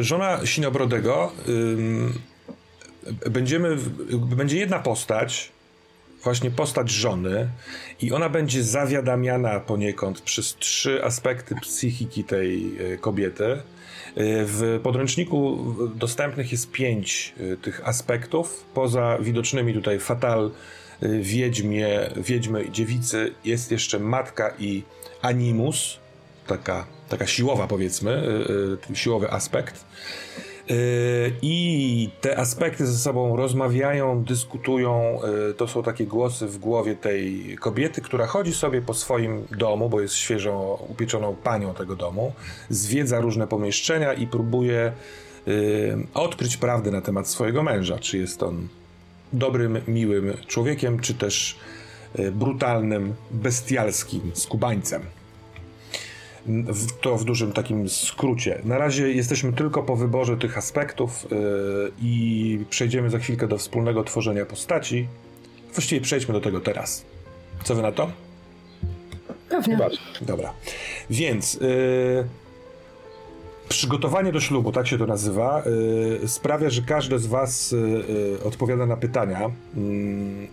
Żona Sinobrodego będziemy, będzie jedna postać, właśnie postać żony i ona będzie zawiadamiana poniekąd przez trzy aspekty psychiki tej e, kobiety. E, w podręczniku dostępnych jest pięć e, tych aspektów. Poza widocznymi tutaj fatal, wiedźmie, wiedźmy i dziewicy jest jeszcze matka i animus, taka, taka siłowa powiedzmy, siłowy aspekt. I te aspekty ze sobą rozmawiają, dyskutują. Y, to są takie głosy w głowie tej kobiety, która chodzi sobie po swoim domu, bo jest świeżo upieczoną panią tego domu, zwiedza różne pomieszczenia i próbuje y, odkryć prawdę na temat swojego męża. Czy jest on dobrym, miłym człowiekiem, czy też y, brutalnym, bestialskim skubańcem to w dużym takim skrócie. Na razie jesteśmy tylko po wyborze tych aspektów yy, i przejdziemy za chwilkę do wspólnego tworzenia postaci. Właściwie przejdźmy do tego teraz. Co wy na to? Pewnie. Dobra. Więc yy, przygotowanie do ślubu, tak się to nazywa, yy, sprawia, że każdy z was yy, odpowiada na pytania. Yy,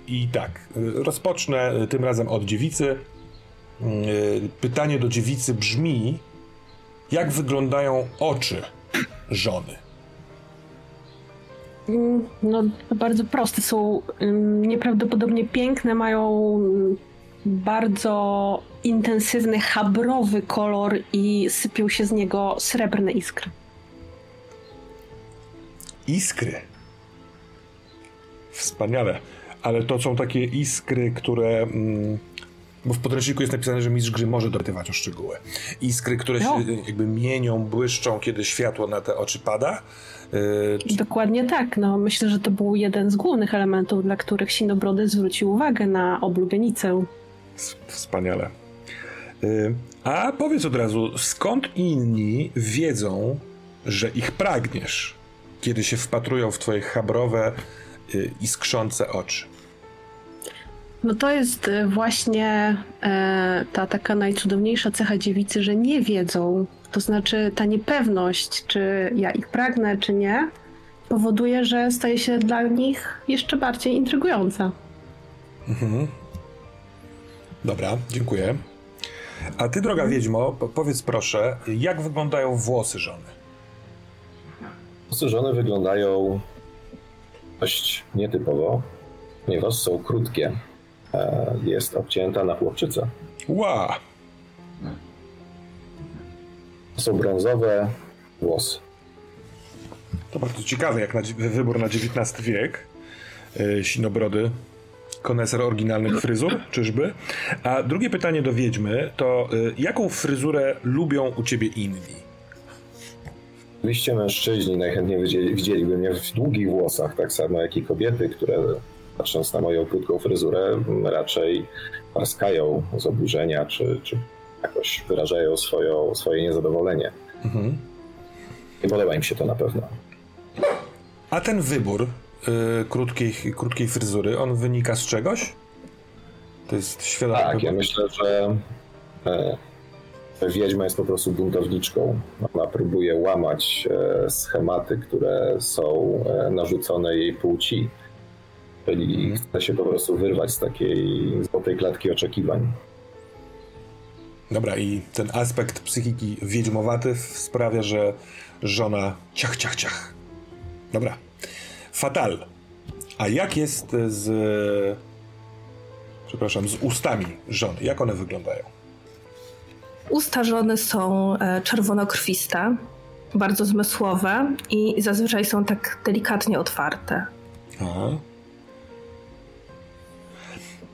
I tak, yy, rozpocznę tym razem od dziewicy. Y, pytanie do dziewicy brzmi: jak wyglądają oczy żony? Mm, no, bardzo proste. Są nieprawdopodobnie piękne, mają bardzo intensywny, habrowy kolor i sypią się z niego srebrne iskry. Iskry. Wspaniale. Ale to są takie iskry, które. Mm, bo w podręczniku jest napisane, że mistrz gry może dopytywać o szczegóły. Iskry, które no. się jakby mienią, błyszczą, kiedy światło na te oczy pada. Yy, Dokładnie tak. No, myślę, że to był jeden z głównych elementów, dla których Sinobrody zwrócił uwagę na oblubienicę. Wspaniale. Yy, a powiedz od razu, skąd inni wiedzą, że ich pragniesz, kiedy się wpatrują w twoje chabrowe, yy, iskrzące oczy? No to jest e, właśnie e, ta taka najcudowniejsza cecha dziewicy, że nie wiedzą. To znaczy ta niepewność, czy ja ich pragnę, czy nie, powoduje, że staje się dla nich jeszcze bardziej intrygująca. Mhm. Dobra, dziękuję. A ty, droga wiedźmo, powiedz proszę, jak wyglądają włosy żony? Włosy żony wyglądają dość nietypowo, ponieważ są krótkie jest obcięta na chłopczycę. Ła! Są brązowe włosy. To bardzo ciekawe, jak na wybór na XIX wiek. Yy, sinobrody, koneser oryginalnych fryzur, czyżby? A drugie pytanie do Wiedźmy to yy, jaką fryzurę lubią u ciebie inni? Oczywiście mężczyźni najchętniej widzieli, widzieliby mnie w długich włosach, tak samo jak i kobiety, które patrząc na moją krótką fryzurę, raczej parskają z oburzenia, czy, czy jakoś wyrażają swoją, swoje niezadowolenie. Mhm. Nie podoba im się to na pewno. A ten wybór y, krótkiej, krótkiej fryzury, on wynika z czegoś? To jest świadomy Tak, wybór? ja myślę, że e, wiedźma jest po prostu buntowniczką. Ona próbuje łamać e, schematy, które są e, narzucone jej płci Czyli mhm. chce się po prostu wyrwać z takiej złotej klatki oczekiwań. Dobra, i ten aspekt psychiki wiedźmowaty sprawia, że żona ciach, ciach, ciach. Dobra. Fatal. A jak jest z. Przepraszam, z ustami żony? Jak one wyglądają? Usta żony są e, czerwonokrwiste, bardzo zmysłowe i zazwyczaj są tak delikatnie otwarte. Aha.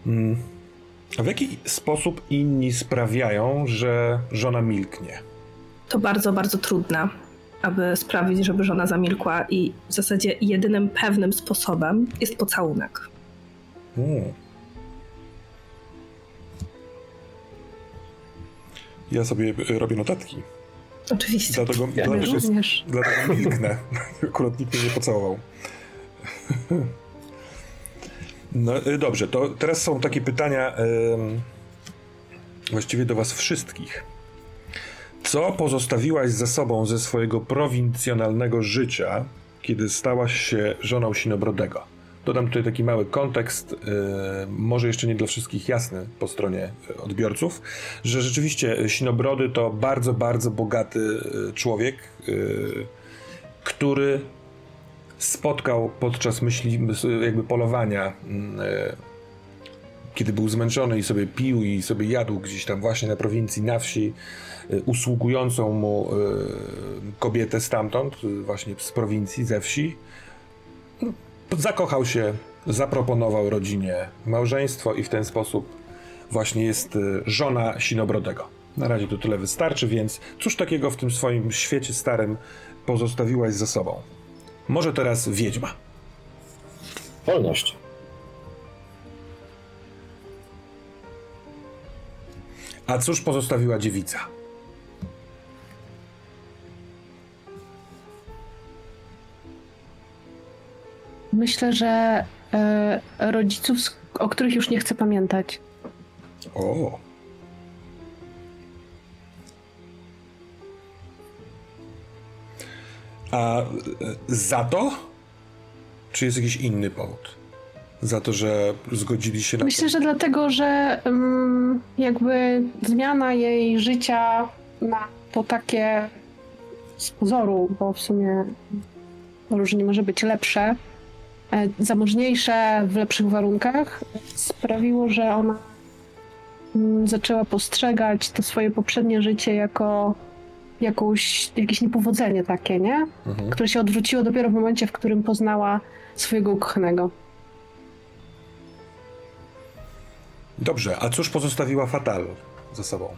Mm. A w jaki sposób inni sprawiają, że żona milknie? To bardzo, bardzo trudne, aby sprawić, żeby żona zamilkła, i w zasadzie jedynym pewnym sposobem jest pocałunek. Hmm. Ja sobie robię notatki. Oczywiście. Dlatego, ja dlatego, dlatego milknę. Akurat nikt mnie nie pocałował. No y, dobrze, to teraz są takie pytania właściwie do was wszystkich. Co pozostawiłaś za sobą ze swojego prowincjonalnego życia, kiedy stałaś się żoną Sinobrodego? Dodam tutaj taki mały kontekst, yy, może jeszcze nie dla wszystkich jasny po stronie odbiorców, że rzeczywiście Sinobrody to bardzo, bardzo bogaty y, człowiek, który spotkał podczas myśli, jakby polowania, yy, kiedy był zmęczony i sobie pił i sobie jadł gdzieś tam właśnie na prowincji, na wsi, y, usługującą mu y, kobietę stamtąd, właśnie z prowincji, ze wsi zakochał się, zaproponował rodzinie małżeństwo i w ten sposób właśnie jest żona Sinobrodego. Na razie to tyle wystarczy, więc cóż takiego w tym swoim świecie starym pozostawiłaś za sobą? Może teraz wiedźma. Wolność. A cóż pozostawiła dziewica? Myślę, że e, rodziców, o których już nie chcę pamiętać. O. A e, za to? Czy jest jakiś inny powód? Za to, że zgodzili się na Myślę, to? że dlatego, że um, jakby zmiana jej życia na to takie z pozoru, bo w sumie różnie może być lepsze, E, zamożniejsze w lepszych warunkach, sprawiło, że ona mm, zaczęła postrzegać to swoje poprzednie życie jako jakąś, jakieś niepowodzenie takie, nie? Mhm. Które się odwróciło dopiero w momencie, w którym poznała swojego ukochanego. Dobrze, a cóż pozostawiła Fatal za sobą?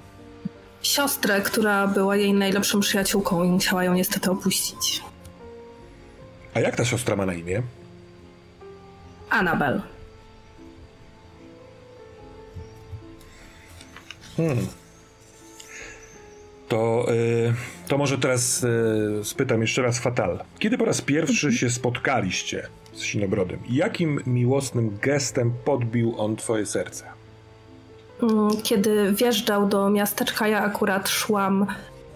Siostrę, która była jej najlepszą przyjaciółką i musiała ją niestety opuścić. A jak ta siostra ma na imię? Anabel. Hmm. To, y, to może teraz y, spytam jeszcze raz Fatal. Kiedy po raz pierwszy się spotkaliście z Sinobrodem? Jakim miłosnym gestem podbił on twoje serce? Mm, kiedy wjeżdżał do miasteczka, ja akurat szłam,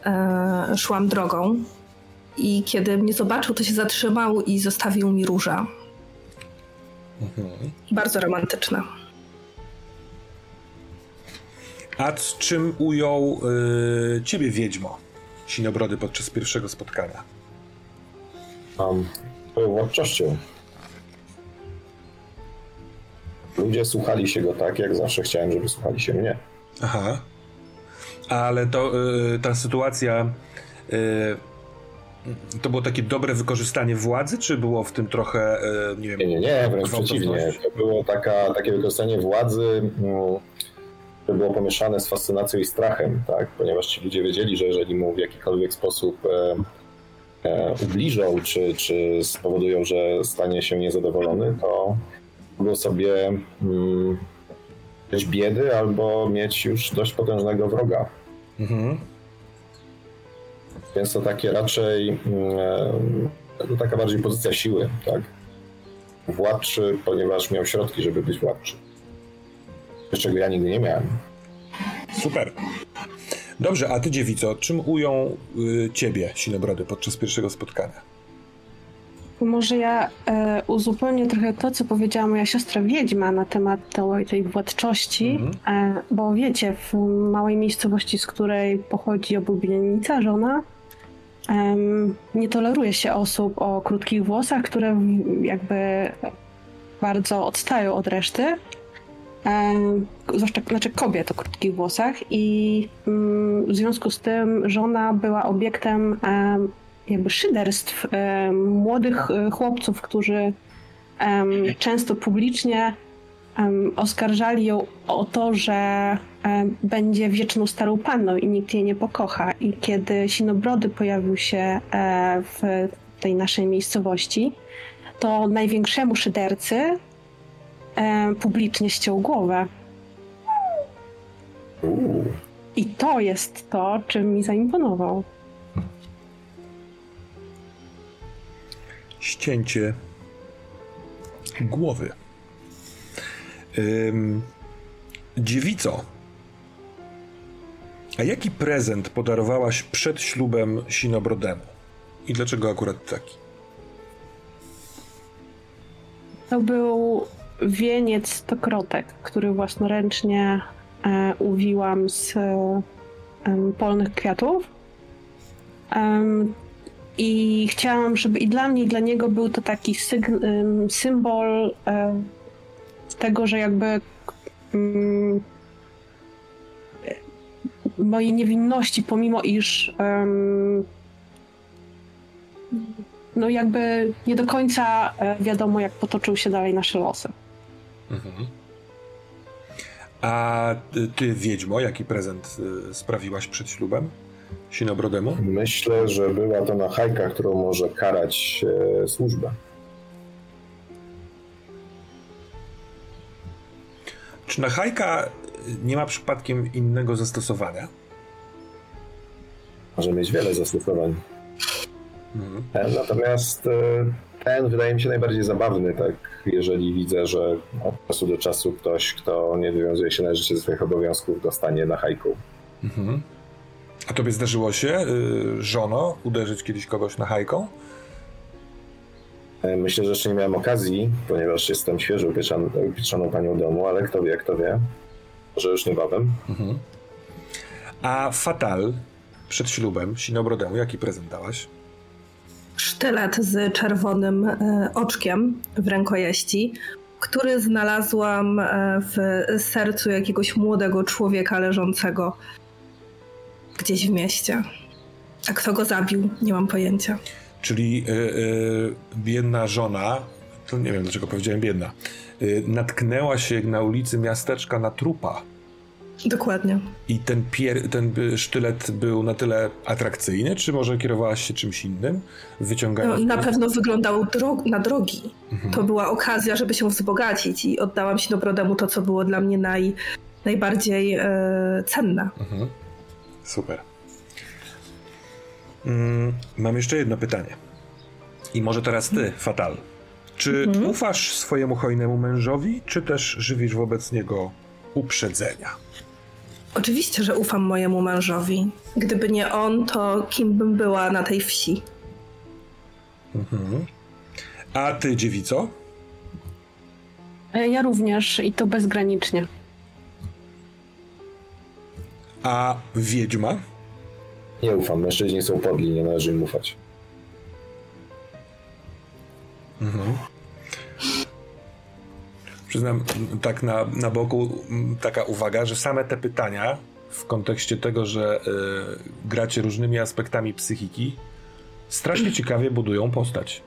e, szłam drogą i kiedy mnie zobaczył, to się zatrzymał i zostawił mi róża. Mhm. Bardzo romantyczna. A z czym ujął y, ciebie wiedźmo, Sinobrody, podczas pierwszego spotkania? Um, władczością. Ludzie słuchali się go tak, jak zawsze chciałem, żeby słuchali się mnie. Aha. Ale to y, ta sytuacja y, to było takie dobre wykorzystanie władzy, czy było w tym trochę, e, nie wiem... Nie, nie, nie, wręcz przeciwnie. To było taka, takie wykorzystanie władzy, mm, które było pomieszane z fascynacją i strachem, tak? ponieważ ci ludzie wiedzieli, że jeżeli mu w jakikolwiek sposób e, e, ubliżą, czy, czy spowodują, że stanie się niezadowolony, to mogą sobie mm, mieć biedy albo mieć już dość potężnego wroga. Mhm. Więc to takie raczej mm, to taka bardziej pozycja siły, tak? Władczy, ponieważ miał środki, żeby być władczy. Czego ja nigdy nie miałem. Super. Dobrze, a ty dziewico, czym ują y, ciebie Sinobrody podczas pierwszego spotkania? Może ja e, uzupełnię trochę to, co powiedziała moja siostra Wiedźma na temat tej, tej władczości, mhm. e, bo wiecie, w małej miejscowości, z której pochodzi obubienica żona, nie toleruje się osób o krótkich włosach, które jakby bardzo odstają od reszty. Zwłaszcza znaczy kobiet o krótkich włosach, i mm, w związku z tym żona była obiektem jakby szyderstw młodych e, chłopców, którzy często publicznie oskarżali ją o to, że będzie wieczną starą panną i nikt jej nie pokocha. I kiedy Sinobrody pojawił się e, w tej naszej miejscowości, to największemu szydercy publicznie ściął głowę. I to jest to, czym mi zaimponował. Ścięcie głowy. Ym, dziewico, A jaki prezent podarowałaś przed ślubem Sinobrodemu? I dlaczego akurat taki? To był wieniec stokrotek, który własnoręcznie e, uwiłam z e, polnych kwiatów. I chciałam, żeby i dla mnie, i dla niego był to taki symbol e, tego, że jakby um, mojej niewinności, pomimo iż no jakby nie do końca wiadomo, jak potoczył się dalej nasze losy. Mhm. A ty, Wiedźmo, jaki prezent y, sprawiłaś przed ślubem Sinobrodemu? Myślę, że była to na hajka, którą może karać e, służbę. Czy na hajka nie ma przypadkiem innego zastosowania? Może mieć wiele zastosowań. Mhm. E, natomiast e, ten wydaje mi się najbardziej zabawny, tak, jeżeli widzę, że od czasu do czasu ktoś, kto nie wywiązuje się należycie ze swoich obowiązków, dostanie na hajku. Mhm. A tobie zdarzyło się, y, żono, uderzyć kiedyś kogoś na hajką? E, myślę, że jeszcze nie miałem okazji, ponieważ jestem świeżo upieczoną panią domu, ale kto wie, kto wie. Może już niebawem. Mhm. A Fatal przed ślubem Sinobrodemu, jaki prezent dałaś? Sztylet z czerwonym e, oczkiem w rękojeści, który znalazłam e, w sercu jakiegoś młodego człowieka leżącego gdzieś w mieście. A kto go zabił, nie mam pojęcia. Czyli yy, biedna żona, to nie wiem dlaczego powiedziałem biedna, yy, natknęła się na ulicy miasteczka na trupa Dokładnie. I ten, pier, ten sztylet był na tyle atrakcyjny, czy może kierowałaś się czymś innym? Wyciągając. No, na pewno wyglądał na drogi. Mhm. To była okazja, żeby się wzbogacić i oddałam się Dobrodemu to, co było dla mnie naj, najbardziej e, cenne. Mhm. Super. Mm, mam jeszcze jedno pytanie. I może teraz ty, Fatal. Czy mhm. ufasz swojemu hojnemu mężowi, czy też żywisz wobec niego uprzedzenia? Oczywiście, że ufam mojemu mężowi. Gdyby nie on, to kim bym była na tej wsi? Mhm. A ty, dziewico? E, ja również i to bezgranicznie. A wiedźma? Nie ufam. Mężczyźni są podli, nie należy im ufać. Mhm. Przyznam tak na, na boku taka uwaga, że same te pytania w kontekście tego, że y, gracie różnymi aspektami psychiki, strasznie ciekawie budują postać,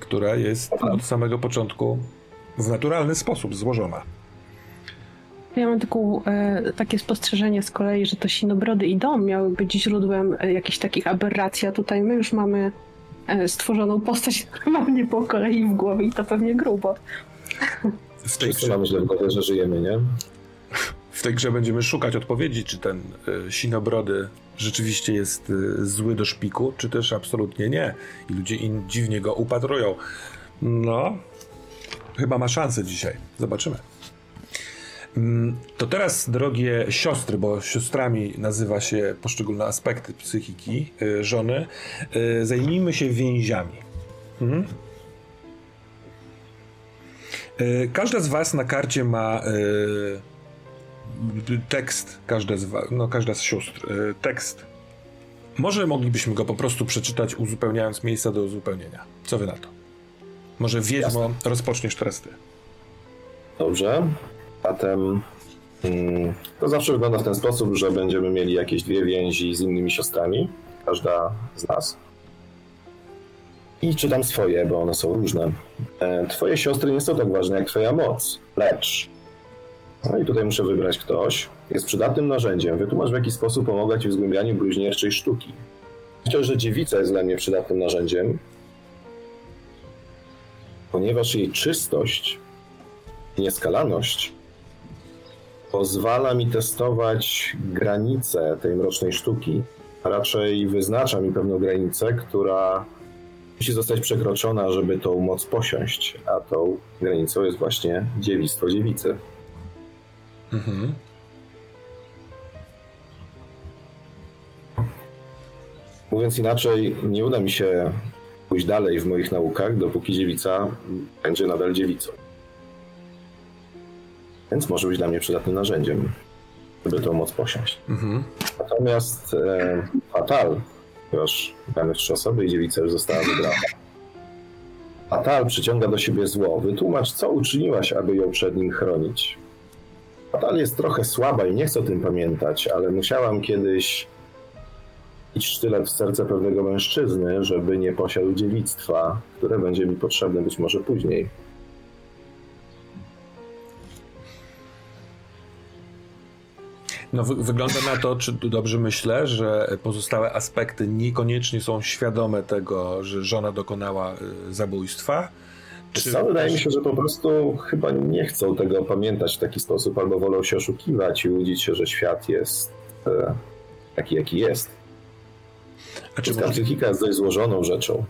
która jest od samego początku w naturalny sposób złożona. Ja mam e, takie spostrzeżenie z kolei, że to sinobrody i dom miały być źródłem e, jakichś takich aberracji, a tutaj my już mamy e, stworzoną postać normalnie po kolei w głowie i to pewnie grubo w tej grze... mamy źle w głowie, że żyjemy, nie? W tej grze będziemy szukać odpowiedzi, czy ten y, sinobrody rzeczywiście jest y, zły do szpiku, czy też absolutnie nie. I ludzie in, dziwnie go upatrują. No, chyba ma szansę dzisiaj. Zobaczymy. Mm, to teraz, drogie siostry, bo siostrami nazywa się poszczególne aspekty psychiki y, żony, zajmijmy się więziami. Mhm. E, każda z was na karcie ma e, tekst, każda z, no, każda z sióstr, e, tekst. Może moglibyśmy go po prostu przeczytać, uzupełniając miejsca do uzupełnienia. Co wy na to? Może Wiedźmo, Jasne. rozpoczniesz teraz ty. Dobrze. Zatem mm, to zawsze wygląda w ten sposób, że będziemy mieli jakieś dwie więzi z innymi siostrami, każda z nas i czytam swoje, bo one są różne. E, twoje siostry nie są tak ważne jak twoja moc, lecz. No i tutaj muszę wybrać ktoś. Jest przydatnym narzędziem. Wytłumacz w jaki sposób pomogła ci w zgłębianiu bluźnierczej sztuki. Myślę, że dziewica jest dla mnie przydatnym narzędziem, ponieważ jej czystość i nieskalaność pozwala mi testować granice tej mrocznej sztuki, a raczej wyznacza mi pewną granicę, która musi zostać przekroczona, żeby tą moc posiąść, a tą granicą jest właśnie dziewictwo dziewicy. Mhm. Mówiąc inaczej, nie uda mi się pójść dalej w moich naukach, dopóki dziewica będzie nadal dziewicą. Więc może być dla mnie przydatnym narzędziem, żeby tą moc posiąść. Mhm. Natomiast e, Fatal, ponieważ gramy w trzy osoby i dziewica już została wybrana. Fatal przyciąga do siebie zło. Wytłumacz, co uczyniłaś, aby ją przed nim chronić. Fatal jest trochę słaba i nie chcę o tym pamiętać, ale musiałam kiedyś iść sztylet w serce pewnego mężczyzny, żeby nie posiadł dziewictwa, które będzie mi potrzebne być może później. No, wy wygląda na to, czy dobrze myślę, że pozostałe aspekty niekoniecznie są świadome tego, że żona dokonała y, zabójstwa. Czy... Co, wydaje mi się, że po prostu chyba nie chcą tego pamiętać w taki sposób, albo wolą się oszukiwać i łudzić się, że świat jest e, taki, jaki jest. A czy możliwe... psychika jest dość złożoną rzeczą.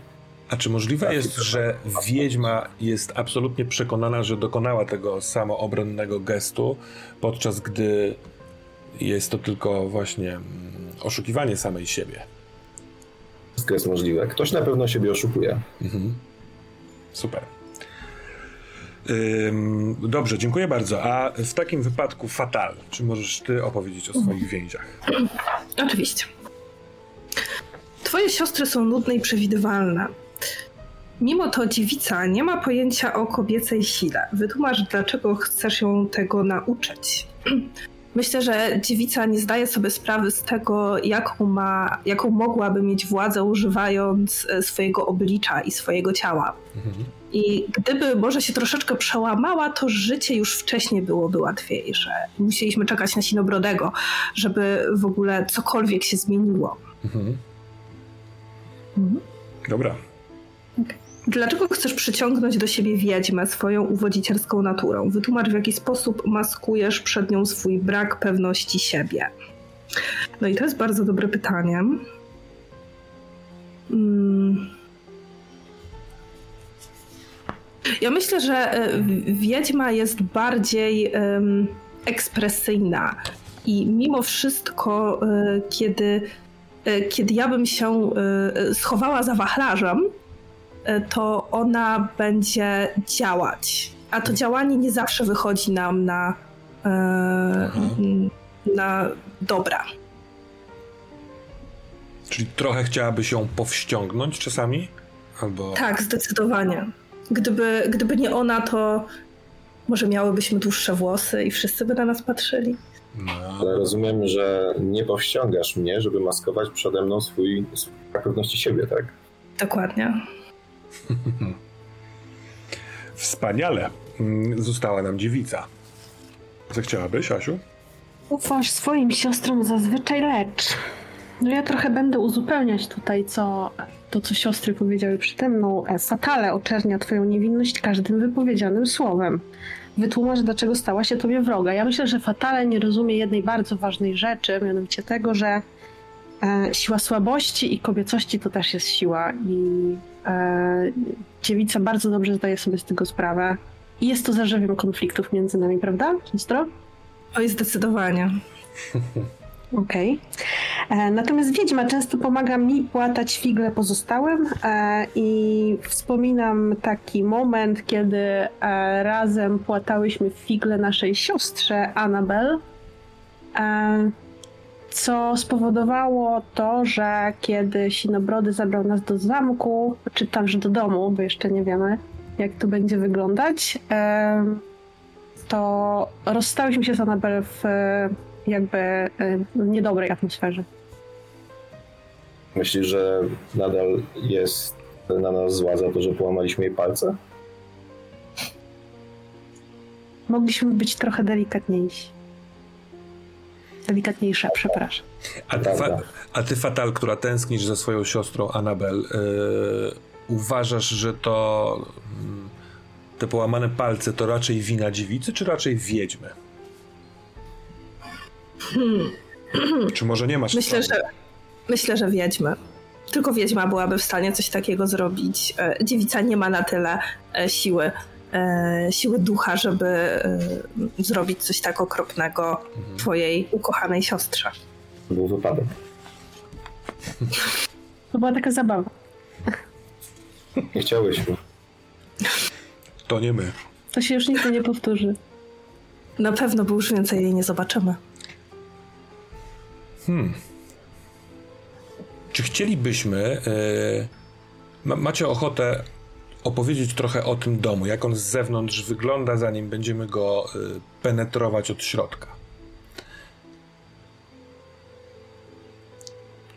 A czy możliwe jest, że wiedźma jest absolutnie przekonana, że dokonała tego samoobronnego gestu, podczas gdy jest to tylko właśnie mm, oszukiwanie samej siebie? Wszystko jest możliwe. Ktoś na pewno siebie oszukuje. Mhm. Super. Dobrze, dziękuję bardzo. A w takim wypadku Fatal, czy możesz ty opowiedzieć o swoich więziach? Oczywiście. Twoje siostry są nudne i przewidywalne. Mimo to dziewica nie ma pojęcia o kobiecej sile. Wytłumacz, dlaczego chcesz ją tego nauczyć. Myślę, że dziewica nie zdaje sobie sprawy z tego, jaką, ma, jaką mogłaby mieć władzę używając e, swojego oblicza i swojego ciała. Mhm. I gdyby może się troszeczkę przełamała, to życie już wcześniej byłoby łatwiejsze. Musieliśmy czekać na Sinobrodego, żeby w ogóle cokolwiek się zmieniło. Mhm. Mhm. Dobra. Dlaczego chcesz przyciągnąć do siebie wiedźmę swoją uwodzicielską naturą? Wytłumacz, w jaki sposób maskujesz przed nią swój brak pewności siebie. No i to jest bardzo dobre pytanie. Hmm. Ja myślę, że e, wiedźma jest bardziej um, ekspresyjna i mimo wszystko, e, kiedy, e, kiedy ja bym się schowała za wachlarzem, to ona będzie działać. A to działanie nie zawsze wychodzi nam na, na dobra. Czyli trochę chciałaby się powściągnąć czasami? Albo... Tak, zdecydowanie. Gdyby, gdyby nie ona, to może miałybyśmy dłuższe włosy i wszyscy by na nas patrzyli. No. Ale rozumiem, że nie powściągasz mnie, żeby maskować przede mną swój, brak pewności siebie, tak? Dokładnie. Wspaniale. Mm, została nam dziewica. Co chciałabyś, Asiu? Ufasz swoim siostrom zazwyczaj lecz. No ja trochę będę uzupełniać tutaj, co to, co siostry powiedziały przede mną. E, fatale oczernia twoją niewinność każdym wypowiedzianym słowem. Wytłumacz, dlaczego stała się tobie wroga. Ja myślę, że Fatale nie rozumie jednej bardzo ważnej rzeczy, mianowicie tego, że e, siła słabości i kobiecości to też jest siła i e, dziewica bardzo dobrze zdaje sobie z tego sprawę. I jest to zarzewiem konfliktów między nami, prawda, siostro? Oj, zdecydowanie. Okej. Okay. E, natomiast Wiedźma często pomaga mi płatać figle pozostałym e, i wspominam taki moment, kiedy e, razem płatałyśmy figle naszej siostrze Annabel, co spowodowało to, że kiedy Sinobrody zabrał nas do zamku, czy także do domu, bo jeszcze nie wiemy, jak to będzie wyglądać, to rozstałyśmy się z Annabel w jakby w niedobrej atmosferze. Myślisz, że nadal jest na nas zła za to, że połamaliśmy jej palce? Mogliśmy być trochę delikatniejsi. Delikatniejsza, przepraszam. A ty, fa- a ty, Fatal, która tęsknisz za swoją siostrą Anabel, yy, uważasz, że to yy, te połamane palce to raczej wina dziewicy, czy raczej wiedźmy? Hmm. Czy może nie masz Myślę, że Myślę, że wiedźmy. Tylko wiedźma byłaby w stanie coś takiego zrobić. E, dziewica nie ma na tyle e, siły, siły ducha, żeby zrobić coś tak okropnego mhm. twojej ukochanej siostrze. Był wypadek. To była taka zabawa. Nie chciałyśmy. To nie my. To się już nigdy nie powtórzy. Na pewno, bo już więcej jej nie zobaczymy. Hmm. Czy chcielibyśmy. E, ma, macie ochotę opowiedzieć trochę o tym domu, jak on z zewnątrz wygląda, zanim będziemy go e, penetrować od środka?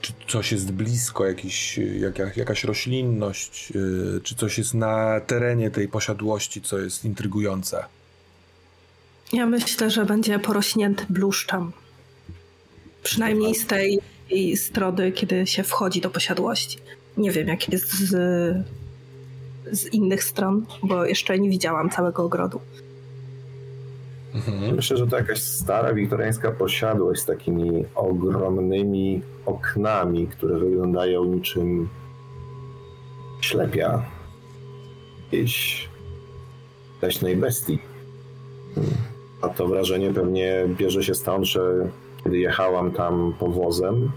Czy coś jest blisko, jakiś, jak, jak, jakaś roślinność, e, czy coś jest na terenie tej posiadłości, co jest intrygujące? Ja myślę, że będzie porośnięty bluszczem. Przynajmniej z tej strony, kiedy się wchodzi do posiadłości. Nie wiem, jak jest z, z innych stron, bo jeszcze nie widziałam całego ogrodu. Mhm. Myślę, że to jakaś stara wiktoriańska posiadłość z takimi ogromnymi oknami, które wyglądają niczym ślepia jakiejś leśnej bestii. A to wrażenie pewnie bierze się stąd, że kiedy jechałam tam powozem,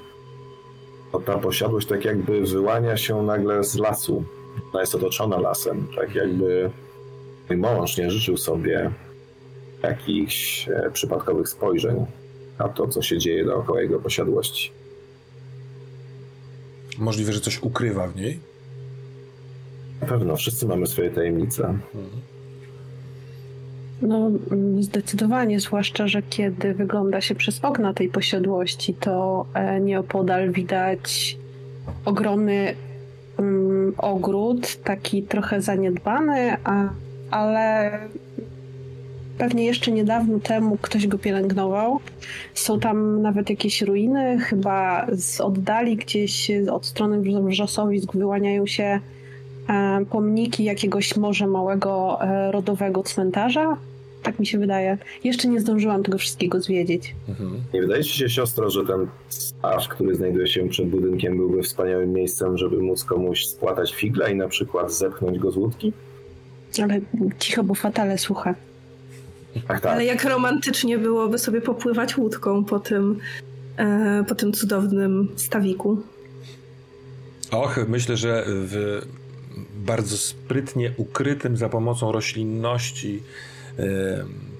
to ta posiadłość tak jakby wyłania się nagle z lasu. Ona jest otoczona lasem, tak jakby mój mąż nie życzył sobie jakichś e, przypadkowych spojrzeń na to, co się dzieje dookoła jego posiadłości. Możliwe, że coś ukrywa w niej? Na pewno, wszyscy mamy swoje tajemnice. No, zdecydowanie, zwłaszcza, że kiedy wygląda się przez okna tej posiadłości, to e, nieopodal widać ogromny um, ogród, taki trochę zaniedbany, a, ale pewnie jeszcze niedawno temu ktoś go pielęgnował. Są tam nawet jakieś ruiny, chyba z oddali gdzieś od strony wrzosowisk wyłaniają się E, pomniki jakiegoś może małego e, rodowego cmentarza. Tak mi się wydaje. Jeszcze nie zdążyłam tego wszystkiego zwiedzić. Mhm. Nie wydaje ci się, siostro, że ten staw, który znajduje się przed budynkiem, byłby wspaniałym miejscem, żeby móc komuś spłatać figla i na przykład zepchnąć go z łódki? Ale cicho, bo fatale słucha. Tak, tak. Ale jak romantycznie byłoby sobie popływać łódką po tym, e, po tym cudownym stawiku. Och, myślę, że w bardzo sprytnie ukrytym za pomocą roślinności,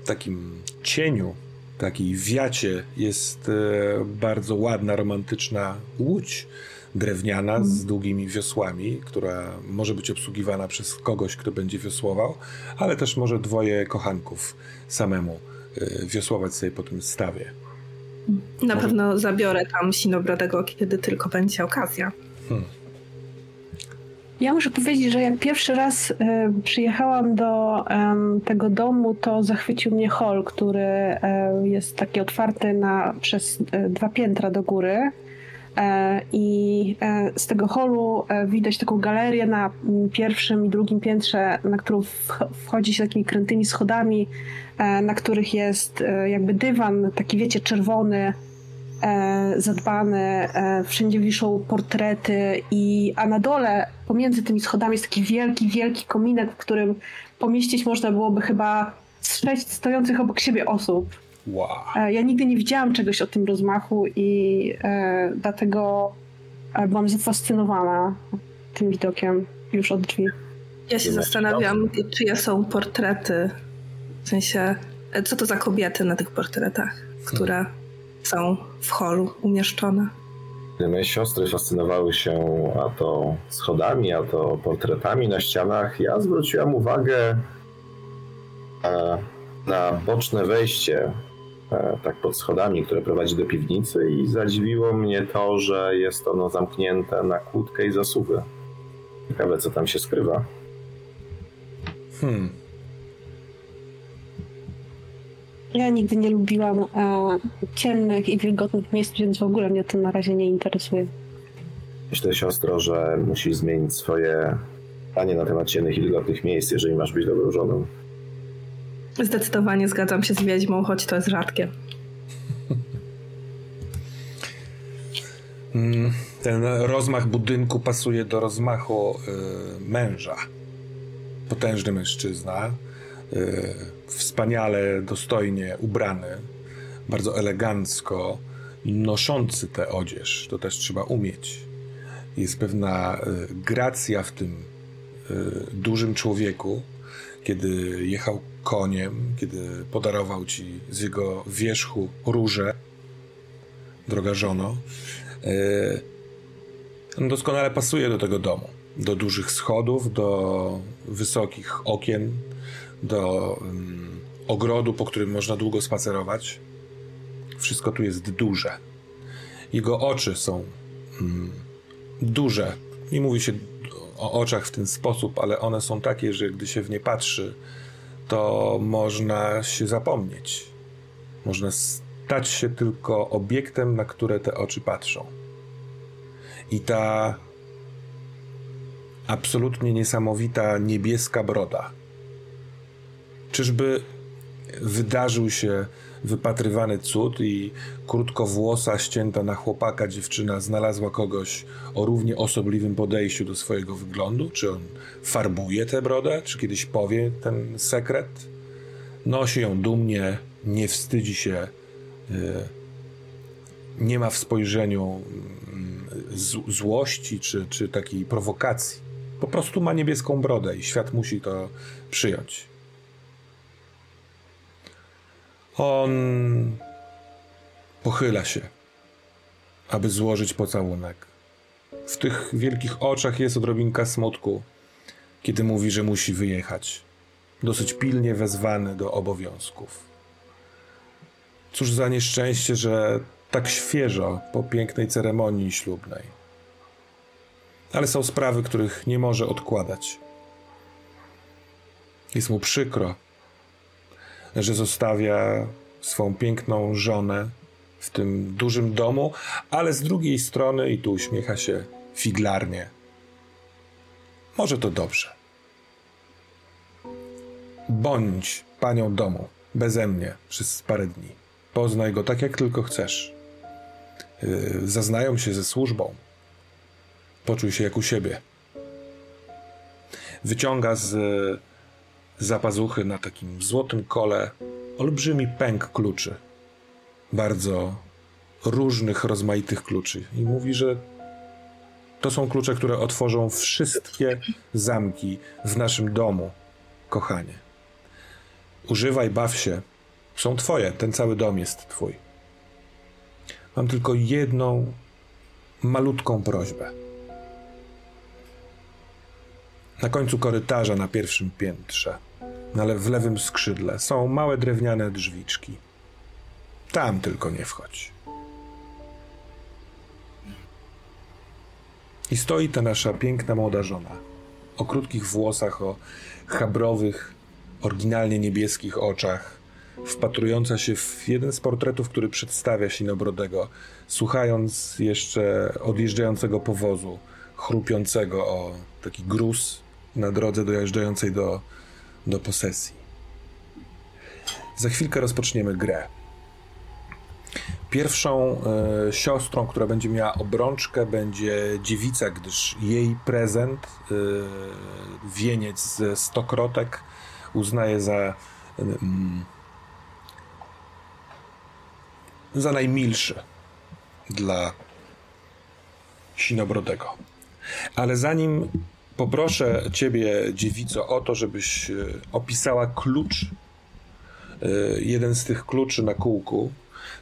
takim cieniu, takiej wiacie jest e, bardzo ładna, romantyczna łódź drewniana z długimi wiosłami, która może być obsługiwana przez kogoś, kto będzie wiosłował, ale też może dwoje kochanków samemu e, wiosłować sobie po tym stawie. Na może... pewno zabiorę tam sinobrodego, kiedy tylko będzie okazja. Hmm. Ja muszę powiedzieć, że jak pierwszy raz y, przyjechałam do tego domu, to zachwycił mnie hol, który y, jest taki otwarty na, przez dwa piętra do góry. I z tego holu widać taką galerię na pierwszym i drugim piętrze, na którą wchodzi się takimi krętymi schodami, na których jest jakby dywan, taki wiecie, czerwony, e, zadbane, e, wszędzie wiszą portrety i a na dole pomiędzy tymi schodami jest taki wielki, wielki kominek, w którym pomieścić można byłoby chyba sześć stojących obok siebie osób. Wow. E, ja nigdy nie widziałam czegoś o tym rozmachu i e, dlatego e, byłam zafascynowana tym widokiem już od drzwi. Ja się zastanawiam, czyje są portrety, w sensie, e, co to za kobiety na tych portretach, które hmm są w holu umieszczone. Moje siostry fascynowały się a to schodami, a to portretami na ścianach. Ja zwróciłam uwagę e, na boczne wejście, e, tak pod schodami, które prowadzi do piwnicy, i zadziwiło mnie to, że jest ono zamknięte na kłódkę i zasuwy. Ciekawe, co tam się skrywa. Hmm. Ja nigdy nie lubiłam e, ciemnych i wilgotnych miejsc, więc w ogóle mnie to na razie nie interesuje. Myślę, siostro, że musisz zmienić swoje zdanie na temat ciemnych i wilgotnych miejsc, jeżeli masz być dobrą żoną. Zdecydowanie zgadzam się z wiedźmą, choć to jest rzadkie. Mm, ten rozmach budynku pasuje do rozmachu y, męża. Potężny mężczyzna. Y, wspaniale, dostojnie ubrany, bardzo elegancko noszący tę odzież. To też trzeba umieć. jest pewna y, gracja w tym y, dużym człowieku, kiedy jechał koniem, kiedy podarował ci z jego wierzchu róże, droga żono. On doskonale pasuje do tego domu. Do dużych schodów, do wysokich okien, do um, ogrodu, po którym można długo spacerować. Wszystko tu jest duże. Jego oczy są um, duże. Nie mówi się o oczach w ten sposób, ale one są takie, że gdy się w nie patrzy, to można się zapomnieć. Można stać się tylko obiektem, na które te oczy patrzą. I ta absolutnie niesamowita niebieska broda. Czyżby wydarzył się wypatrywany cud i krótkowłosa, ścięta na chłopaka dziewczyna znalazła kogoś o równie osobliwym podejściu do swojego wyglądu? Czy on farbuje tę brodę? Czy kiedyś powie ten sekret? Nosi ją dumnie, nie wstydzi się, y, nie ma w spojrzeniu mm, złości czy, czy takiej prowokacji. Po prostu ma niebieską brodę i świat musi to przyjąć. On pochyla się, aby złożyć pocałunek. W tych wielkich oczach jest odrobinka smutku, kiedy mówi, że musi wyjechać. Dosyć pilnie wezwany do obowiązków. Cóż za nieszczęście, że tak świeżo po pięknej ceremonii ślubnej. Ale są sprawy, których nie może odkładać. Jest mu przykro, że zostawia swą piękną żonę w tym dużym domu, ale z drugiej strony, i tu uśmiecha się figlarnie, może to dobrze. Bądź panią domu, beze mnie, przez parę dni. Poznaj go tak, jak tylko chcesz. Yy, zaznają się ze służbą. Poczuj się jak u siebie. Wyciąga z zapazuchy na takim złotym kole olbrzymi pęk kluczy. Bardzo różnych, rozmaitych kluczy. I mówi, że to są klucze, które otworzą wszystkie zamki w naszym domu, kochanie. Używaj, baw się. Są twoje, ten cały dom jest twój. Mam tylko jedną malutką prośbę. Na końcu korytarza na pierwszym piętrze ale w lewym skrzydle są małe drewniane drzwiczki. Tam tylko nie wchodź. I stoi ta nasza piękna młoda żona. O krótkich włosach, o chabrowych, oryginalnie niebieskich oczach, wpatrująca się w jeden z portretów, który przedstawia Sinobrodego, słuchając jeszcze odjeżdżającego powozu, chrupiącego o taki gruz na drodze dojeżdżającej do do posesji. Za chwilkę rozpoczniemy grę. Pierwszą e, siostrą, która będzie miała obrączkę, będzie dziewica, gdyż jej prezent, e, wieniec ze stokrotek, uznaje za, e, za najmilszy dla Sinobrodego. Ale zanim poproszę ciebie, dziewico, o to, żebyś e, opisała klucz, e, jeden z tych kluczy na kółku,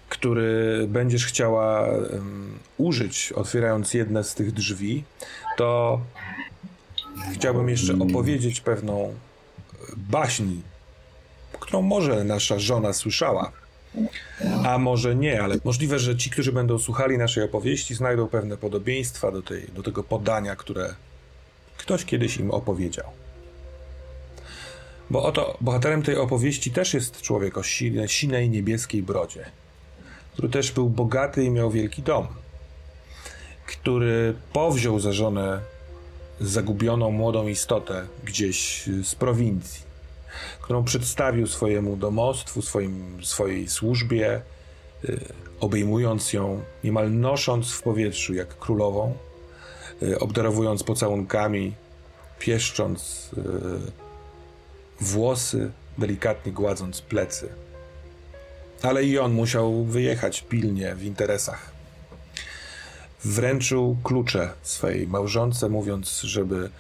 który będziesz chciała użyć, otwierając jedne z tych drzwi, to chciałbym jeszcze opowiedzieć pewną baśń, którą może nasza żona słyszała. A może nie, ale możliwe, że ci, którzy będą słuchali naszej opowieści, znajdą pewne podobieństwa do, tej, do tego podania, które ktoś kiedyś im opowiedział. Bo oto bohaterem tej opowieści też jest człowiek o sinej, sinej niebieskiej brodzie, który też był bogaty i miał wielki dom, który powziął za żonę zagubioną młodą istotę gdzieś z prowincji, którą przedstawił swojemu domostwu, swoim, swojej służbie, y, obejmując ją, niemal nosząc w powietrzu jak królową, obdarowując pocałunkami, pieszcząc y, włosy, delikatnie gładząc plecy. Ale i on musiał wyjechać pilnie w interesach. wręczył klucze swojej małżonce, mówiąc, żeby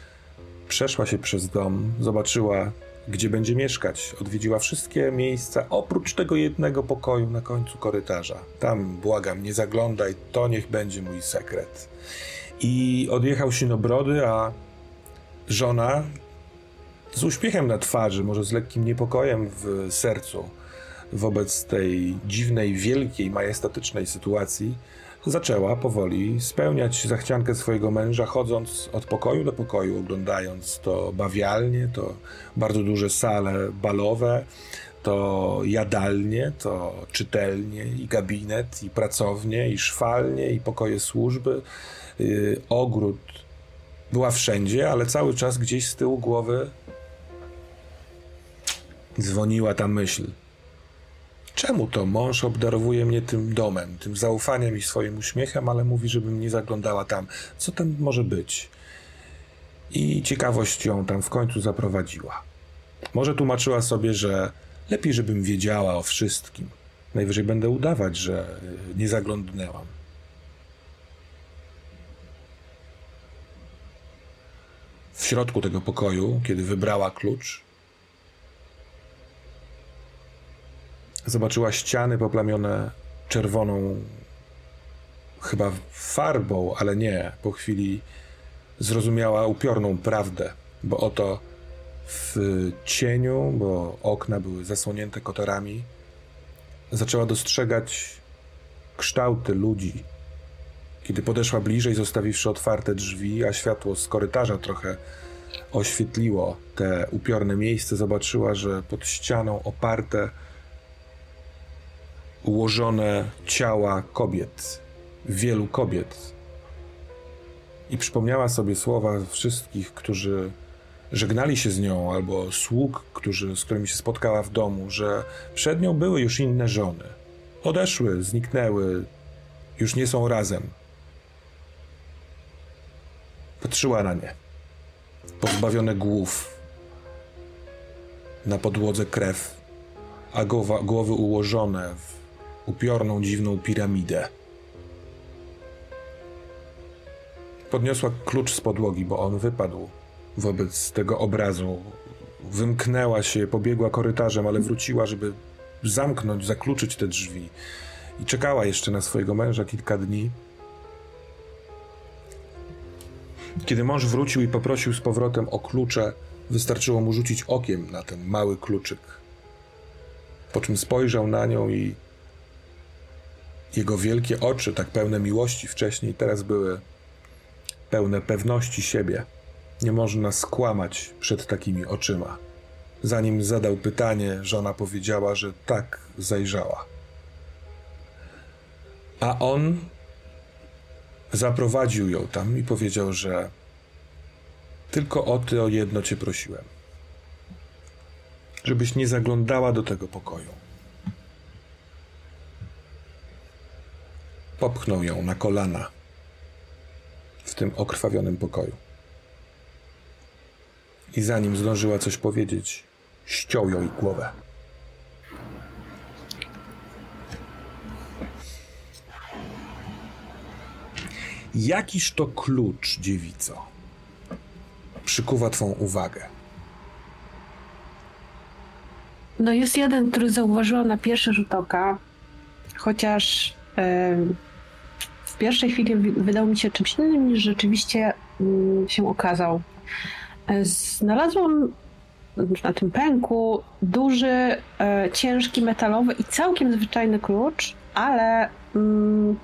przeszła się przez dom, zobaczyła, gdzie będzie mieszkać. Odwiedziła wszystkie miejsca, oprócz tego jednego pokoju na końcu korytarza. Tam, błagam, nie zaglądaj, to niech będzie mój sekret. I odjechał Sinobrody, a żona z uśmiechem na twarzy, może z lekkim niepokojem w sercu wobec tej dziwnej, wielkiej, majestatycznej sytuacji, zaczęła powoli spełniać zachciankę swojego męża, chodząc od pokoju do pokoju, oglądając to bawialnie, to bardzo duże sale balowe, to jadalnie, to czytelnie, i gabinet, i pracownie, i szwalnie, i pokoje służby, yy, ogród. Była wszędzie, ale cały czas gdzieś z tyłu głowy dzwoniła ta myśl – Czemu to mąż obdarowuje mnie tym domem, tym zaufaniem i swoim uśmiechem, ale mówi, żebym nie zaglądała tam? Co tam może być? I ciekawość ją tam w końcu zaprowadziła. Może tłumaczyła sobie, że lepiej, żebym wiedziała o wszystkim. Najwyżej będę udawać, że nie zaglądnęłam. W środku tego pokoju, kiedy wybrała klucz, Zobaczyła ściany poplamione czerwoną, chyba farbą, ale nie. Po chwili zrozumiała upiorną prawdę, bo oto w cieniu, bo okna były zasłonięte kotorami, zaczęła dostrzegać kształty ludzi. Kiedy podeszła bliżej, zostawiwszy otwarte drzwi, a światło z korytarza trochę oświetliło te upiorne miejsce, zobaczyła, że pod ścianą oparte ułożone ciała kobiet, wielu kobiet. I przypomniała sobie słowa wszystkich, którzy żegnali się z nią, albo sług, którzy, z którymi się spotkała w domu, że przed nią były już inne żony. Odeszły, zniknęły, już nie są razem. Patrzyła na nie, pozbawione głów, na podłodze krew, a głowa, głowy ułożone w upiorną, dziwną piramidę. Podniosła klucz z podłogi, bo on wypadł wobec tego obrazu. Wymknęła się, pobiegła korytarzem, ale wróciła, żeby zamknąć, zakluczyć te drzwi. I czekała jeszcze na swojego męża kilka dni. Kiedy mąż wrócił i poprosił z powrotem o klucze, wystarczyło mu rzucić okiem na ten mały kluczyk. Po czym spojrzał na nią i jego wielkie oczy, tak pełne miłości wcześniej, teraz były pełne pewności siebie. Nie można skłamać przed takimi oczyma. Zanim zadał pytanie, żona powiedziała, że tak zajrzała. A on zaprowadził ją tam i powiedział, że tylko o ty o jedno cię prosiłem. Żebyś nie zaglądała do tego pokoju. Popchnął ją na kolana w tym okrwawionym pokoju. I zanim zdążyła coś powiedzieć, ściął ją i głowę. Jakiż to klucz, dziewico, przykuwa twą uwagę? No jest jeden, który zauważyłam na pierwszy rzut oka, chociaż w pierwszej chwili wydał mi się czymś innym niż rzeczywiście mm, się okazał. E, znalazłam na tym pęku duży, e, ciężki, metalowy i całkiem zwyczajny klucz, ale mm,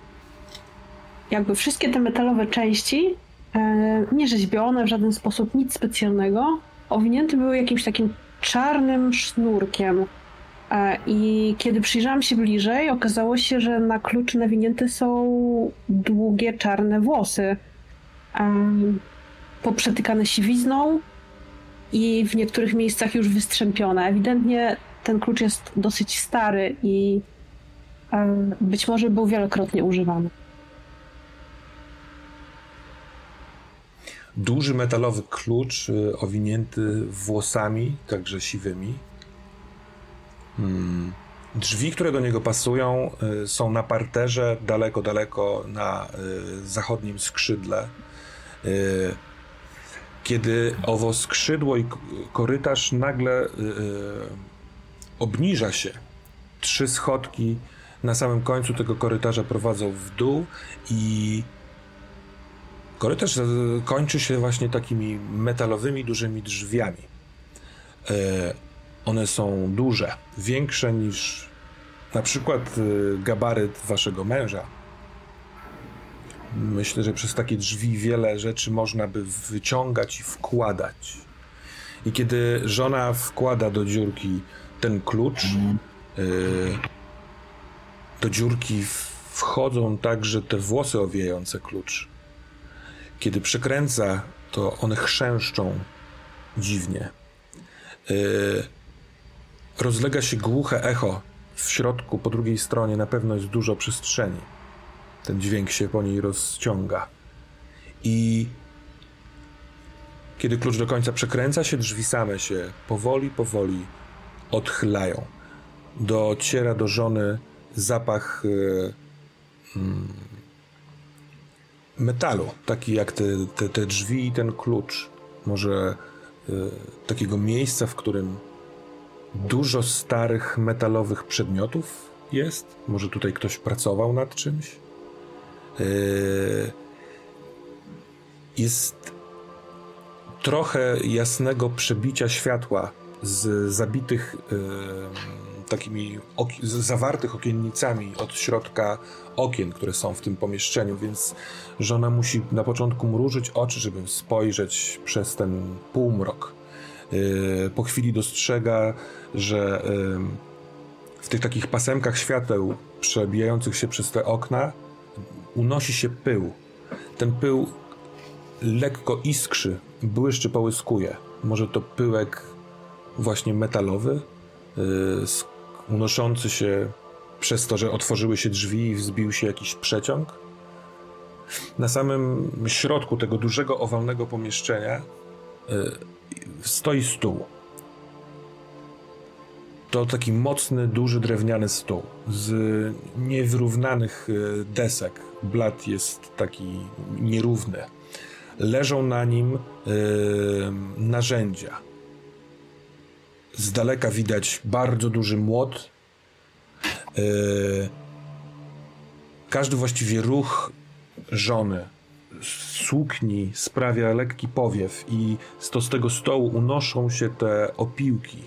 jakby wszystkie te metalowe części e, nie rzeźbione w żaden sposób, nic specjalnego, owinięte były jakimś takim czarnym sznurkiem. E, I kiedy przyjrzałam się bliżej, okazało się, że na klucz nawinięte są długie, czarne włosy. Poprzetykane siwizną i w niektórych miejscach już wystrzępione. Ewidentnie ten klucz jest dosyć stary i być może był wielokrotnie używany. Duży metalowy klucz y, owinięty włosami, także siwymi. Hmm. Drzwi, które do niego pasują, y, są na parterze, daleko, daleko na y, zachodnim skrzydle. Kiedy owo skrzydło i korytarz nagle obniża się, trzy schodki na samym końcu tego korytarza prowadzą w dół i korytarz kończy się właśnie takimi metalowymi, dużymi drzwiami. One są duże, większe niż na przykład y, gabaryt waszego męża. Myślę, że przez takie drzwi wiele rzeczy można by wyciągać i wkładać. I kiedy żona wkłada do dziurki ten klucz, do dziurki wchodzą także te włosy owijające klucz. Kiedy przekręca, to one chrzęszczą dziwnie. Y, rozlega się głuche echo. W środku, po drugiej stronie, na pewno jest dużo przestrzeni. Ten dźwięk się po niej rozciąga. I kiedy klucz do końca przekręca się, drzwi same się powoli, powoli odchylają. Dociera do żony zapach yy, metalu, taki jak te, te, te, drzwi i ten klucz. Może yy, takiego miejsca, w którym Dużo starych metalowych przedmiotów jest. Może tutaj ktoś pracował nad czymś. Yy, jest trochę jasnego przebicia światła z zabitych yy, takimi z zawartych okiennicami od środka okien, które są w tym pomieszczeniu, więc żona musi na początku mrużyć oczy, żeby spojrzeć przez ten półmrok. Yy, po chwili dostrzega, że w tych takich pasemkach świateł przebijających się przez te okna unosi się pył. Ten pył lekko iskrzy, błyszczy, połyskuje. Może to pyłek właśnie metalowy, yy, unoszący się przez to, że otworzyły się drzwi i wzbił się jakiś przeciąg. Na samym środku tego dużego owalnego pomieszczenia yy, stoi stół. To taki mocny, duży drewniany stół z niewyrównanych e, desek. Blat jest taki nierówny. Leżą na nim yy, narzędzia. Z daleka widać bardzo duży młot. Yy, każdy właściwie ruch żony sukni sprawia lekki powiew i to z tego stołu unoszą się te opiłki,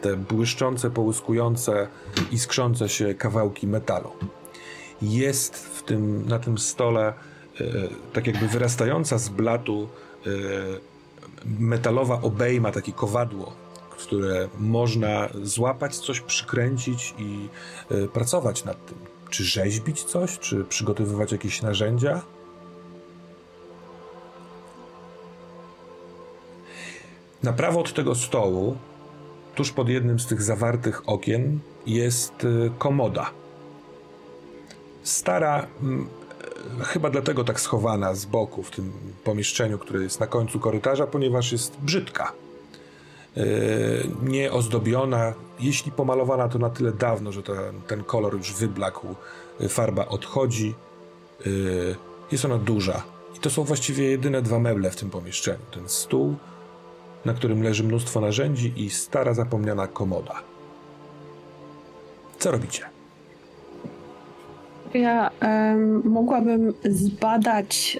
te błyszczące, połyskujące, iskrzące się kawałki metalu. Jest w tym, na tym stole e, tak jakby wyrastająca z blatu e, metalowa obejma, takie kowadło, które można złapać, coś przykręcić i e, pracować nad tym. Czy rzeźbić coś, czy przygotowywać jakieś narzędzia? Na prawo od tego stołu, tuż pod jednym z tych zawartych okien, jest y, komoda. Stara, e, chyba dlatego tak schowana z boku w tym pomieszczeniu, które jest na końcu korytarza, ponieważ jest brzydka. E, nie ozdobiona, jeśli pomalowana, to na tyle dawno, że ten kolor już wyblakł, e, farba odchodzi. Jest ona duża. I to są właściwie jedyne dwa meble w tym pomieszczeniu: ten stół na którym leży mnóstwo narzędzi i stara zapomniana komoda. Co robicie? Ja mogłabym zbadać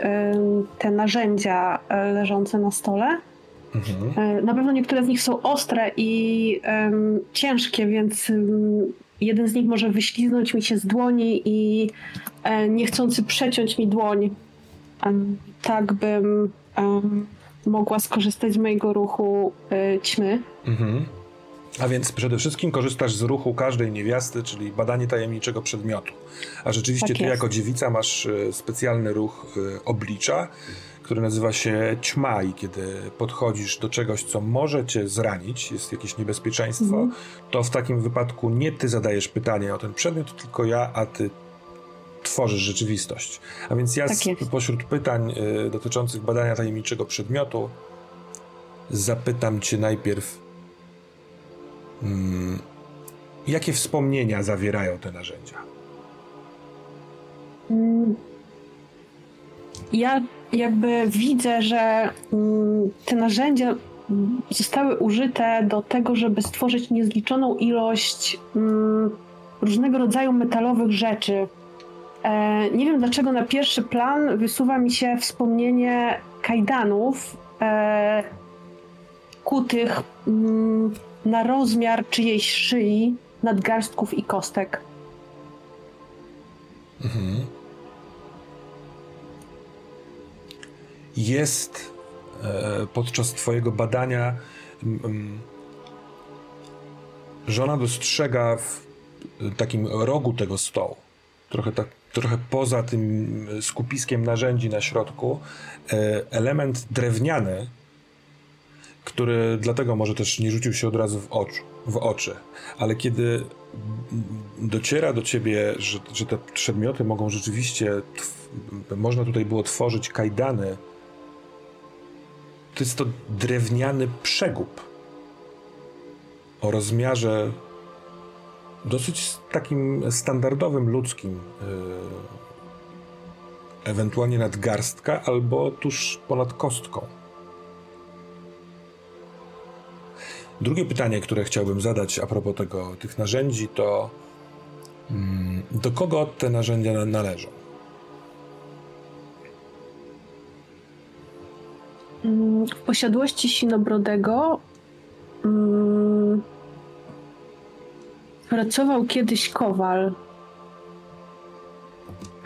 te narzędzia e, leżące na stole. Mhm. E, na pewno niektóre z nich są ostre i um, ciężkie, więc jeden z nich może wyśliznąć mi się z dłoni i e, niechcący przeciąć mi dłoń. tak bym mogła skorzystać z mojego ruchu ćmy. Mhm. A więc przede wszystkim korzystasz z ruchu każdej niewiasty, czyli badanie tajemniczego przedmiotu. A rzeczywiście tak ty jako dziewica masz specjalny ruch oblicza, który nazywa się ćma i kiedy podchodzisz do czegoś, co może cię zranić, jest jakieś niebezpieczeństwo, mhm. to w takim wypadku nie ty zadajesz pytanie o ten przedmiot, tylko ja, a ty tworzysz rzeczywistość. A więc ja tak z, pośród pytań y, dotyczących badania tajemniczego przedmiotu zapytam cię najpierw, mm, Jakie wspomnienia zawierają te narzędzia? Mm. Ja jakby widzę, że mm, te narzędzia zostały użyte do tego, żeby stworzyć niezliczoną ilość mm, różnego rodzaju metalowych rzeczy. E, nie wiem dlaczego na pierwszy plan wysuwa mi się wspomnienie kajdanów e, kutych mm, na rozmiar czyjejś szyi, nadgarstków i kostek. Mhm. Jest e, podczas Twojego badania żona dostrzega w takim rogu tego stołu, trochę, tak, trochę poza tym skupiskiem narzędzi na środku, e, element drewniany, który dlatego może też nie rzucił się od razu w, oczu, w oczy, ale kiedy dociera do ciebie, że, że te przedmioty mogą rzeczywiście, można tutaj było tworzyć kajdany, to jest to drewniany przegub o rozmiarze dosyć takim standardowym, ludzkim, yy, ewentualnie nadgarstka albo tuż ponad kostką. Drugie pytanie, które chciałbym zadać a propos tego, tych narzędzi, to mm, do kogo te narzędzia należą? W posiadłości Sinobrodego mm, pracował kiedyś kowal.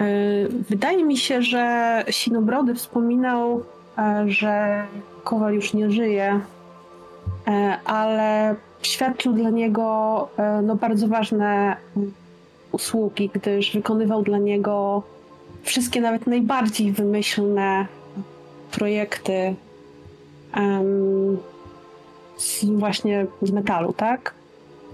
E, wydaje mi się, że Sinobrody wspominał, e, że kowal już nie żyje, e, ale świadczył dla niego no, bardzo ważne usługi, gdyż wykonywał dla niego wszystkie nawet najbardziej wymyślne projekty z, właśnie z metalu, tak?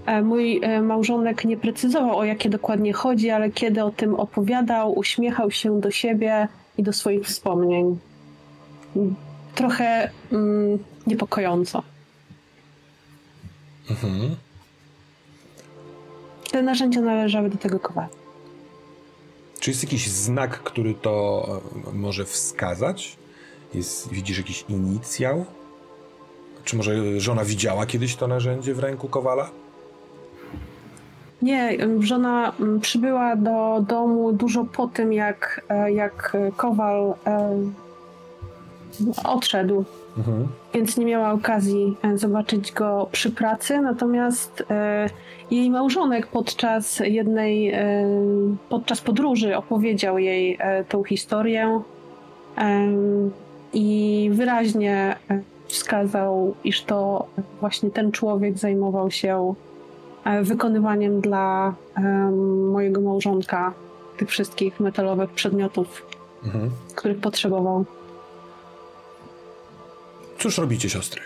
E, mój e, małżonek nie precyzował, o jakie dokładnie chodzi, ale kiedy o tym opowiadał, uśmiechał się do siebie i do swoich wspomnień. Trochę mm, niepokojąco. Mhm. Te narzędzia należały do tego kowala. Czy jest jakiś znak, który to e, może wskazać? Jest, widzisz jakiś inicjał? Czy może żona widziała kiedyś to narzędzie w ręku kowala? Nie, żona przybyła do domu dużo po tym, jak, e, jak Kowal e, odszedł. Mhm. Więc nie miała okazji e, zobaczyć go przy pracy. Natomiast jej małżonek podczas jednej, podczas podróży opowiedział jej tą historię i wyraźnie wskazał, iż to właśnie ten człowiek zajmował się E, wykonywaniem dla mojego małżonka tych wszystkich metalowych przedmiotów, mhm. których potrzebował. Cóż robicie, siostry?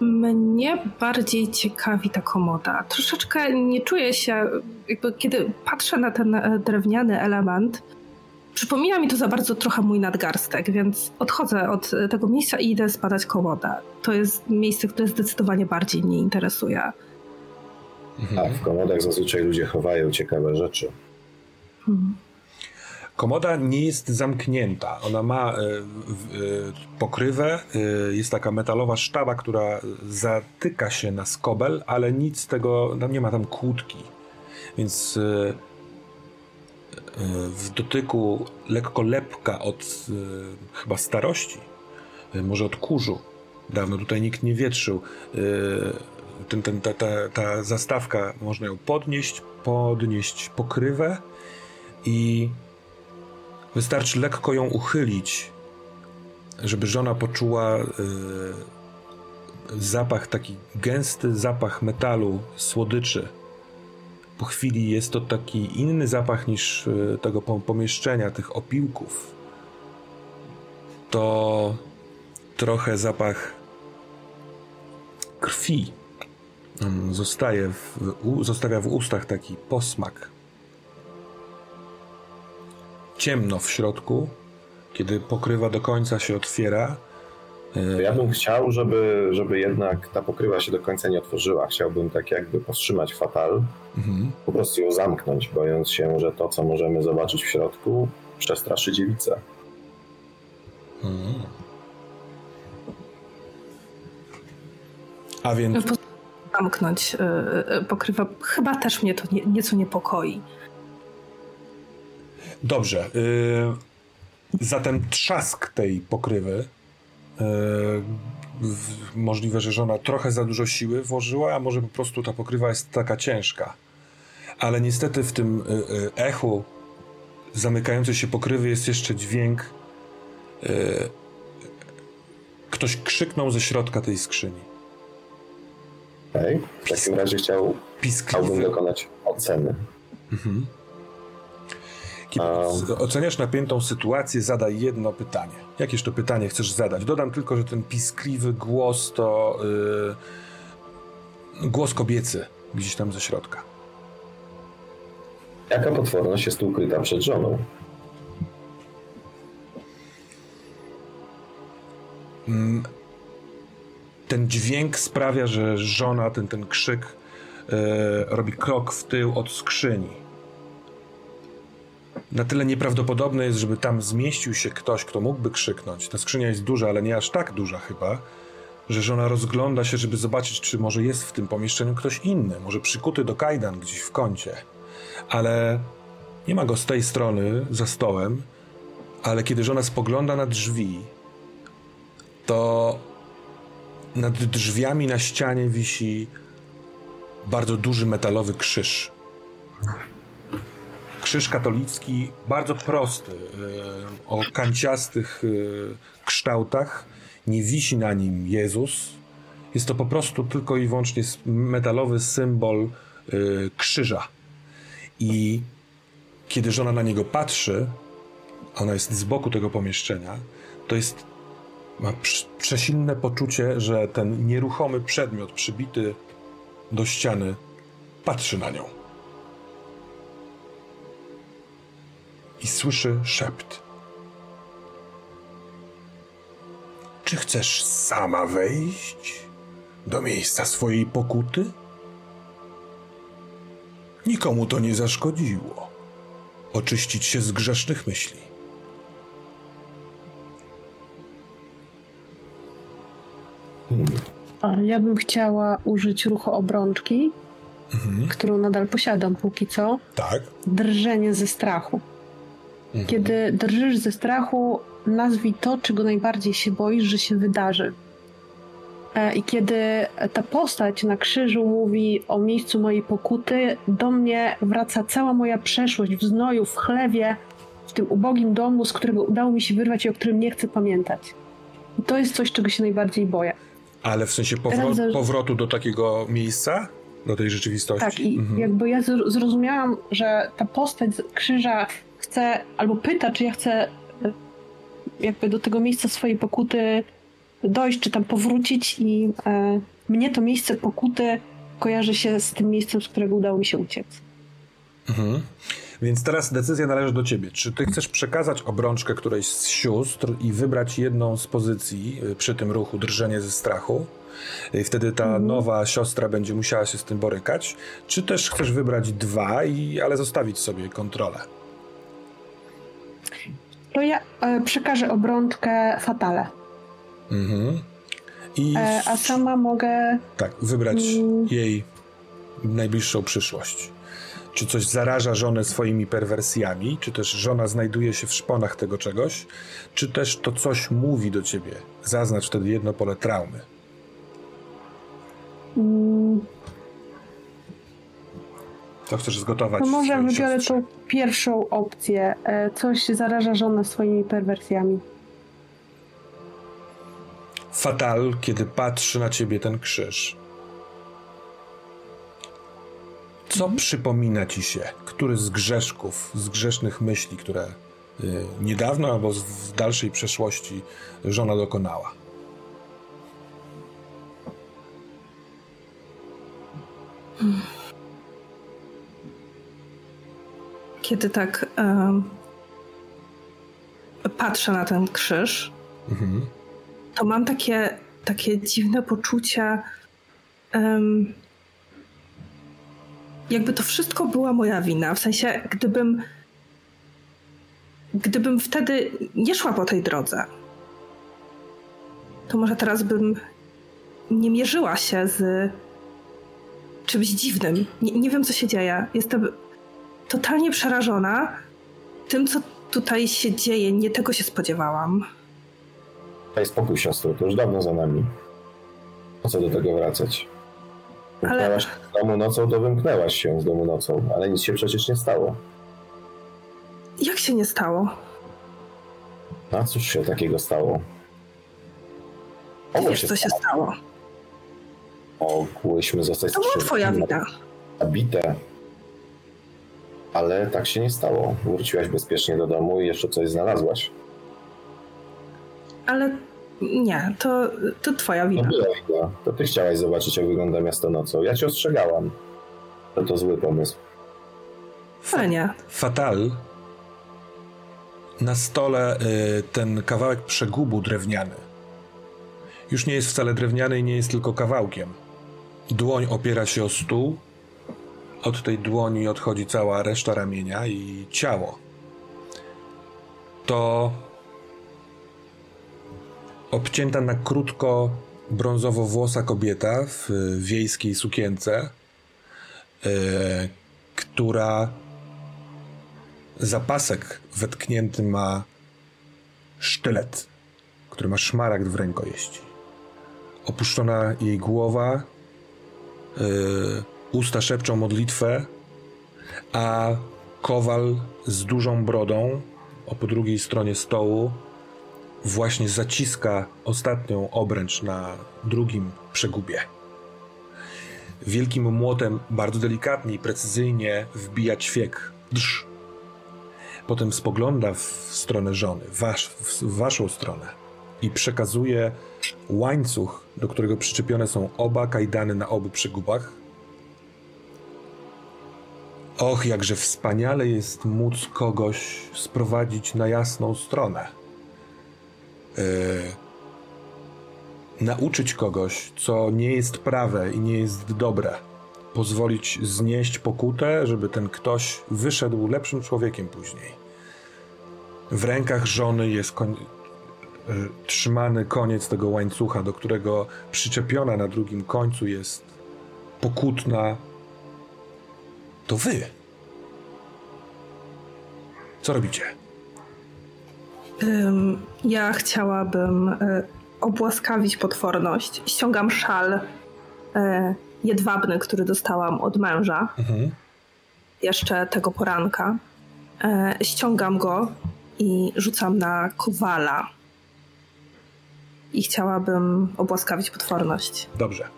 Mnie bardziej ciekawi ta komoda. Troszeczkę nie czuję się, jakby kiedy patrzę na ten e, drewniany element, Przypomina mi to za bardzo trochę mój nadgarstek, więc odchodzę od tego miejsca i idę zbadać komodę. To jest miejsce, które zdecydowanie bardziej mnie interesuje. A w komodach zazwyczaj ludzie chowają ciekawe rzeczy. Hmm. Komoda nie jest zamknięta. Ona ma y, y, pokrywę, y, jest taka metalowa sztaba, która zatyka się na skobel, ale nic z tego, nie ma tam kłódki. Więc w dotyku lekko lepka od e, chyba starości, e, może od kurzu. Dawno tutaj nikt nie wietrzył. Ten, ten, ta, ta, ta zastawka, można ją podnieść, podnieść pokrywę i wystarczy lekko ją uchylić, żeby żona poczuła zapach, taki gęsty zapach metalu, słodyczy po chwili jest to taki inny zapach niż e, tego pomieszczenia, tych opiłków. To trochę zapach krwi. Zostaje w, zostawia w ustach taki posmak. Ciemno w środku, kiedy pokrywa do końca się otwiera, E, ja bym chciał, żeby, żeby jednak ta pokrywa się do końca nie otworzyła. Chciałbym tak jakby powstrzymać fatal, mhm. po prostu ją zamknąć, bojąc się, że to, co możemy zobaczyć w środku, przestraszy dziewicę. Mhm. A więc... Zamknąć yy, pokrywa chyba też mnie to nie, nieco niepokoi. Dobrze. Zatem trzask tej pokrywy możliwe, że żona trochę za dużo siły włożyła, a może po prostu ta pokrywa jest taka ciężka. Ale niestety w tym yy, echu zamykającej się pokrywy jest jeszcze dźwięk. Ktoś krzyknął ze środka tej skrzyni. Okej, okay. w takim razie chciał, chciałbym dokonać oceny. Mhm. Kiedy oceniasz napiętą sytuację, zadaj jedno pytanie. Jakież to pytanie chcesz zadać? Dodam tylko, że ten piskliwy głos to yy, głos kobiecy gdzieś tam ze środka. Jaka potworność jest ukryta przed żoną? Mm, ten dźwięk sprawia, że żona, ten, ten krzyk yy, robi krok w tył od skrzyni na tyle nieprawdopodobne jest, żeby tam zmieścił się ktoś, kto mógłby krzyknąć. Ta skrzynia jest duża, ale nie aż tak duża chyba, że żona rozgląda się, żeby zobaczyć, czy może jest w tym pomieszczeniu ktoś inny, może przykuty do kajdan gdzieś w kącie. Ale nie ma go z tej strony, za stołem, ale kiedy żona spogląda na drzwi, to nad drzwiami na ścianie wisi bardzo duży metalowy krzyż krzyż katolicki, bardzo prosty, e, o kanciastych e, kształtach. Nie wisi na nim Jezus. Jest to po prostu tylko i wyłącznie metalowy symbol e, krzyża. I kiedy żona na niego patrzy, ona jest z boku tego pomieszczenia, to jest ma przesilne poczucie, że ten nieruchomy przedmiot przybity do ściany patrzy na nią. i słyszy szept. Czy chcesz sama wejść do miejsca swojej pokuty? Nikomu to nie zaszkodziło. Oczyścić się z grzesznych myśli. Ja bym chciała użyć ruchu obrączki, mhm. którą nadal posiadam póki co. Tak. Drżenie ze strachu. Mhm. Kiedy drżysz ze strachu, nazwij to, czego najbardziej się boisz, że się wydarzy. E, I kiedy ta postać na krzyżu mówi o miejscu mojej pokuty, do mnie wraca cała moja przeszłość w znoju, w chlewie, w tym ubogim domu, z którego udało mi się wyrwać i o którym nie chcę pamiętać. I to jest coś, czego się najbardziej boję. Ale w sensie powro- powrotu do takiego miejsca? Do tej rzeczywistości? Tak, i mhm. jakby ja zrozumiałam, że ta postać z krzyża chce, albo pyta, czy ja chcę e, jakby do tego miejsca swojej pokuty dojść, czy tam powrócić i e, mnie to miejsce pokuty kojarzy się z tym miejscem, z którego udało mi się uciec. Mhm. Więc teraz decyzja należy do ciebie. Czy ty chcesz przekazać obrączkę którejś z sióstr i wybrać jedną z pozycji e, przy tym ruchu drżenie ze strachu? I wtedy ta mhm. nowa siostra będzie musiała się z tym borykać. Czy też chcesz wybrać dwa, i, ale zostawić sobie kontrolę? to ja e, przekażę obrączkę Fatale. Mhm. I... E, a sama mogę... Tak, wybrać mm. jej najbliższą przyszłość. Czy coś zaraża żonę swoimi perwersjami, czy też żona znajduje się w szponach tego czegoś, czy też to coś mówi do ciebie. Zaznacz wtedy jedno pole traumy. Mm. Co chcesz zgotować? To może wybiorę tą pierwszą opcję. E, coś zaraża żonę swoimi perwersjami. Fatal, kiedy patrzy na ciebie ten krzyż. Co mhm. przypomina ci się? Który z grzeszków, z grzesznych myśli, które y, niedawno albo w dalszej przeszłości żona dokonała? Hmm. kiedy tak um, patrzę na ten krzyż, mhm. To mam takie, takie dziwne poczucie, um, jakby to wszystko była moja wina. W sensie, gdybym, gdybym wtedy nie szła po tej drodze, to może teraz bym nie mierzyła się z czymś dziwnym. Nie, nie wiem, co się dzieje. Jestem totalnie przerażona tym, co tutaj się dzieje. Nie tego się spodziewałam. Daj spokój, siostro, to już dawno za nami. Po co do tego wracać? Wymknęłaś ale... z domu nocą, to wymknęłaś się z domu nocą, ale nic się przecież nie stało. Jak się nie stało? A cóż się takiego stało? Wiesz, się co się stało? Mogłyśmy zostać To była twoja wina. Zabite. Ale tak się nie stało. Wróciłaś bezpiecznie do domu i jeszcze coś znalazłaś. Ale nie, to, to twoja wina. To wina. To ty chciałaś zobaczyć, jak wygląda miasto nocą. Ja cię ostrzegałam, że to zły pomysł. Ale nie. Fatal. Na stole y, ten kawałek przegubu drewniany. Już nie jest wcale drewniany i nie jest tylko kawałkiem. Dłoń opiera się o stół. Od tej dłoni odchodzi cała reszta ramienia i ciało. To obcięta na krótko brązowo-włosa kobieta w wiejskiej sukience, yy, która zapasek wetknięty ma sztylet, który ma szmaragd w rękojeści. Opuszczona jej głowa, yy, usta szepczą modlitwę, a kowal z dużą brodą o po drugiej stronie stołu właśnie zaciska ostatnią obręcz na drugim przegubie. Wielkim młotem bardzo delikatnie i precyzyjnie wbija ćwiek. Drz. Potem spogląda w stronę żony, w waszą stronę i przekazuje łańcuch, do którego przyczepione są oba kajdany na obu przegubach. Och, jakże wspaniale jest móc kogoś sprowadzić na jasną stronę E, nauczyć kogoś, co nie jest prawe i nie jest dobre. Pozwolić znieść pokutę, żeby ten ktoś wyszedł lepszym człowiekiem później. W rękach żony jest koń... E, trzymany koniec tego łańcucha, do którego przyczepiona na drugim końcu jest pokutna. To wy. Co robicie? Ja chciałabym e, obłaskawić potworność. Ściągam szal e, jedwabny, który dostałam od męża. Mhm. Jeszcze tego poranka. E, ściągam go i rzucam na kowala. I chciałabym obłaskawić potworność. Dobrze.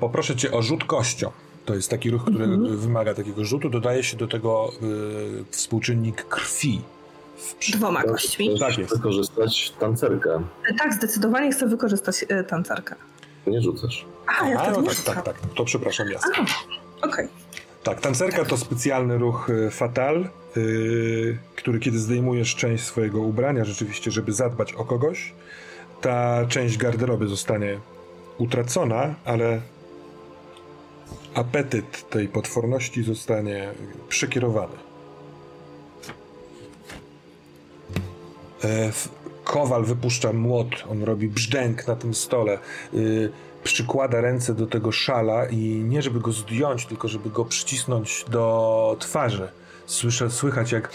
Poproszę cię o rzut kością. To jest taki ruch, który mhm. wymaga takiego rzutu. Dodaje się do tego współczynnik krwi Dwoma kośćmi. Tak jest. wykorzystać tancerkę. Tak, zdecydowanie chcę wykorzystać e, tancerkę. Nie rzucasz. A, ja A, no tak, tak, tak. To przepraszam, jasne. Okej. Okay. Tak, tancerka to specjalny ruch e, fatal, yy, który kiedy zdejmujesz część swojego ubrania, rzeczywiście, żeby zadbać o kogoś, ta część garderoby zostanie utracona, ale apetyt tej potworności zostanie przekierowany. Kowal wypuszcza młot, on robi brzdęk na tym stole, y, przykłada ręce do tego szala i nie żeby go zdjąć, tylko żeby go przycisnąć do twarzy. Słyszę, słychać jak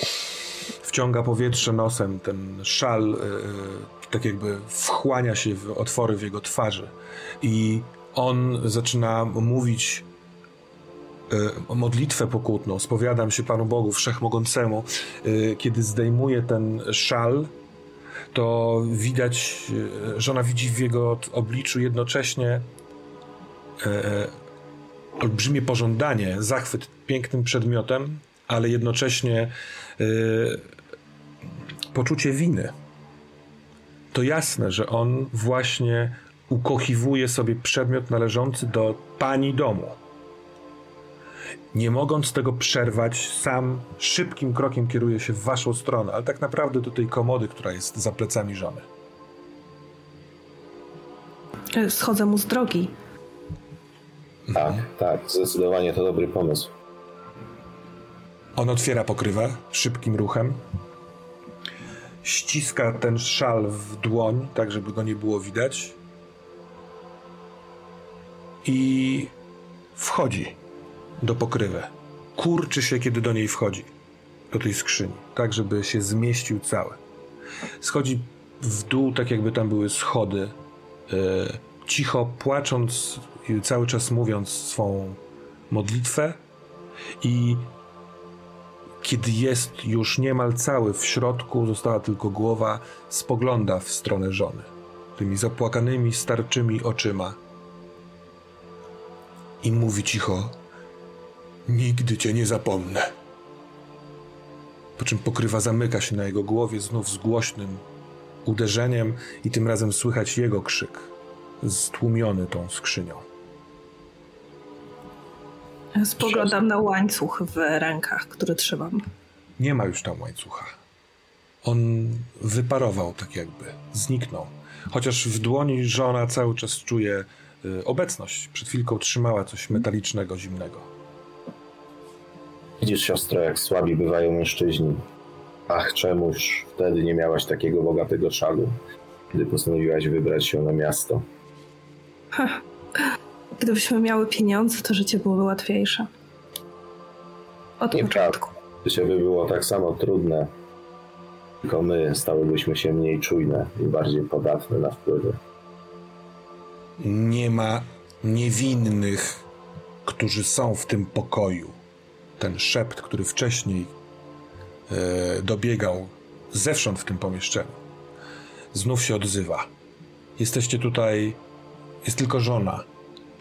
wciąga powietrze nosem, ten szal y, y, tak jakby wchłania się w otwory w jego twarzy i on zaczyna mówić modlitwę pokutną, spowiadam się Panu Bogu Wszechmogącemu, kiedy zdejmuje ten szal, to widać, że ona widzi w jego obliczu jednocześnie e, olbrzymie pożądanie, zachwyt pięknym przedmiotem, ale jednocześnie e, poczucie winy. To jasne, że on właśnie ukochiwuje sobie przedmiot należący do pani domu nie mogąc tego przerwać, sam szybkim krokiem kieruje się w waszą stronę, ale tak naprawdę do tej komody, która jest za plecami żony. E, schodzę mu z drogi. Tak, tak, zdecydowanie to dobry pomysł. On otwiera pokrywę szybkim ruchem. Ściska ten szal w dłoń, tak żeby go nie było widać. I wchodzi do pokrywy. Kurczy się, kiedy do niej wchodzi. Do tej skrzyni. Tak, żeby się zmieścił cały. Schodzi w dół, tak jakby tam były schody. Yy, cicho płacząc, cały czas mówiąc swą modlitwę. I kiedy jest już niemal cały w środku, została tylko głowa, spogląda w stronę żony. Tymi zapłakanymi, starczymi oczyma. I mówi cicho: Nigdy cię nie zapomnę. Po czym pokrywa zamyka się na jego głowie znów z głośnym uderzeniem, i tym razem słychać jego krzyk, stłumiony tą skrzynią. Spoglądam na łańcuch w rękach, który trzymam. Nie ma już tam łańcucha. On wyparował tak jakby, zniknął. Chociaż w dłoni żona cały czas czuje y, obecność. Przed chwilką trzymała coś metalicznego, zimnego. Widzisz, siostro, jak słabi bywają mężczyźni. Ach, czemuż wtedy nie miałaś takiego bogatego szalu, gdy postanowiłaś wybrać się na miasto? Gdybyśmy miały pieniądze, to życie byłoby łatwiejsze. Od początku. Życie by było tak samo trudne, tylko my stałybyśmy się mniej czujne i bardziej podatne na wpływy. Nie ma niewinnych, którzy są w tym pokoju. Ten szept, który wcześniej e, dobiegał zewsząd w tym pomieszczeniu, znów się odzywa. Jesteście tutaj, jest tylko żona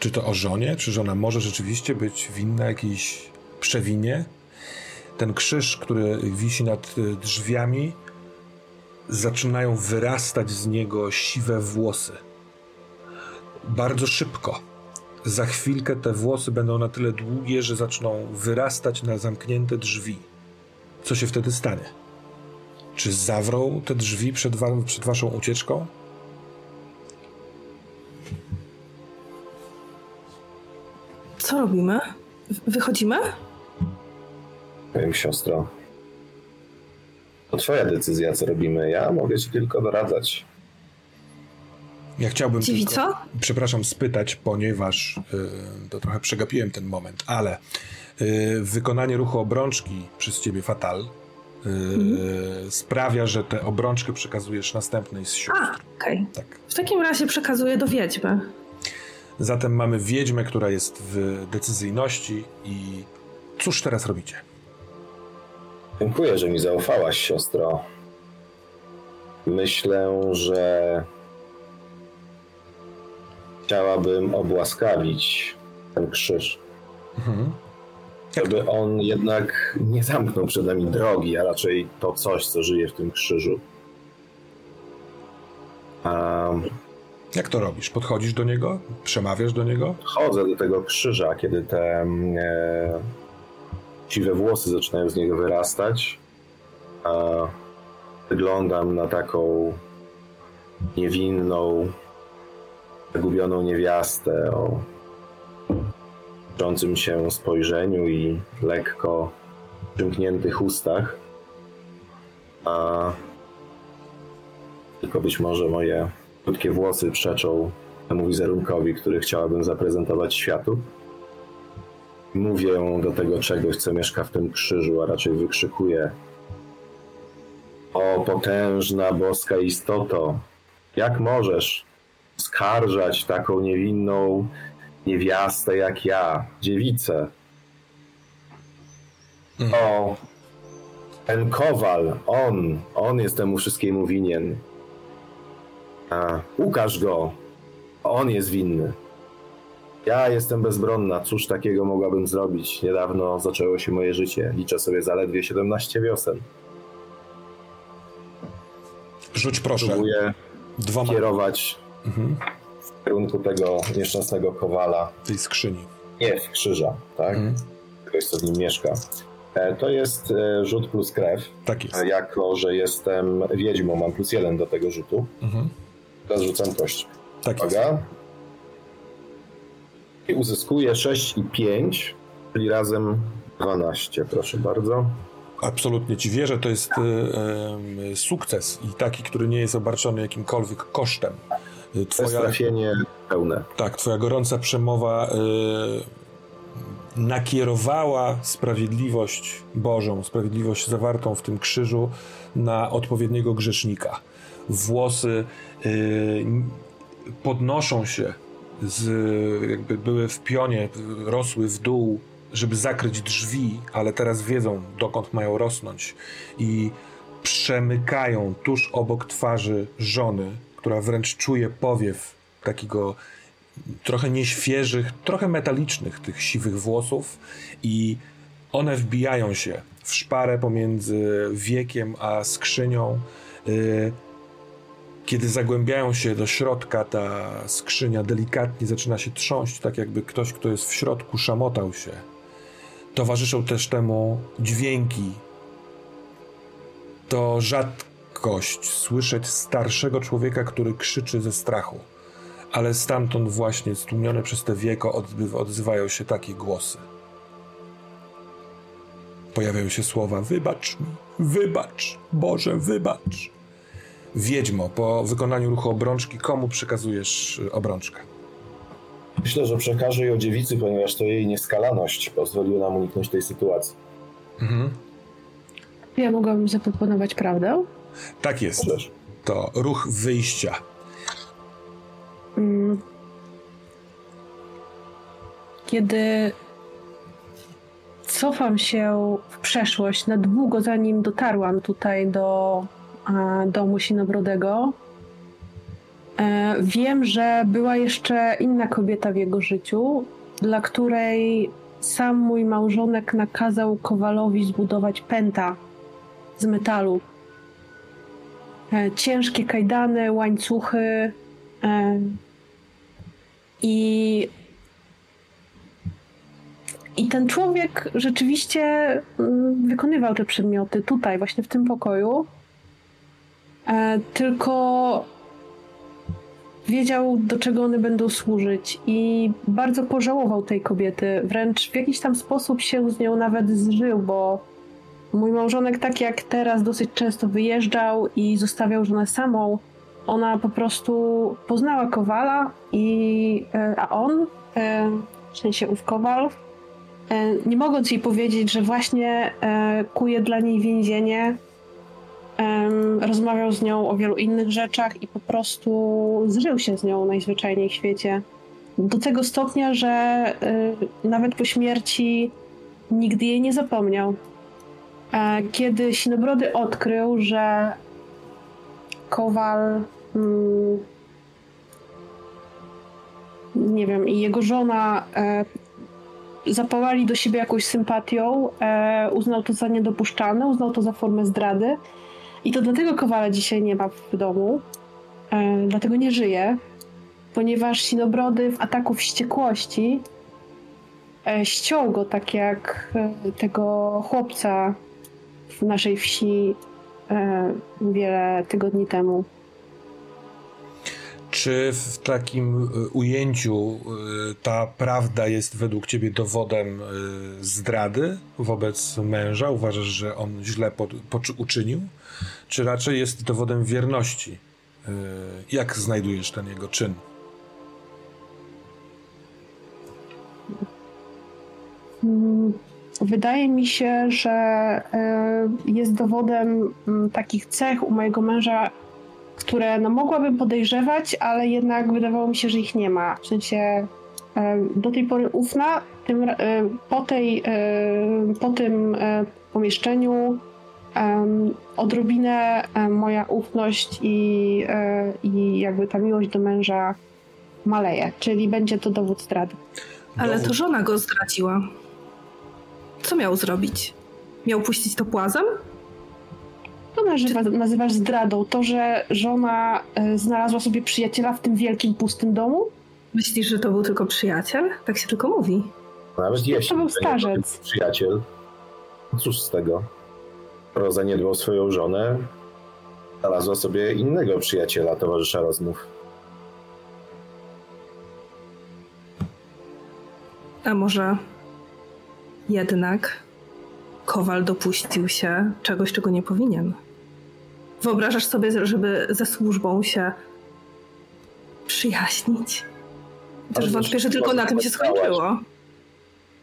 czy to o żonie? Czy żona może rzeczywiście być winna jakiejś przewinie? Ten krzyż, który wisi nad y, drzwiami, zaczynają wyrastać z niego siwe włosy. Bardzo szybko. Za chwilkę te włosy będą na tyle długie, że zaczną wyrastać na zamknięte drzwi. Co się wtedy stanie? Czy zawrą te drzwi przed, wa przed waszą ucieczką? Co robimy? Wychodzimy? Powiem siostro. To twoja decyzja, co robimy. Ja mogę ci tylko doradzać. Ja chciałbym Dziwi tylko, co? przepraszam, spytać, ponieważ yy, to trochę przegapiłem ten moment, ale yy, wykonanie ruchu obrączki przez ciebie fatal yy, mhm. sprawia, że tę obrączkę przekazujesz następnej z sióstr. A, okej. Okay. Tak. W takim razie przekazuję do wiedźmy. Zatem mamy wiedźmę, która jest w decyzyjności i cóż teraz robicie? Dziękuję, że mi zaufałaś, siostro. Myślę, że chciałabym obłaskawić ten krzyż. Mhm. Żeby on jednak nie zamknął przed nami drogi, a raczej to coś, co żyje w tym krzyżu. Um, jak to robisz? Podchodzisz do niego? Przemawiasz do niego? Chodzę do tego krzyża, kiedy te e, siwe włosy zaczynają z niego wyrastać. A wyglądam na taką niewinną, zagubioną niewiastę o krzącym się spojrzeniu i lekko przymkniętych ustach. A tylko być może moje Krótkie włosy przeczą temu wizerunkowi, który chciałabym zaprezentować światu. Mówię do tego czegoś, co mieszka w tym krzyżu, a raczej wykrzykuję. O potężna boska istoto, jak możesz skarżać taką niewinną niewiastę jak ja, dziewicę? Mhm. O, ten kowal, on, on jest temu wszystkiemu winien. A, ukaż go. On jest winny. Ja jestem bezbronna. Cóż takiego mogłabym zrobić? Niedawno zaczęło się moje życie. Liczę sobie zaledwie 17 wiosen. Rzuć proszę. Próbuję Dwoma. kierować mhm. w kierunku tego nieszczęsnego kowala. Tej skrzyni. Nie, krzyża, tak? Mhm. Ktoś, co w nim mieszka. E, to jest e, rzut plus krew. Tak jest. Jako, że jestem wiedźmą, mam plus jeden do tego rzutu. Mhm. Teraz rzucam kość. Tak jest. Uwaga. I uzyskuje 6 i 5, czyli razem 12, proszę bardzo. Absolutnie ci wierzę, to jest e, e, sukces i taki, który nie jest obarczony jakimkolwiek kosztem. Twoja, trafienie pełne. tak, twoja gorąca przemowa e, nakierowała sprawiedliwość Bożą, sprawiedliwość zawartą w tym krzyżu na odpowiedniego grzesznika. Włosy e, podnoszą się, z, jakby były w pionie, rosły w dół, żeby zakryć drzwi, ale teraz wiedzą, dokąd mają rosnąć i przemykają tuż obok twarzy żony, która wręcz czuje powiew takiego trochę nieświeżych, trochę metalicznych tych siwych włosów i one wbijają się w szparę pomiędzy wiekiem a skrzynią. Y, Kiedy zagłębiają się do środka, ta skrzynia delikatnie zaczyna się trząść, tak jakby ktoś, kto jest w środku, szamotał się. Towarzyszą też temu dźwięki. To rzadkość słyszeć starszego człowieka, który krzyczy ze strachu. Ale stamtąd właśnie, stłumione przez te wieko, odzywają się takie głosy. Pojawiają się słowa: Wybacz mi, wybacz, Boże, wybacz. Wiedźmo, po wykonaniu ruchu obrączki, komu przekazujesz y, obrączkę? Myślę, że przekażę ją dziewicy, ponieważ to jej nieskalaność pozwoliła nam uniknąć tej sytuacji. Mhm. Ja mogłabym zaproponować prawdę. Tak jest. Możesz. To ruch wyjścia. Mm. Kiedy cofam się w przeszłość na długo, zanim dotarłam tutaj do domu Sinobrodego, e, wiem, że była jeszcze inna kobieta w jego życiu, dla której sam mój małżonek nakazał Kowalowi zbudować pęta z metalu. E, ciężkie kajdany, łańcuchy, e, i, I ten człowiek rzeczywiście mm, wykonywał te przedmioty tutaj, właśnie w tym pokoju. E, tylko wiedział, do czego one będą służyć, i bardzo pożałował tej kobiety. Wręcz w jakiś tam sposób się z nią nawet zżył, bo mój małżonek, tak jak teraz, dosyć często wyjeżdżał i zostawiał żonę samą ona po prostu poznała Kowala, i, e, a on, e, w sensie ów Kowal, e, nie mogąc jej powiedzieć, że właśnie kuje dla niej więzienie, rozmawiał z nią o wielu innych rzeczach i po prostu zżył się z nią najzwyczajniej w świecie. Do tego stopnia, że nawet po śmierci nigdy jej nie zapomniał. E, Kiedy Sinobrody odkrył, że Kowal, mm, nie wiem, i jego żona e, zapałali do siebie jakąś sympatią, e, uznał to za niedopuszczalne, uznał to za formę zdrady. I to dlatego Kowala dzisiaj nie ma w domu, dlatego nie żyje, ponieważ Sinobrody w ataku wściekłości ściął go tak jak tego chłopca w naszej wsi e, wiele tygodni temu. Czy w takim y, ujęciu y, ta prawda jest według ciebie dowodem zdrady wobec męża? Uważasz, że on źle pod, poczu- uczynił? Czy raczej jest dowodem wierności? Jak znajdujesz ten jego czyn? Mm, Wydaje mi się, że e, jest dowodem mm, takich cech u mojego męża, które no, mogłabym podejrzewać, ale jednak wydawało mi się, że ich nie ma. W sensie e, do tej pory ufna, tym, e, po, tej, po tym pomieszczeniu odrobinę moja ufność i, i jakby ta miłość do męża maleje, czyli będzie to dowód zdrady. Ale to żona go zdradziła. Co miał zrobić? Miał puścić to płazem? To nazywa, nazywasz zdradą to, że żona y, znalazła sobie przyjaciela w tym wielkim, pustym domu? Myślisz, że to był tylko przyjaciel? Tak się tylko mówi. No, Nawet jeśli to był starzec. Przyjaciel. No cóż z tego? Pro zaniedbał swoją żonę, znalazła sobie innego przyjaciela, towarzysza rozmów. A może jednak Kowal dopuścił się czegoś, czego nie powinien? Wyobrażasz sobie, żeby ze służbą się przyjaźnić? Też wątpię, że tylko na tym się skończyło.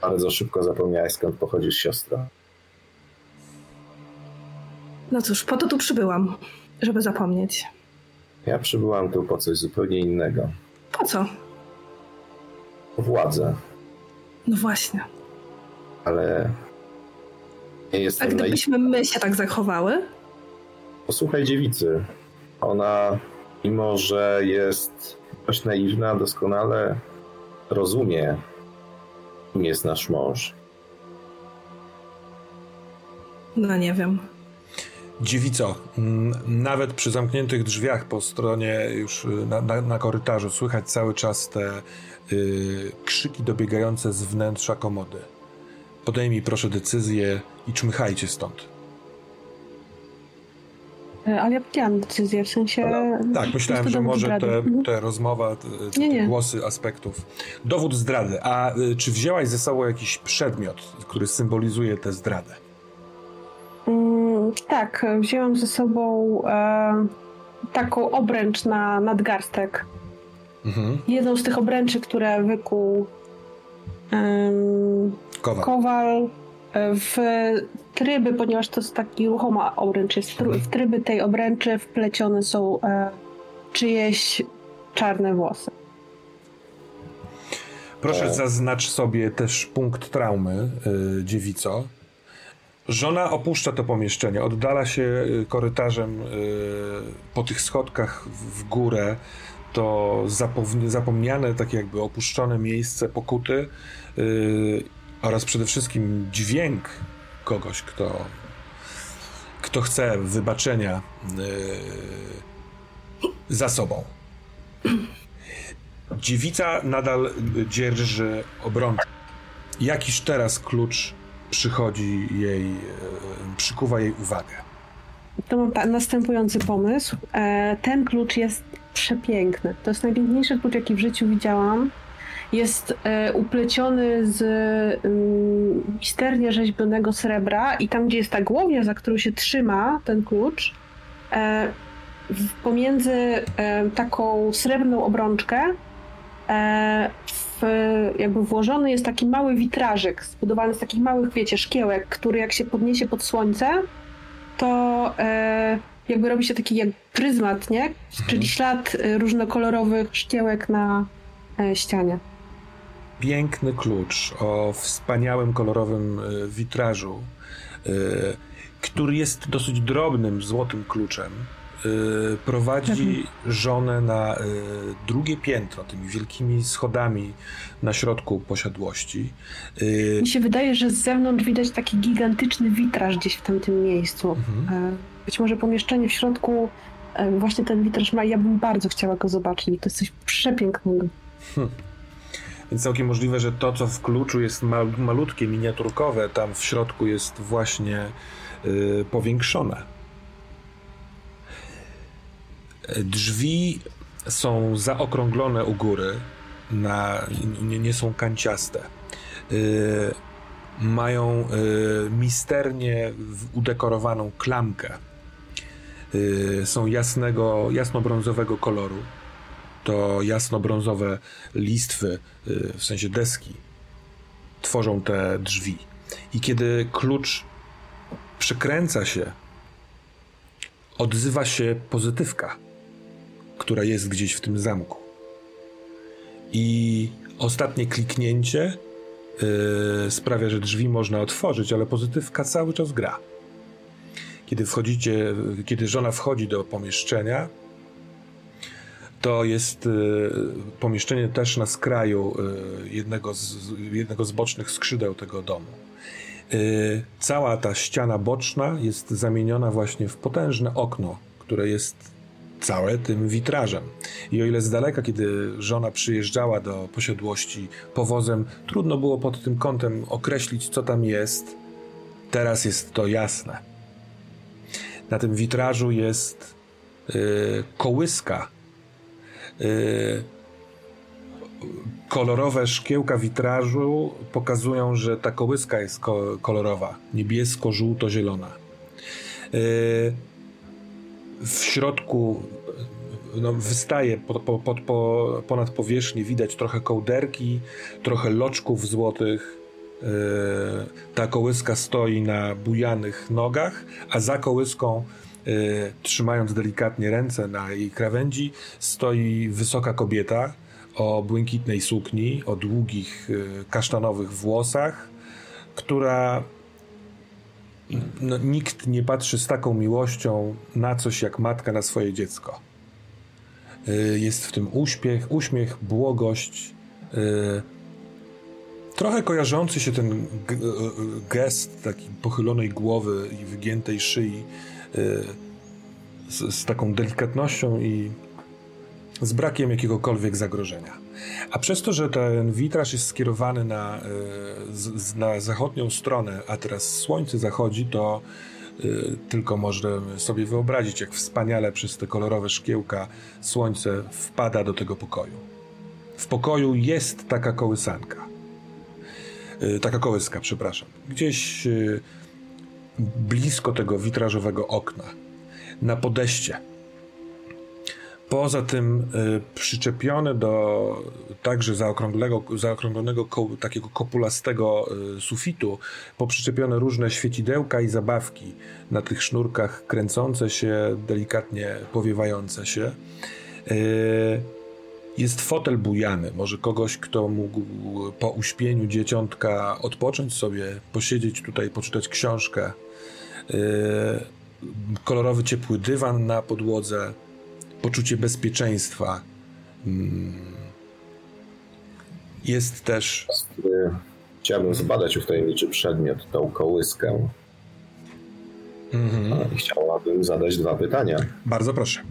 Bardzo szybko zapomniałeś, skąd pochodzisz, siostra. No cóż, po to tu przybyłam, żeby zapomnieć. Ja przybyłam tu po coś zupełnie innego. Po co? Po władzę. No właśnie. Ale nie A jestem gdybyśmy my się tak zachowały? Posłuchaj dziewicy. Ona, mimo że jest dość naiwna, doskonale rozumie, kim jest nasz mąż. No nie wiem. Dziewico, mm, nawet przy zamkniętych drzwiach po stronie już y, na, na, na korytarzu słychać cały czas te y, krzyki dobiegające z wnętrza komody. Podejmij proszę decyzję i czmychajcie stąd. E, Ale ja podjęłam decyzję, w sensie... Tak, myślałem, że może te, Mhm. te rozmowa, te, te Nie, nie. głosy aspektów. Dowód zdrady. A y, czy wzięłaś ze sobą jakiś przedmiot, który symbolizuje tę zdradę? Mm, tak, wzięłam ze sobą e, taką obręcz na nadgarstek. Mhm. Jedną z tych obręczy, które wykuł Kowal. Kowal e, w tryby, ponieważ to jest taki ruchoma obręcz, jest w tryby tej obręczy wplecione są e, czyjeś czarne włosy. Proszę Tak. zaznacz sobie też punkt traumy, y, dziewico. Żona opuszcza to pomieszczenie, oddala się korytarzem y, po tych schodkach w, w górę. To zapomniane, tak jakby opuszczone miejsce pokuty y, oraz przede wszystkim dźwięk kogoś, kto, kto chce wybaczenia y, za sobą. Dziewica nadal dzierży obrączkę. Jakiż teraz klucz przychodzi jej, y, przykuwa jej uwagę. To mam następujący pomysł. E, ten klucz jest przepiękny. To jest najpiękniejszy klucz, jaki w życiu widziałam. Jest e, upleciony z mm, misternie rzeźbionego srebra i tam, gdzie jest ta głownia, za którą się trzyma ten klucz, e, pomiędzy e, taką srebrną obrączkę w, jakby włożony jest taki mały witrażyk zbudowany z takich małych, wiecie, szkiełek, który jak się podniesie pod słońce, to jakby robi się taki jak pryzmat, nie? Czyli ślad e, różnokolorowych szkiełek na ścianie. Piękny klucz o wspaniałym kolorowym y, witrażu, y, który jest dosyć drobnym, złotym kluczem. y, Prowadzi żonę na drugie piętro, tymi wielkimi schodami na środku posiadłości. Mi się wydaje, że z zewnątrz widać taki gigantyczny witraż gdzieś w tamtym miejscu. Mhm. E, Być może pomieszczenie w środku e, właśnie ten witraż ma. Ja bym bardzo chciała go zobaczyć. To jest coś przepięknego. Więc całkiem możliwe, że to, co w kluczu jest mal, malutkie, miniaturkowe, tam w środku jest właśnie y, powiększone. Drzwi są zaokrąglone u góry, na, nie, nie są kanciaste. Y, mają y, misternie udekorowaną klamkę. Y, są jasnego, jasnobrązowego koloru to jasno-brązowe listwy, y, w sensie deski, tworzą te drzwi. I kiedy klucz przekręca się, odzywa się pozytywka, która jest gdzieś w tym zamku. I ostatnie kliknięcie y, sprawia, że drzwi można otworzyć, ale pozytywka cały czas gra. Kiedy wchodzicie, kiedy żona wchodzi do pomieszczenia, to jest y, pomieszczenie też na skraju y, jednego, z, jednego z bocznych skrzydeł tego domu. Y, cała ta ściana boczna jest zamieniona właśnie w potężne okno, które jest całe tym witrażem. I o ile z daleka, kiedy żona przyjeżdżała do posiadłości powozem, trudno było pod tym kątem określić, co tam jest, teraz jest to jasne. Na tym witrażu jest y, kołyska kolorowe szkiełka witrażu pokazują, że ta kołyska jest ko kolorowa, niebiesko-żółto-zielona. Yy, w środku no, wystaje ponad powierzchnię, widać trochę kołderki, trochę loczków złotych. Yy, ta kołyska stoi na bujanych nogach, a za kołyską, trzymając delikatnie ręce na jej krawędzi, stoi wysoka kobieta o błękitnej sukni, o długich, yy, kasztanowych włosach, która no, nikt nie patrzy z taką miłością na coś jak matka na swoje dziecko. Y, jest w tym uśmiech, uśmiech, błogość. Y, trochę kojarzący się ten y, gest takiej pochylonej głowy i wygiętej szyi z, z taką delikatnością i z brakiem jakiegokolwiek zagrożenia. A przez to, że ten witraż jest skierowany na, na zachodnią stronę, a teraz słońce zachodzi, to Y, tylko możemy sobie wyobrazić, jak wspaniale przez te kolorowe szkiełka słońce wpada do tego pokoju. W pokoju jest taka kołysanka. Y, taka kołyska, przepraszam. Gdzieś y, blisko tego witrażowego okna. Na podejście Poza tym y, przyczepione do także zaokrąglonego, zaokrąglonego ko, takiego kopulastego y, sufitu, poprzyczepione różne świecidełka i zabawki na tych sznurkach kręcące się, delikatnie powiewające się. Y, jest fotel bujany, może kogoś, kto mógł po uśpieniu dzieciątka odpocząć sobie, posiedzieć tutaj, poczytać książkę. Kolorowy, ciepły dywan na podłodze poczucie bezpieczeństwa. Mm. Jest też. Chciałbym zbadać ów tajemniczy przedmiot, tą kołyskę. Mhm. Chciałabym zadać dwa pytania. Bardzo proszę.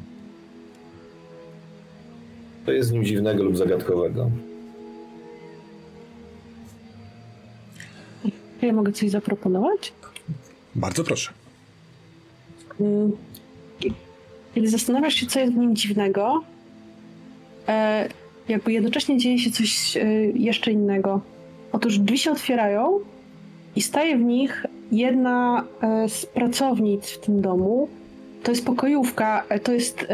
Co jest z nim dziwnego lub zagadkowego? Ja mogę coś zaproponować? Bardzo proszę. Mm kiedy zastanawiasz się, co jest w nim dziwnego, e, jakby jednocześnie dzieje się coś e, jeszcze innego. Otóż drzwi się otwierają i staje w nich jedna e, z pracownic w tym domu. To jest pokojówka, to jest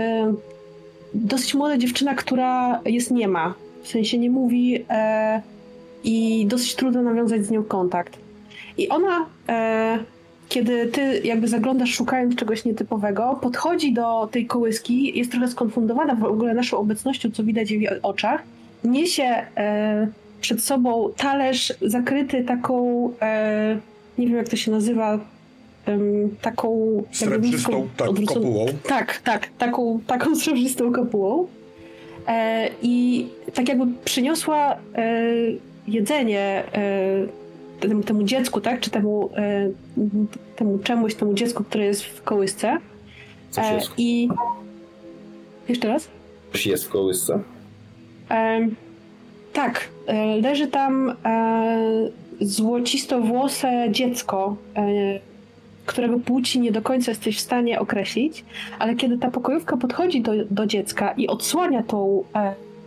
dosyć młoda dziewczyna, która jest niema. W sensie nie mówi e, i dosyć trudno nawiązać z nią kontakt. I ona kiedy ty jakby zaglądasz szukając czegoś nietypowego, podchodzi do tej kołyski, jest trochę skonfundowana w ogóle naszą obecnością, co widać w jej oczach, niesie e, przed sobą talerz zakryty taką, e, nie wiem jak to się nazywa, taką... Srebrzystą tak, kopułą. Tak, tak, taką, taką srebrzystą kopułą. E, I tak jakby przyniosła e, jedzenie e, temu, temu dziecku, tak? Czy temu, e, temu czemuś, temu dziecku, które jest w kołysce. E, I jeszcze raz? Coś jest w kołysce? E, tak. E, leży tam e, złocisto-włose dziecko, e, którego płci nie do końca jesteś w stanie określić, ale kiedy ta pokojówka podchodzi do, do dziecka i odsłania tą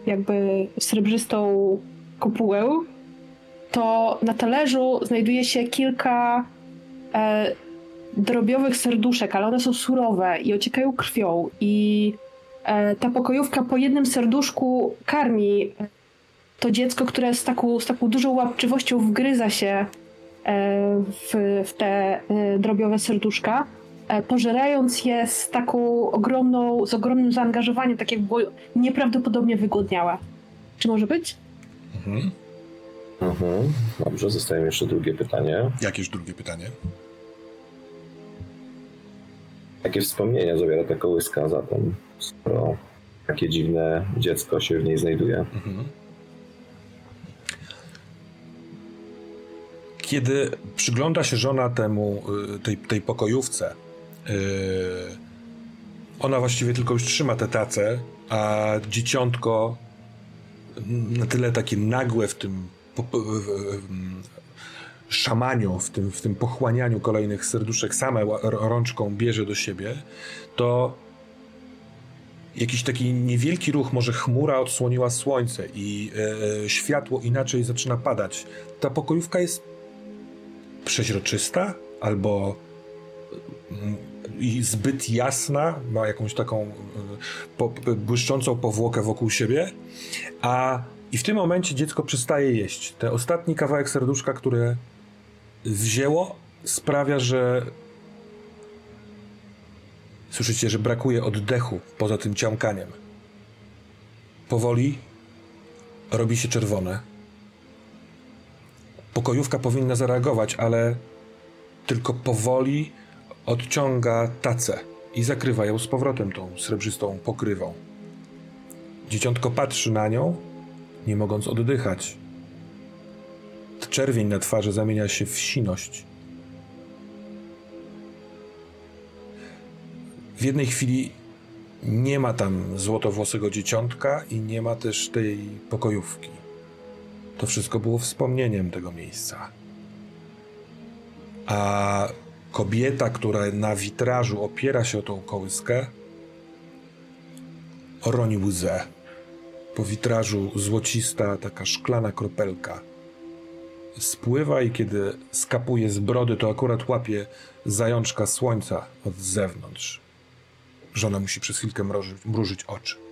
jakby srebrzystą kopułę, to na talerzu znajduje się kilka e, drobiowych serduszek, ale one są surowe i ociekają krwią. I e, ta pokojówka po jednym serduszku karmi to dziecko, które z taką, z taką dużą łapczywością wgryza się e, w, w, te e, drobiowe serduszka, e, pożerając je z taką ogromną, z ogromnym zaangażowaniem, tak jakby nieprawdopodobnie wygłodniała. Czy może być? Mhm. Mhm. Dobrze, zostaje jeszcze drugie pytanie. Jakież drugie pytanie? Jakie wspomnienia zawiera ta kołyska zatem, skoro takie dziwne dziecko się w niej znajduje? Mhm. Kiedy przygląda się żona temu, y, tej, tej pokojówce, yy, ona właściwie tylko już trzyma tę tacę, a dzieciątko na tyle takie nagłe w tym szamaniu, w tym, w tym pochłanianiu kolejnych serduszek same rączką bierze do siebie, to jakiś taki niewielki ruch, może chmura odsłoniła słońce i e, światło inaczej zaczyna padać. Ta pokojówka jest przeźroczysta albo mm, zbyt jasna, ma jakąś taką e, błyszczącą powłokę wokół siebie, a i w tym momencie dziecko przestaje jeść. Ten ostatni kawałek serduszka, które wzięło, sprawia, że słyszycie, że brakuje oddechu poza tym ciąkaniem. Powoli robi się czerwone. Pokojówka powinna zareagować, ale tylko powoli odciąga tacę i zakrywa ją z powrotem tą srebrzystą pokrywą. Dzieciątko patrzy na nią, nie mogąc oddychać. Czerwień na twarzy zamienia się w siność. W jednej chwili nie ma tam złotowłosego dzieciątka i nie ma też tej pokojówki. To wszystko było wspomnieniem tego miejsca. A kobieta, która na witrażu opiera się o tą kołyskę, roni łzę. Po witrażu złocista, taka szklana kropelka spływa i kiedy skapuje z brody, to akurat łapie zajączka słońca od zewnątrz. Żona musi przez chwilkę mrożyć, mrużyć oczy.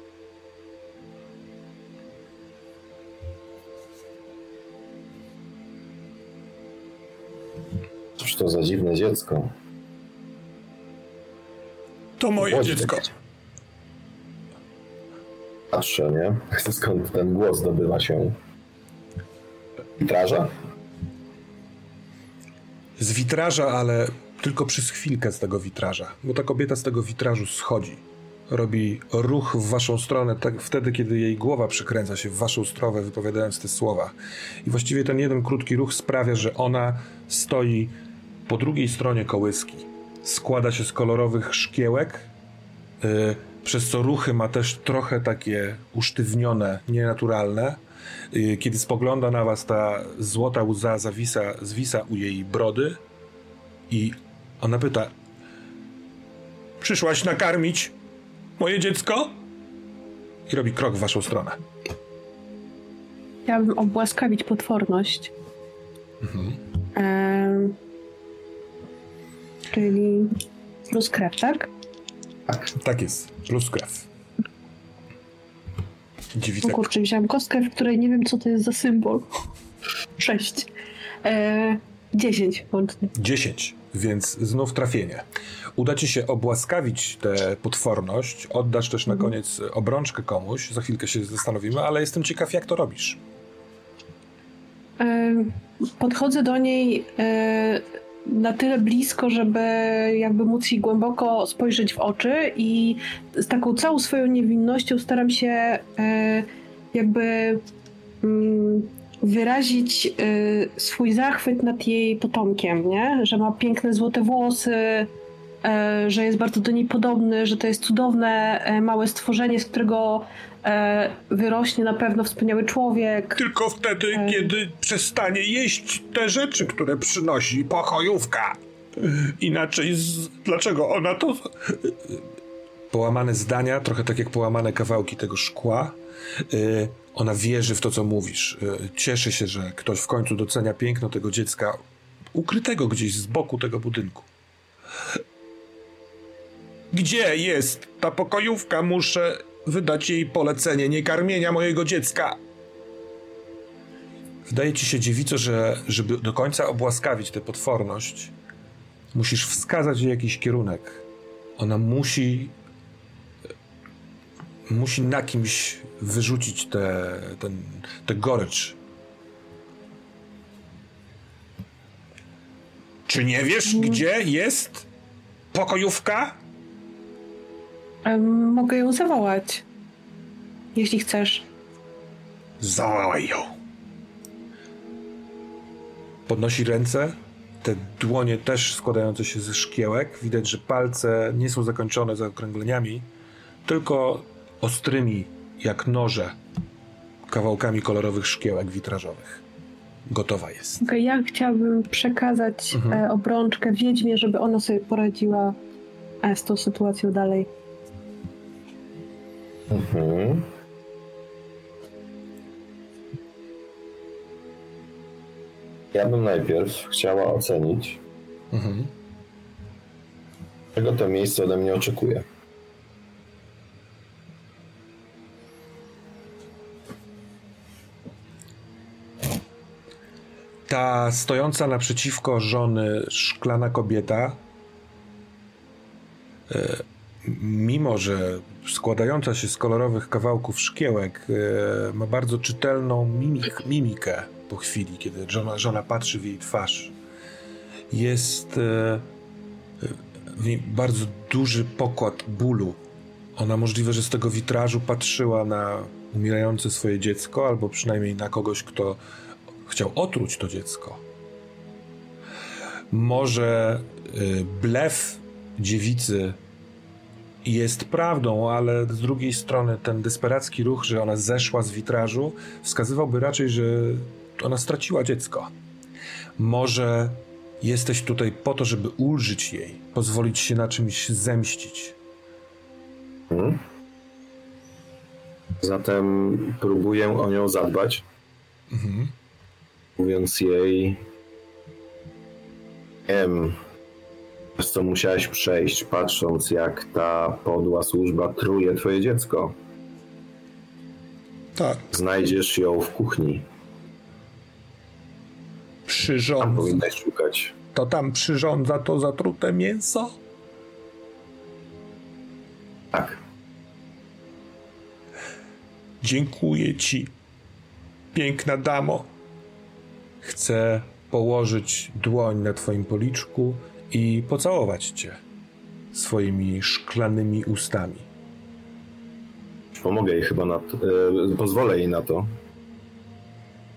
To za dziwne dziecko. To moje dziecko. Patrzę, nie? Skąd ten głos dobywa się? Witraża? Z witraża, ale tylko przez chwilkę z tego witraża, bo ta kobieta z tego witrażu schodzi. Robi ruch w waszą stronę tak, wtedy, kiedy jej głowa przykręca się w waszą stronę, wypowiadając te słowa. I właściwie ten jeden krótki ruch sprawia, że ona stoi po drugiej stronie kołyski. Składa się z kolorowych szkiełek, yy, przez co ruchy ma też trochę takie usztywnione, nienaturalne. Yy, kiedy spogląda na was, ta złota łza zawisa, zwisa u jej brody i ona pyta: Przyszłaś nakarmić moje dziecko? I robi krok w waszą stronę. Chciałabym obłaskawić potworność. Mhm. Czyli plus krew, tak? Tak. Tak jest, plus krew. Dziwitek. O kurczę, wziąłem kostkę, w której nie wiem, co to jest za symbol. Sześć. Eee, dziesięć łącznie. Dziesięć więc znów trafienie. Uda ci się obłaskawić tę potworność, oddasz też na mhm. koniec obrączkę komuś, za chwilkę się zastanowimy, ale jestem ciekaw, jak to robisz. Podchodzę do niej e, na tyle blisko, żeby jakby móc jej głęboko spojrzeć w oczy i z taką całą swoją niewinnością staram się e, jakby mm, wyrazić y, swój zachwyt nad jej potomkiem, nie? Że ma piękne złote włosy, y, że jest bardzo do niej podobny, że to jest cudowne małe stworzenie, z którego wyrośnie na pewno wspaniały człowiek. Tylko wtedy, kiedy przestanie jeść te rzeczy, które przynosi pokojówka. Inaczej, z... dlaczego ona to. Połamane zdania, trochę tak jak połamane kawałki tego szkła. Ona wierzy w to, co mówisz. E, cieszy się, że ktoś w końcu docenia piękno tego dziecka ukrytego gdzieś z boku tego budynku. Gdzie jest ta pokojówka? Muszę wydać jej polecenie nie karmienia mojego dziecka. Wydaje ci się, dziewico, że żeby do końca obłaskawić tę potworność, musisz wskazać jej jakiś kierunek. Ona musi musi na kimś wyrzucić tę te, te gorycz. Czy nie wiesz, hmm. gdzie jest pokojówka? Mogę ją zawołać, jeśli chcesz. Zawołaj ją. Podnosi ręce, te dłonie też składające się ze szkiełek. Widać, że palce nie są zakończone zaokrągleniami, tylko ostrymi jak noże kawałkami kolorowych szkiełek witrażowych. Gotowa jest. Okay, ja chciałabym przekazać mhm. e, obrączkę wiedźmie, żeby ona sobie poradziła e, z tą sytuacją dalej. Mhm. Ja bym najpierw chciała ocenić, Mhm. czego to miejsce ode mnie oczekuje. Ta stojąca naprzeciwko żony szklana kobieta, e, mimo że składająca się z kolorowych kawałków szkiełek, e, ma bardzo czytelną mimik, mimikę po chwili, kiedy żona, żona patrzy w jej twarz. Jest e, w niej bardzo duży pokład bólu. Ona możliwe, że z tego witrażu patrzyła na umierające swoje dziecko, albo przynajmniej na kogoś, kto chciał otruć to dziecko. Może y, blef dziewicy jest prawdą, ale z drugiej strony ten desperacki ruch, że ona zeszła z witrażu, wskazywałby raczej, że ona straciła dziecko. Może jesteś tutaj po to, żeby ulżyć jej, pozwolić się na czymś zemścić. Mhm. Zatem próbuję o nią zadbać, Mhm. mówiąc jej wiem, przez co musiałeś przejść, patrząc jak ta podła służba truje twoje dziecko. Tak. Znajdziesz ją w kuchni. Tam Przyrządza, powinnaś szukać. to tam przyrządza to zatrute mięso? Tak. Dziękuję ci, piękna damo. Chcę położyć dłoń na twoim policzku i pocałować cię swoimi szklanymi ustami. Pomogę jej chyba na to, e, pozwolę jej na to.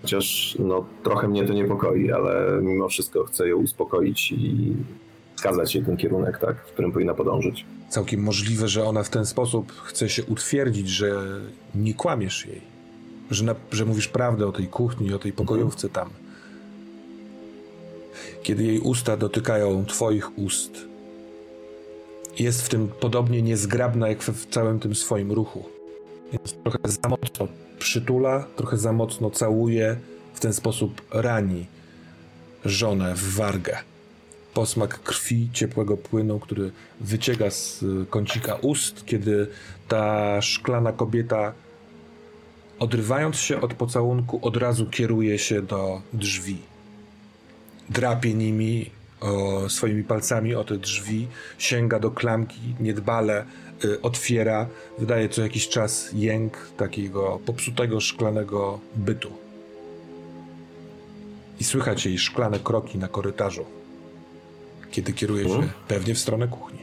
Chociaż no, trochę mnie to niepokoi, ale mimo wszystko chcę ją uspokoić i wskazać jej ten kierunek, tak, w którym powinna podążyć. Całkiem możliwe, że ona w ten sposób chce się utwierdzić, że nie kłamiesz jej. Że, na, że mówisz prawdę o tej kuchni, o tej pokojówce tam. Kiedy jej usta dotykają twoich ust, jest w tym podobnie niezgrabna jak w całym tym swoim ruchu. Więc trochę za mocno przytula, trochę za mocno całuje, w ten sposób rani żonę w wargę posmak krwi, ciepłego płynu, który wycieka z y, kącika ust, kiedy ta szklana kobieta, odrywając się od pocałunku, od razu kieruje się do drzwi. Drapie nimi o, swoimi palcami o te drzwi, sięga do klamki, niedbale y, otwiera, wydaje co jakiś czas jęk takiego popsutego szklanego bytu. I słychać jej szklane kroki na korytarzu kiedy kieruje się Mhm. pewnie w stronę kuchni.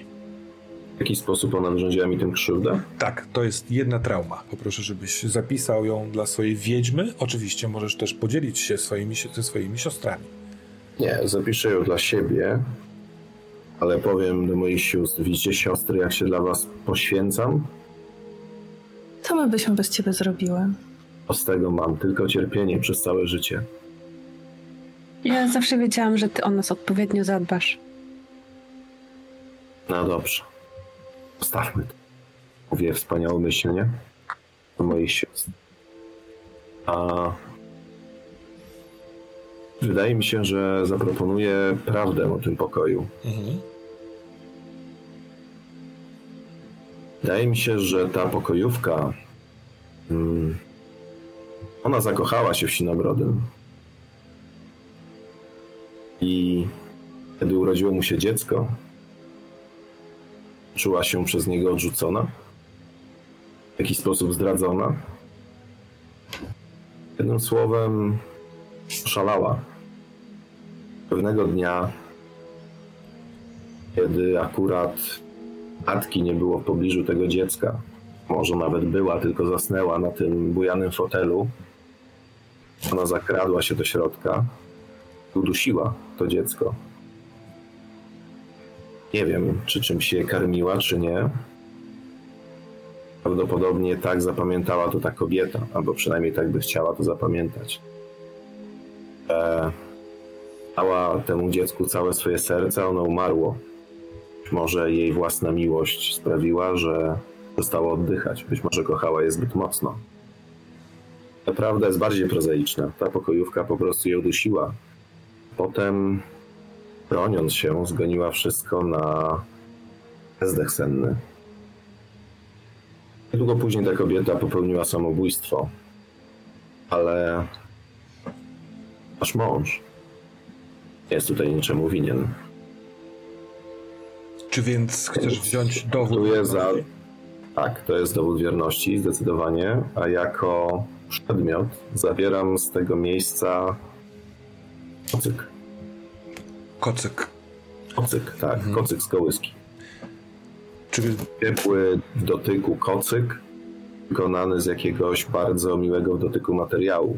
W jaki sposób ona wyrządziła mi tę krzywdę? Tak, to jest jedna trauma. Poproszę, żebyś zapisał ją dla swojej wiedźmy. Oczywiście możesz też podzielić się swoimi, ze swoimi siostrami. Nie, zapiszę ją dla siebie, ale powiem do moich sióstr, widzicie siostry, jak się dla was poświęcam? Co my byśmy bez ciebie zrobiły? To z tego mam tylko cierpienie przez całe życie. Ja zawsze wiedziałam, że ty o nas odpowiednio zadbasz. No dobrze. Zostawmy to. Mówię wspaniałomyślnie do moich sióstr. A wydaje mi się, że zaproponuję prawdę o tym pokoju. Mhm. Wydaje mi się, że ta pokojówka. Mm, ona zakochała się w Sinobrodym. I kiedy urodziło mu się dziecko, czuła się przez niego odrzucona, w jakiś sposób zdradzona. Jednym słowem, szalała. Pewnego dnia, kiedy akurat matki nie było w pobliżu tego dziecka, może nawet była, tylko zasnęła na tym bujanym fotelu, ona zakradła się do środka udusiła to dziecko. Nie wiem, czy czymś je karmiła, czy nie. Prawdopodobnie tak zapamiętała to ta kobieta, albo przynajmniej tak by chciała to zapamiętać. E, dała temu dziecku całe swoje serce, ono umarło. Może jej własna miłość sprawiła, że przestało oddychać. Być może kochała je zbyt mocno. Ta prawda jest bardziej prozaiczna. Ta pokojówka po prostu ją dusiła. Potem, broniąc się, zgoniła wszystko na bezdech senny. Niedługo później ta kobieta popełniła samobójstwo. Ale nasz mąż jest tutaj niczemu winien. Czy więc chcesz wziąć dowód? Za... Tak, to jest dowód wierności, zdecydowanie. A jako przedmiot zabieram z tego miejsca kocyk. Kocyk. Kocyk, tak, kocyk z kołyski. Czy Ciepły w dotyku kocyk, wykonany z jakiegoś bardzo miłego w dotyku materiału,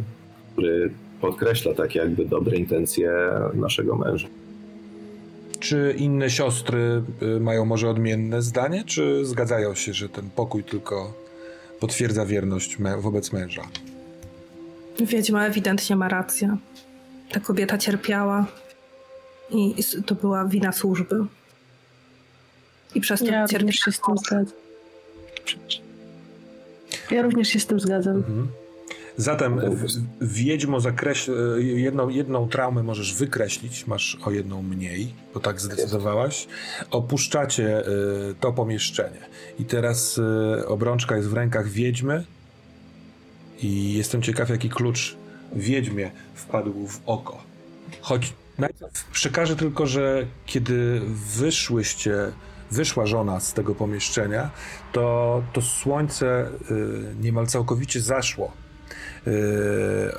który podkreśla tak jakby dobre intencje naszego męża. Czy inne siostry y, mają może odmienne zdanie, czy zgadzają się, że ten pokój tylko potwierdza wierność wobec męża? Wiedźma ewidentnie ma rację. Ta kobieta cierpiała i to była wina służby. I przez to Ja cierpiała. również się z tym zgadzam. Ja również się z tym zgadzam. Zatem wiedźmo zakreśl... y, jedną, jedną traumę możesz wykreślić, masz o jedną mniej, bo tak zdecydowałaś. Opuszczacie y, to pomieszczenie. I teraz y, obrączka jest w rękach wiedźmy i jestem ciekaw, jaki klucz wiedźmie wpadł w oko. Choć najpierw przekażę tylko, że kiedy wyszłyście, wyszła żona z tego pomieszczenia, to, to słońce y, niemal całkowicie zaszło. Y,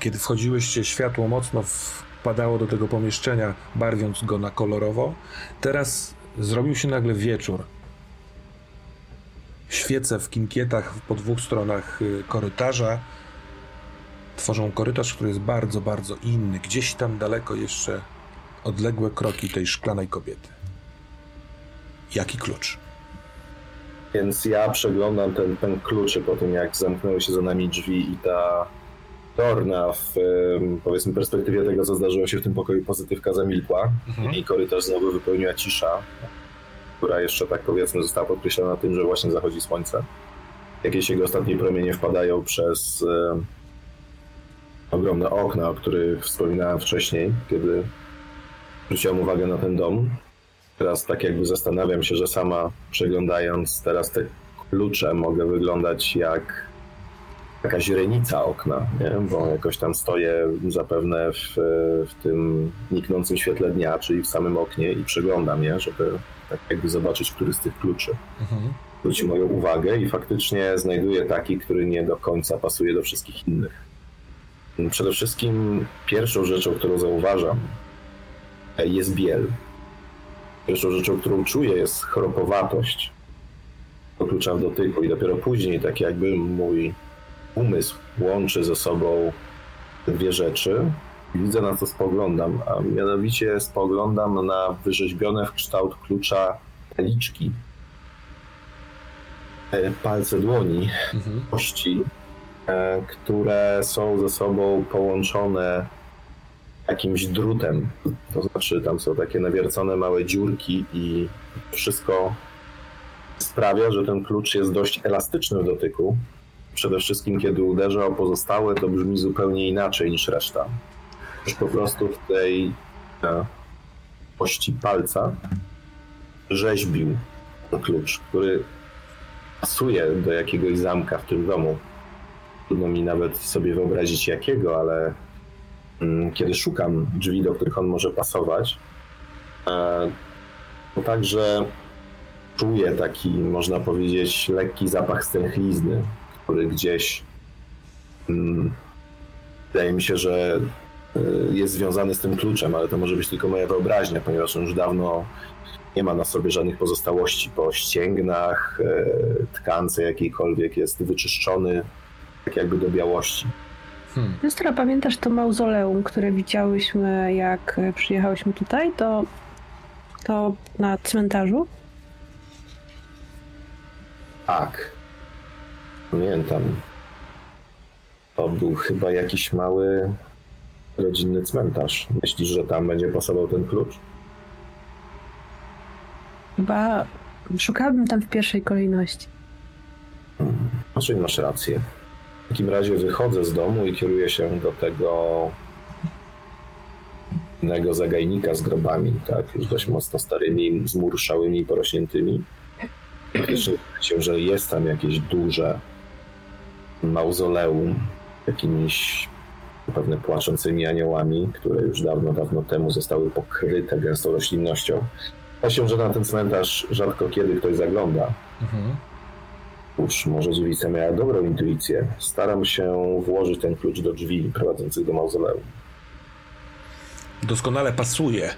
kiedy wchodziłyście, światło mocno wpadało do tego pomieszczenia, barwiąc go na kolorowo. Teraz zrobił się nagle wieczór. Świece w kinkietach po dwóch stronach y, korytarza tworzą korytarz, który jest bardzo, bardzo inny. Gdzieś tam daleko jeszcze odległe kroki tej szklanej kobiety. Jaki klucz? Więc ja przeglądam ten, ten kluczy po tym, jak zamknęły się za nami drzwi i ta Torna w powiedzmy perspektywie tego, co zdarzyło się w tym pokoju, pozytywka zamilkła i korytarz znowu wypełniła cisza, która jeszcze tak powiedzmy została podkreślona tym, że właśnie zachodzi słońce. Jakieś jego ostatnie promienie wpadają przez em, ogromne okna, o których wspominałem wcześniej, kiedy zwróciłem uwagę na ten dom. Teraz tak jakby zastanawiam się, że sama przeglądając teraz te klucze mogę wyglądać jak taka źrenica okna, nie? bo jakoś tam stoję zapewne w, w tym niknącym świetle dnia, czyli w samym oknie i przeglądam je, żeby tak jakby zobaczyć, który z tych kluczy zwróci moją uwagę i faktycznie znajduję taki, który nie do końca pasuje do wszystkich innych. Przede wszystkim pierwszą rzeczą, którą zauważam jest biel. Pierwszą rzeczą, którą czuję, jest chropowatość. Klucza w dotyku i dopiero później, tak jakby mój umysł łączy ze sobą dwie rzeczy. Widzę na co spoglądam, a mianowicie spoglądam na wyrzeźbione w kształt klucza liczki. E, Palce dłoni, kości, e, które są ze sobą połączone jakimś drutem. To znaczy, tam są takie nawiercone małe dziurki i wszystko sprawia, że ten klucz jest dość elastyczny w dotyku. Przede wszystkim, kiedy uderza o pozostałe, to brzmi zupełnie inaczej niż reszta. Już po prostu w tej e, kości palca rzeźbił klucz, który pasuje do jakiegoś zamka w tym domu. Trudno mi nawet sobie wyobrazić jakiego, ale kiedy szukam drzwi, do których on może pasować, e, to także czuję taki, można powiedzieć, lekki zapach stęchlizny, który gdzieś mm, wydaje mi się, że y, jest związany z tym kluczem, ale to może być tylko moja wyobraźnia, ponieważ on już dawno nie ma na sobie żadnych pozostałości po ścięgnach, y, tkance jakiejkolwiek, jest wyczyszczony tak jakby do białości. Siostra, pamiętasz to mauzoleum, które widziałyśmy, jak przyjechałyśmy tutaj? To, to na cmentarzu? Tak. Pamiętam. To był chyba jakiś mały rodzinny cmentarz. Myślisz, że tam będzie pasował ten klucz? Chyba szukałabym tam w pierwszej kolejności. Znaczy masz rację. W takim razie wychodzę z domu i kieruję się do tego innego zagajnika z grobami, tak, już dość mocno starymi, zmurszałymi, porośniętymi. Faktycznie się, że jest tam jakieś duże mauzoleum, jakimiś pewne płaczącymi aniołami, które już dawno, dawno temu zostały pokryte gęstą roślinnością. Się, że na ten cmentarz rzadko kiedy ktoś zagląda. Mhm. Już może dziewica miała dobrą intuicję. Staram się włożyć ten klucz do drzwi prowadzących do mauzoleum. Doskonale pasuje.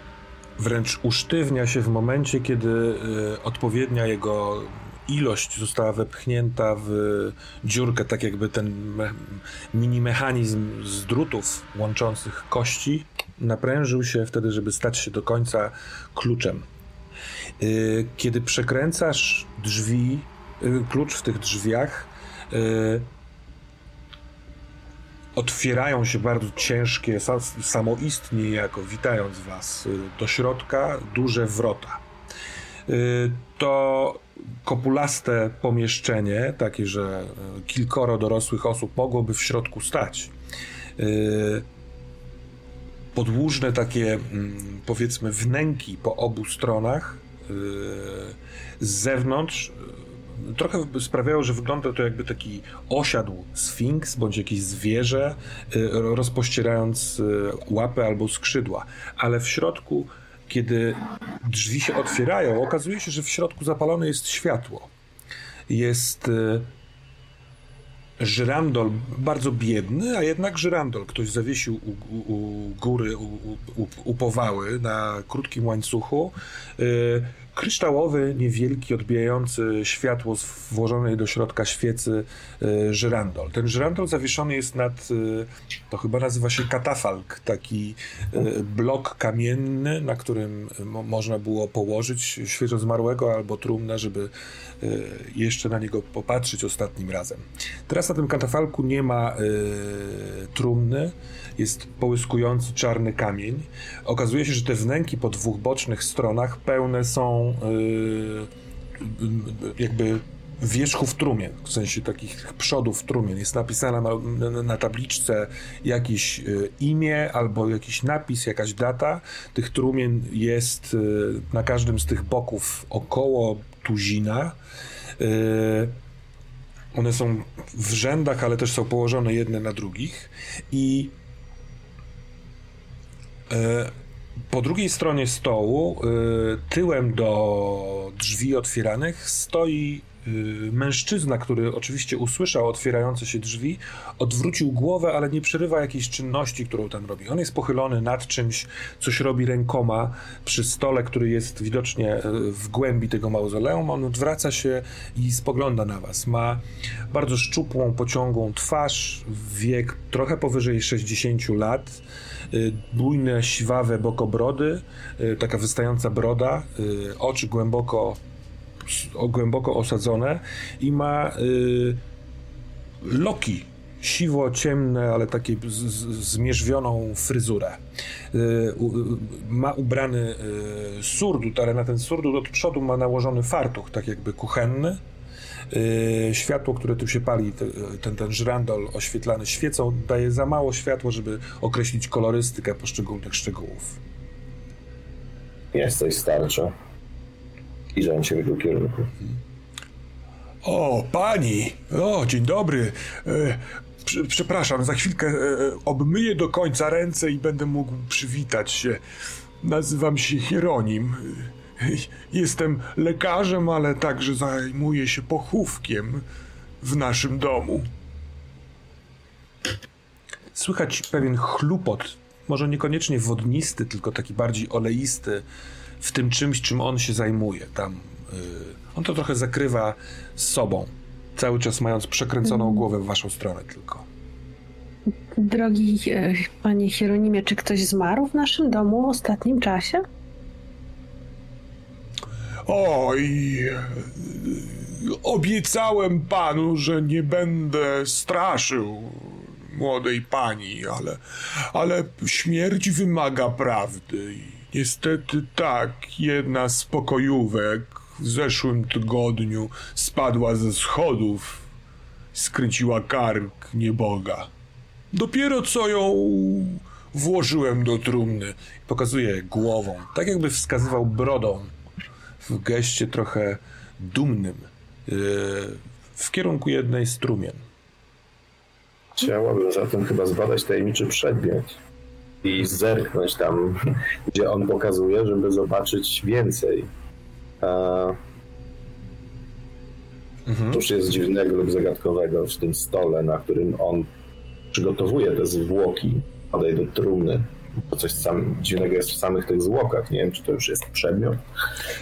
Wręcz usztywnia się w momencie, kiedy y, odpowiednia jego ilość została wepchnięta w dziurkę, tak jakby ten mini mechanizm z drutów łączących kości naprężył się wtedy, żeby stać się do końca kluczem. Y, kiedy przekręcasz drzwi, klucz w tych drzwiach, y, otwierają się bardzo ciężkie, samoistnie jako witając was do środka, duże wrota. To kopulaste pomieszczenie, takie, że kilkoro dorosłych osób mogłoby w środku stać. Podłużne takie, mm, powiedzmy, wnęki po obu stronach z zewnątrz trochę sprawiało, że wygląda to jakby taki osiadł sfinks bądź jakieś zwierzę, e, rozpościerając e, łapy albo skrzydła. Ale w środku, kiedy drzwi się otwierają, okazuje się, że w środku zapalone jest światło. Jest żyrandol bardzo biedny, a jednak żyrandol. Ktoś zawiesił u, u, u góry, u, u, powały na krótkim łańcuchu. Y, kryształowy, niewielki, odbijający światło z włożonej do środka świecy y, żyrandol. Ten żyrandol zawieszony jest nad, y, to chyba nazywa się katafalk, taki y, blok kamienny, na którym można było położyć świeżo zmarłego albo trumnę, żeby jeszcze na niego popatrzeć ostatnim razem. Teraz na tym katafalku nie ma trumny, jest połyskujący czarny kamień. Okazuje się, że te wnęki po dwóch bocznych stronach pełne są yy, jakby wierzchów trumien, w sensie takich przodów trumien. Jest napisane na, tabliczce jakieś y, imię albo jakiś napis, jakaś data. Tych trumien jest y, na każdym z tych boków około tuzina. One są w rzędach, ale też są położone jedne na drugich i po drugiej stronie stołu, e, tyłem do drzwi otwieranych, stoi e, mężczyzna, który oczywiście usłyszał otwierające się drzwi, odwrócił głowę, ale nie przerywa jakiejś czynności, którą tam robi. On jest pochylony nad czymś, coś robi rękoma przy stole, który jest widocznie w głębi tego mauzoleum. On odwraca się i spogląda na was. Ma bardzo szczupłą, pociągłą twarz, wiek trochę powyżej 60 lat bujne, siwawe bokobrody, y, taka wystająca broda, y, oczy głęboko, głęboko osadzone i ma loki siwo-ciemne, ale takie zmierzwioną fryzurę. Ma ubrany surdut, ale na ten surdut od przodu ma nałożony fartuch, tak jakby kuchenny światło, które tu się pali, ten, ten żrandol oświetlany świecą, daje za mało światła, żeby określić kolorystykę poszczególnych szczegółów. Jesteś starcza. Zbliżam się w jego kierunku. O, pani! O, dzień dobry. E, przepraszam, za chwilkę e, obmyję do końca ręce i będę mógł przywitać się. Nazywam się Hieronim. Jestem lekarzem, ale także zajmuję się pochówkiem w naszym domu. Słychać pewien chlupot, może niekoniecznie wodnisty, tylko taki bardziej oleisty w tym czymś, czym on się zajmuje. Tam yy, on to trochę zakrywa z sobą, cały czas mając przekręconą mm. głowę w waszą stronę tylko. Drogi e, panie Hieronimie, czy ktoś zmarł w naszym domu w ostatnim czasie? Oj, obiecałem panu, że nie będę straszył młodej pani, ale, ale śmierć wymaga prawdy. Niestety tak, jedna z pokojówek w zeszłym tygodniu spadła ze schodów skręciła kark nieboga. Dopiero co ją włożyłem do trumny. Pokazuje głową, tak jakby wskazywał brodą w geście trochę dumnym yy, w kierunku jednej z trumien. Chciałabym zatem chyba zbadać tajemniczy przedmiot i zerknąć tam, gdzie on pokazuje, żeby zobaczyć więcej. A... Mhm. Cóż jest dziwnego lub zagadkowego w tym stole, na którym on przygotowuje te zwłoki, podaj do trumny. To coś sam, dziwnego jest w samych tych zwłokach. Nie wiem, czy to już jest przedmiot.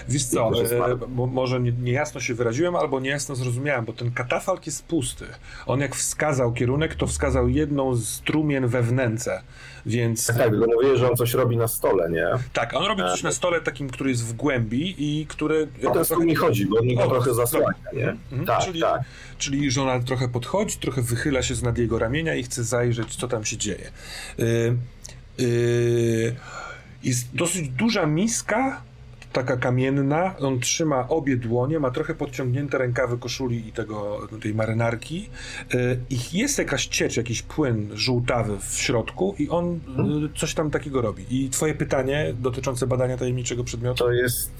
Wiesz co, e, może niejasno nie się wyraziłem, albo niejasno zrozumiałem, bo ten katafalk jest pusty. On jak wskazał kierunek, to wskazał jedną z trumien we wnęce, więc... Tak, tak, tylko mówię, że on coś robi na stole, nie? Tak, on robi coś na stole takim, który jest w głębi i który... O ten stół mi chodzi, bo on go trochę zasłania, nie? Mhm. Tak, czyli, tak. Czyli żona trochę podchodzi, trochę wychyla się z nad jego ramienia i chce zajrzeć, co tam się dzieje. Yy, Yy, jest dosyć duża miska, taka kamienna. On trzyma obie dłonie, ma trochę podciągnięte rękawy koszuli i tego, tej marynarki. Yy, ich jest jakaś ciecz, jakiś płyn żółtawy w środku i on yy, coś tam takiego robi. I twoje pytanie dotyczące badania tajemniczego przedmiotu? To jest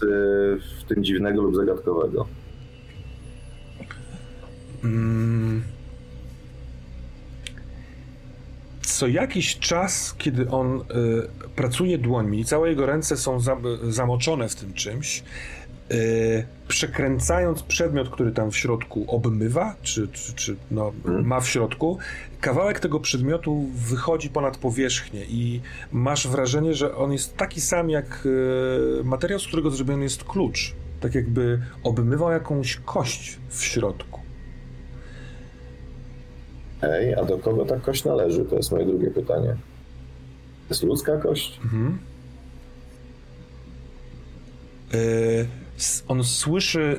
w tym dziwnego lub zagadkowego. Mm co jakiś czas, kiedy on y, pracuje dłońmi i całe jego ręce są za, zamoczone w tym czymś, y, przekręcając przedmiot, który tam w środku obmywa, czy, czy, czy no, mhm. ma w środku, kawałek tego przedmiotu wychodzi ponad powierzchnię i masz wrażenie, że on jest taki sam jak y, materiał, z którego zrobiony jest klucz. Tak jakby obmywał jakąś kość w środku. Ej, a do kogo ta kość należy? To jest moje drugie pytanie. Jest ludzka kość? Mhm. Yy, on słyszy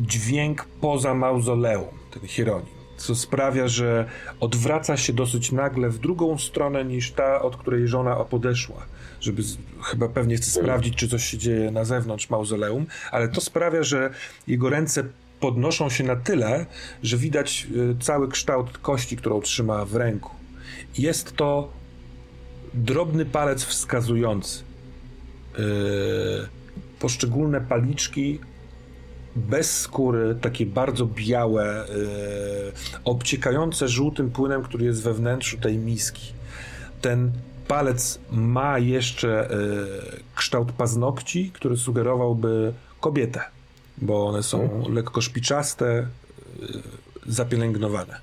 dźwięk poza mauzoleum, ten Hieronim, co sprawia, że odwraca się dosyć nagle w drugą stronę niż ta, od której żona podeszła. Żeby z, chyba pewnie chce sprawdzić, czy coś się dzieje na zewnątrz mauzoleum, ale to sprawia, że jego ręce podnoszą się na tyle, że widać y, cały kształt kości, którą trzyma w ręku. Jest to drobny palec wskazujący. Yy, poszczególne paliczki bez skóry, takie bardzo białe, yy, obciekające żółtym płynem, który jest we wnętrzu tej miski. Ten palec ma jeszcze kształt paznokci, który sugerowałby kobietę bo one są mhm. lekko szpiczaste, y, zapielęgnowane.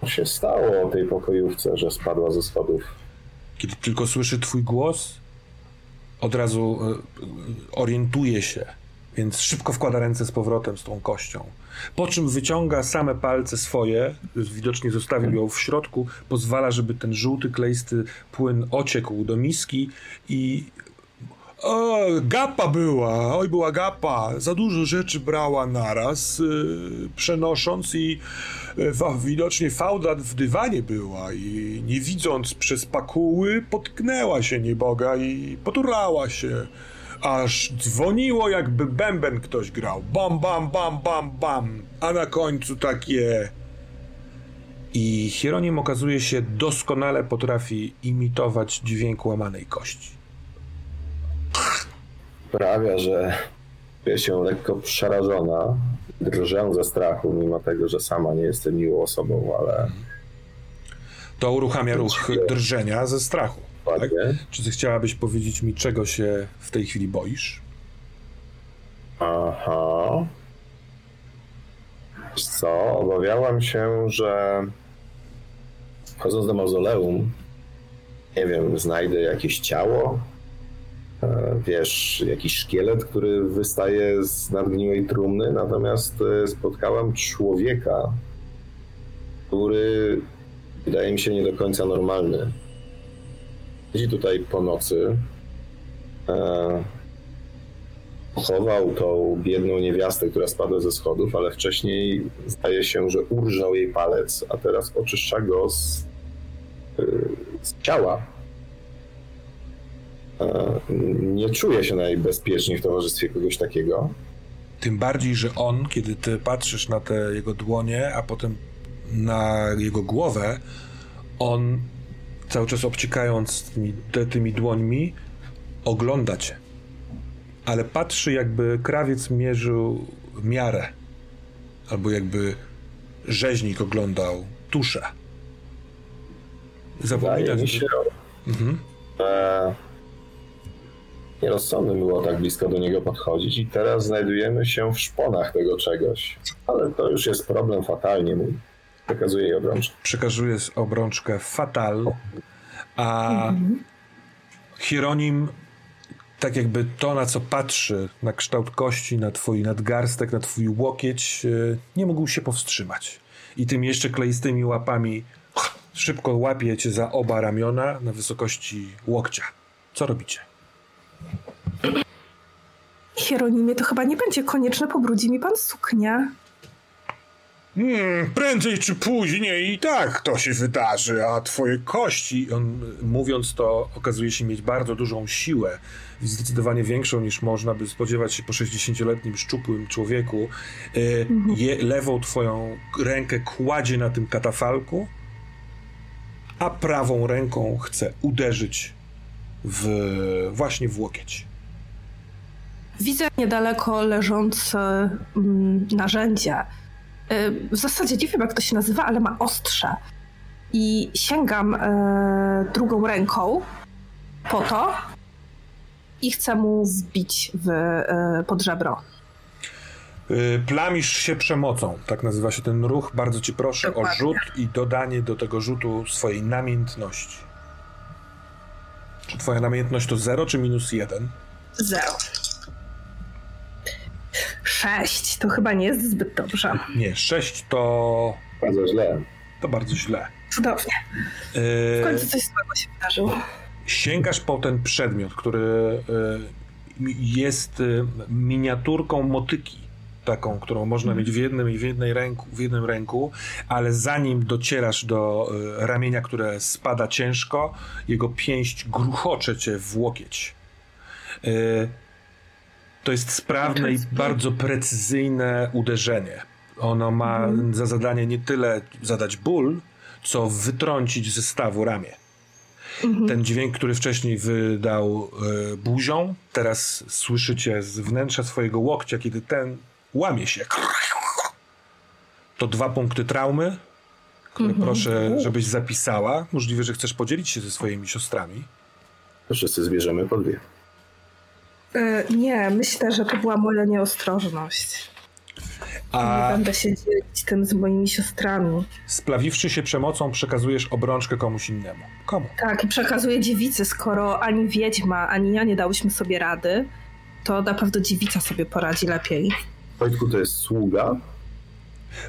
Co się stało o tej pokojówce, że spadła ze schodów? Kiedy tylko słyszy twój głos, od razu y, orientuje się, więc szybko wkłada ręce z powrotem z tą kością. Po czym wyciąga same palce swoje, widocznie zostawił ją w środku, pozwala, żeby ten żółty, kleisty płyn ociekł do miski i o, gapa była, oj była gapa. Za dużo rzeczy brała naraz, yy, przenosząc i yy, widocznie fałda w dywanie była i nie widząc przez pakuły potknęła się nieboga i poturlała się. Aż dzwoniło jakby bęben ktoś grał. Bam, bam, bam, bam, bam. A na końcu takie... I Hieronim okazuje się doskonale potrafi imitować dźwięk łamanej kości sprawia, że czuję się lekko przerażona, drżę ze strachu, mimo tego, że sama nie jestem miłą osobą, ale... To uruchamia ruch drżenia ze strachu. Tak? Czy ty chciałabyś powiedzieć mi, czego się w tej chwili boisz? Aha. Wiesz co, obawiałam się, że wchodząc do mauzoleum, nie wiem, znajdę jakieś ciało, wiesz, jakiś szkielet, który wystaje z nadgniłej trumny, natomiast e, spotkałem człowieka, który wydaje mi się nie do końca normalny. Siedzi tutaj po nocy, e, chował tą biedną niewiastę, która spadła ze schodów, ale wcześniej zdaje się, że urżał jej palec, a teraz oczyszcza go z, z ciała E, nie czuję się najbezpieczniej w towarzystwie kogoś takiego. Tym bardziej, że on, kiedy ty patrzysz na te jego dłonie, a potem na jego głowę, on cały czas obciekając tymi, te, tymi dłońmi, ogląda cię. Ale patrzy, jakby krawiec mierzył miarę. Albo jakby rzeźnik oglądał tuszę. Wydaje mi się, mhm. że nierozsądne było tak blisko do niego podchodzić i teraz znajdujemy się w szponach tego czegoś. Ale to już jest problem fatalnie mój. Przekazuję jej obrączkę. Przekazuję obrączkę fatal, a mhm. Hieronim tak jakby to, na co patrzy, na kształt kości, na twój nadgarstek, na twój łokieć, e, nie mógł się powstrzymać. I tymi jeszcze kleistymi łapami szybko łapie cię za oba ramiona na wysokości łokcia. Co robicie? Hieronimie, to chyba nie będzie konieczne, pobrudzi mi pan suknia. Hmm, prędzej czy później i tak to się wydarzy, a twoje kości, on mówiąc to, okazuje się mieć bardzo dużą siłę, zdecydowanie większą niż można by spodziewać się po 60-letnim szczupłym człowieku. Y, mhm. Je, lewą twoją rękę kładzie na tym katafalku, a prawą ręką chce uderzyć w, właśnie w łokieć. Widzę niedaleko leżące mm, narzędzie E, w zasadzie nie wiem, jak to się nazywa, ale ma ostrze. I sięgam e, drugą ręką po to i chcę mu wbić w, e, pod żebro. Plamisz się przemocą, tak nazywa się ten ruch. Bardzo ci proszę Dokładnie. o rzut i dodanie do tego rzutu swojej namiętności. Czy twoja namiętność to 0 czy minus 1? 0. Sześć to chyba nie jest zbyt dobrze. Nie, sześć to. Bardzo źle. To bardzo źle. Cudownie. W końcu coś złego się wydarzyło. Sięgasz po ten przedmiot, który e, jest e, miniaturką motyki. Taką, którą można mieć w jednym i w jednej ręku, w jednym ręku, ale zanim docierasz do e, ramienia, które spada ciężko, jego pięść gruchocze cię w łokieć. To jest sprawne i bardzo precyzyjne uderzenie. Ono ma mhm. za zadanie nie tyle zadać ból, co wytrącić ze stawu ramię. Mhm. Ten dźwięk, który wcześniej wydał y, buzią, teraz słyszycie z wnętrza swojego łokcia, kiedy ten łamie się. To dwa punkty traumy, które mhm. proszę, żebyś zapisała. Możliwe, że chcesz podzielić się ze swoimi siostrami. Wszyscy zbierzemy po dwie. E, nie, myślę, że to była moja nieostrożność. A... Nie będę się dzielić tym z moimi siostrami. Splawiwszy się przemocą, przekazujesz obrączkę komuś innemu. Komu? Tak, i przekazuję dziewicy. Skoro ani wiedźma, ani ja nie dałyśmy sobie rady, to na pewno dziewica sobie poradzi lepiej. Wojtku, to jest sługa?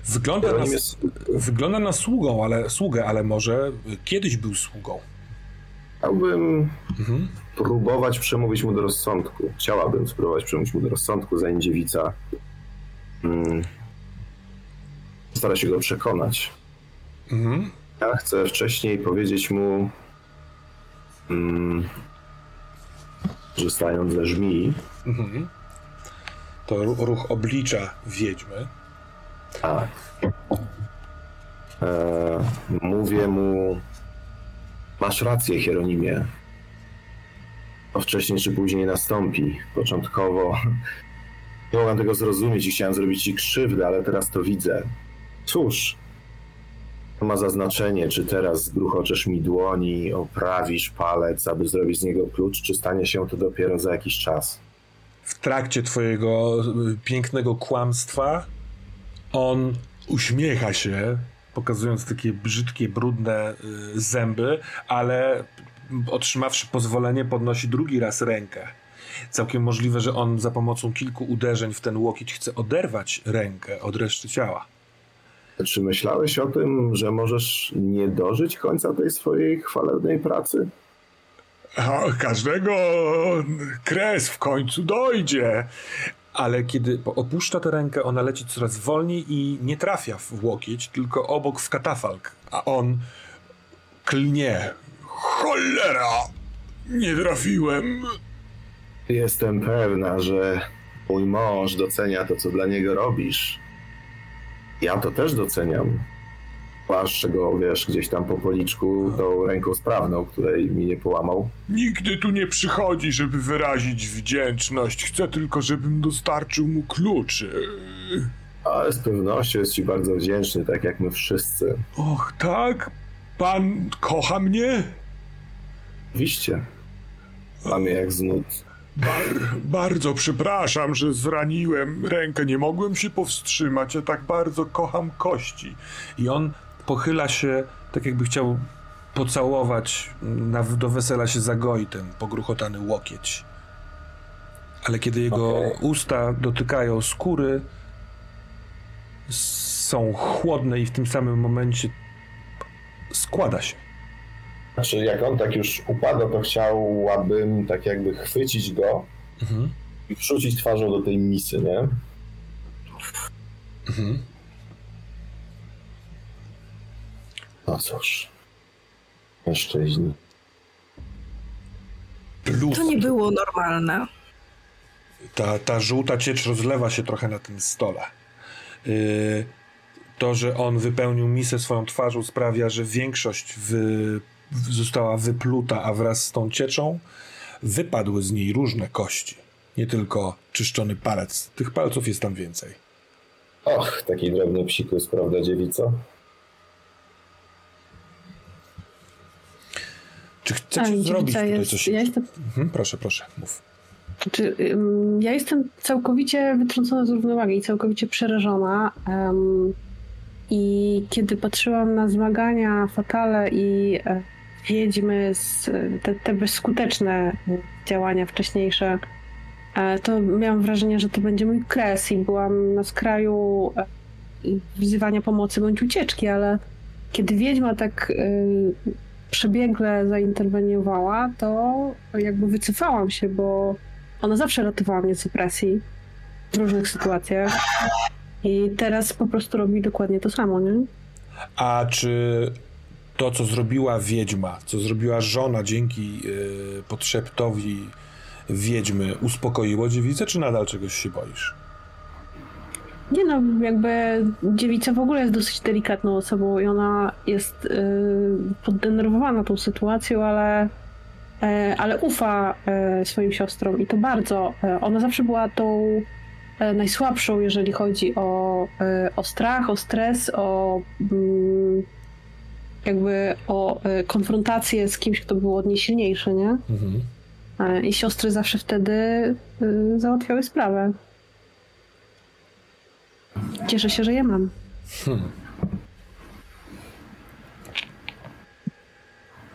Wygląda na, jest... wygląda na sługą, ale, sługę, ale może kiedyś był sługą. Chciałbym mhm. próbować przemówić mu do rozsądku. Chciałabym spróbować przemówić mu do rozsądku, zanim dziewica hmm, stara się go przekonać. Mhm. Ja chcę wcześniej powiedzieć mu, hmm, że stając ze żmii, mhm. To ruch oblicza wiedźmy. Tak. E, mówię mu, Masz rację, Hieronimie. To wcześniej czy później nastąpi. Początkowo nie mogłem tego zrozumieć i chciałem zrobić ci krzywdę, ale teraz to widzę. Cóż, to ma zaznaczenie, czy teraz zgruchoczesz mi dłoni, oprawisz palec, aby zrobić z niego klucz, czy stanie się to dopiero za jakiś czas. W trakcie twojego y, pięknego kłamstwa on uśmiecha się, pokazując takie brzydkie, brudne y, zęby, ale otrzymawszy pozwolenie, podnosi drugi raz rękę. Całkiem możliwe, że on za pomocą kilku uderzeń w ten łokieć chce oderwać rękę od reszty ciała. Czy myślałeś o tym, że możesz nie dożyć końca tej swojej chwalebnej pracy? Każdego kres w końcu dojdzie ale kiedy opuszcza tę rękę, ona leci coraz wolniej i nie trafia w łokieć, tylko obok w katafalk, a on klnie. Cholera! Nie trafiłem. Jestem pewna, że Mój mąż docenia to, co dla niego robisz. Ja to też doceniam. Zwłaszcza go, wiesz, gdzieś tam po policzku tą ręką sprawną, której mi nie połamał. Nigdy tu nie przychodzi, żeby wyrazić wdzięczność. Chcę tylko, żebym dostarczył mu kluczy. Ale z pewnością jest ci bardzo wdzięczny, tak jak my wszyscy. Och, tak? Pan kocha mnie? Oczywiście. Mamy jak z nut. Bar bardzo przepraszam, że zraniłem rękę. Nie mogłem się powstrzymać. Ja tak bardzo kocham kości. I on pochyla się, tak jakby chciał pocałować na, do wesela się zagoi ten pogruchotany łokieć. Ale kiedy jego okay. usta dotykają skóry, są chłodne i w tym samym momencie składa się. Znaczy, jak on tak już upada, to chciałabym tak jakby chwycić go mhm. i wrzucić twarzą do tej misy, nie? Mhm. No cóż. Mężczyźni. To nie było normalne. Ta, ta żółta ciecz rozlewa się trochę na tym stole. Yy, to, że on wypełnił misę swoją twarzą sprawia, że większość wy, została wypluta, a wraz z tą cieczą wypadły z niej różne kości. Nie tylko czyszczony palec. Tych palców jest tam więcej. Och, taki drobny psikus, prawda, dziewico? Czy chcecie zrobić tutaj jest, coś? Ja jestem... Mhm, proszę, proszę, mów. Znaczy, ja jestem całkowicie wytrącona z równowagi i całkowicie przerażona. Um, I kiedy patrzyłam na zmagania fatale i e, wiedźmy, z, te, te bezskuteczne działania wcześniejsze, e, to miałam wrażenie, że to będzie mój kres i byłam na skraju e, wzywania pomocy bądź ucieczki, ale kiedy wiedźma tak przebiegle zainterweniowała, to jakby wycofałam się, bo ona zawsze ratowała mnie z opresji w różnych sytuacjach. I teraz po prostu robi dokładnie to samo, nie? A czy to, co zrobiła wiedźma, co zrobiła żona dzięki yy, podszeptowi wiedźmy, uspokoiło dziewicę, czy nadal czegoś się boisz? Nie no, jakby dziewica w ogóle jest dosyć delikatną osobą i ona jest yy, poddenerwowana tą sytuacją, ale E, ale ufa e, swoim siostrom i to bardzo. E, ona zawsze była tą najsłabszą, jeżeli chodzi o, o strach, o stres, o mm, jakby o konfrontację z kimś, kto był od niej silniejszy, nie? Mhm. I siostry zawsze wtedy załatwiały sprawę. Cieszę się, że je mam. Hmm.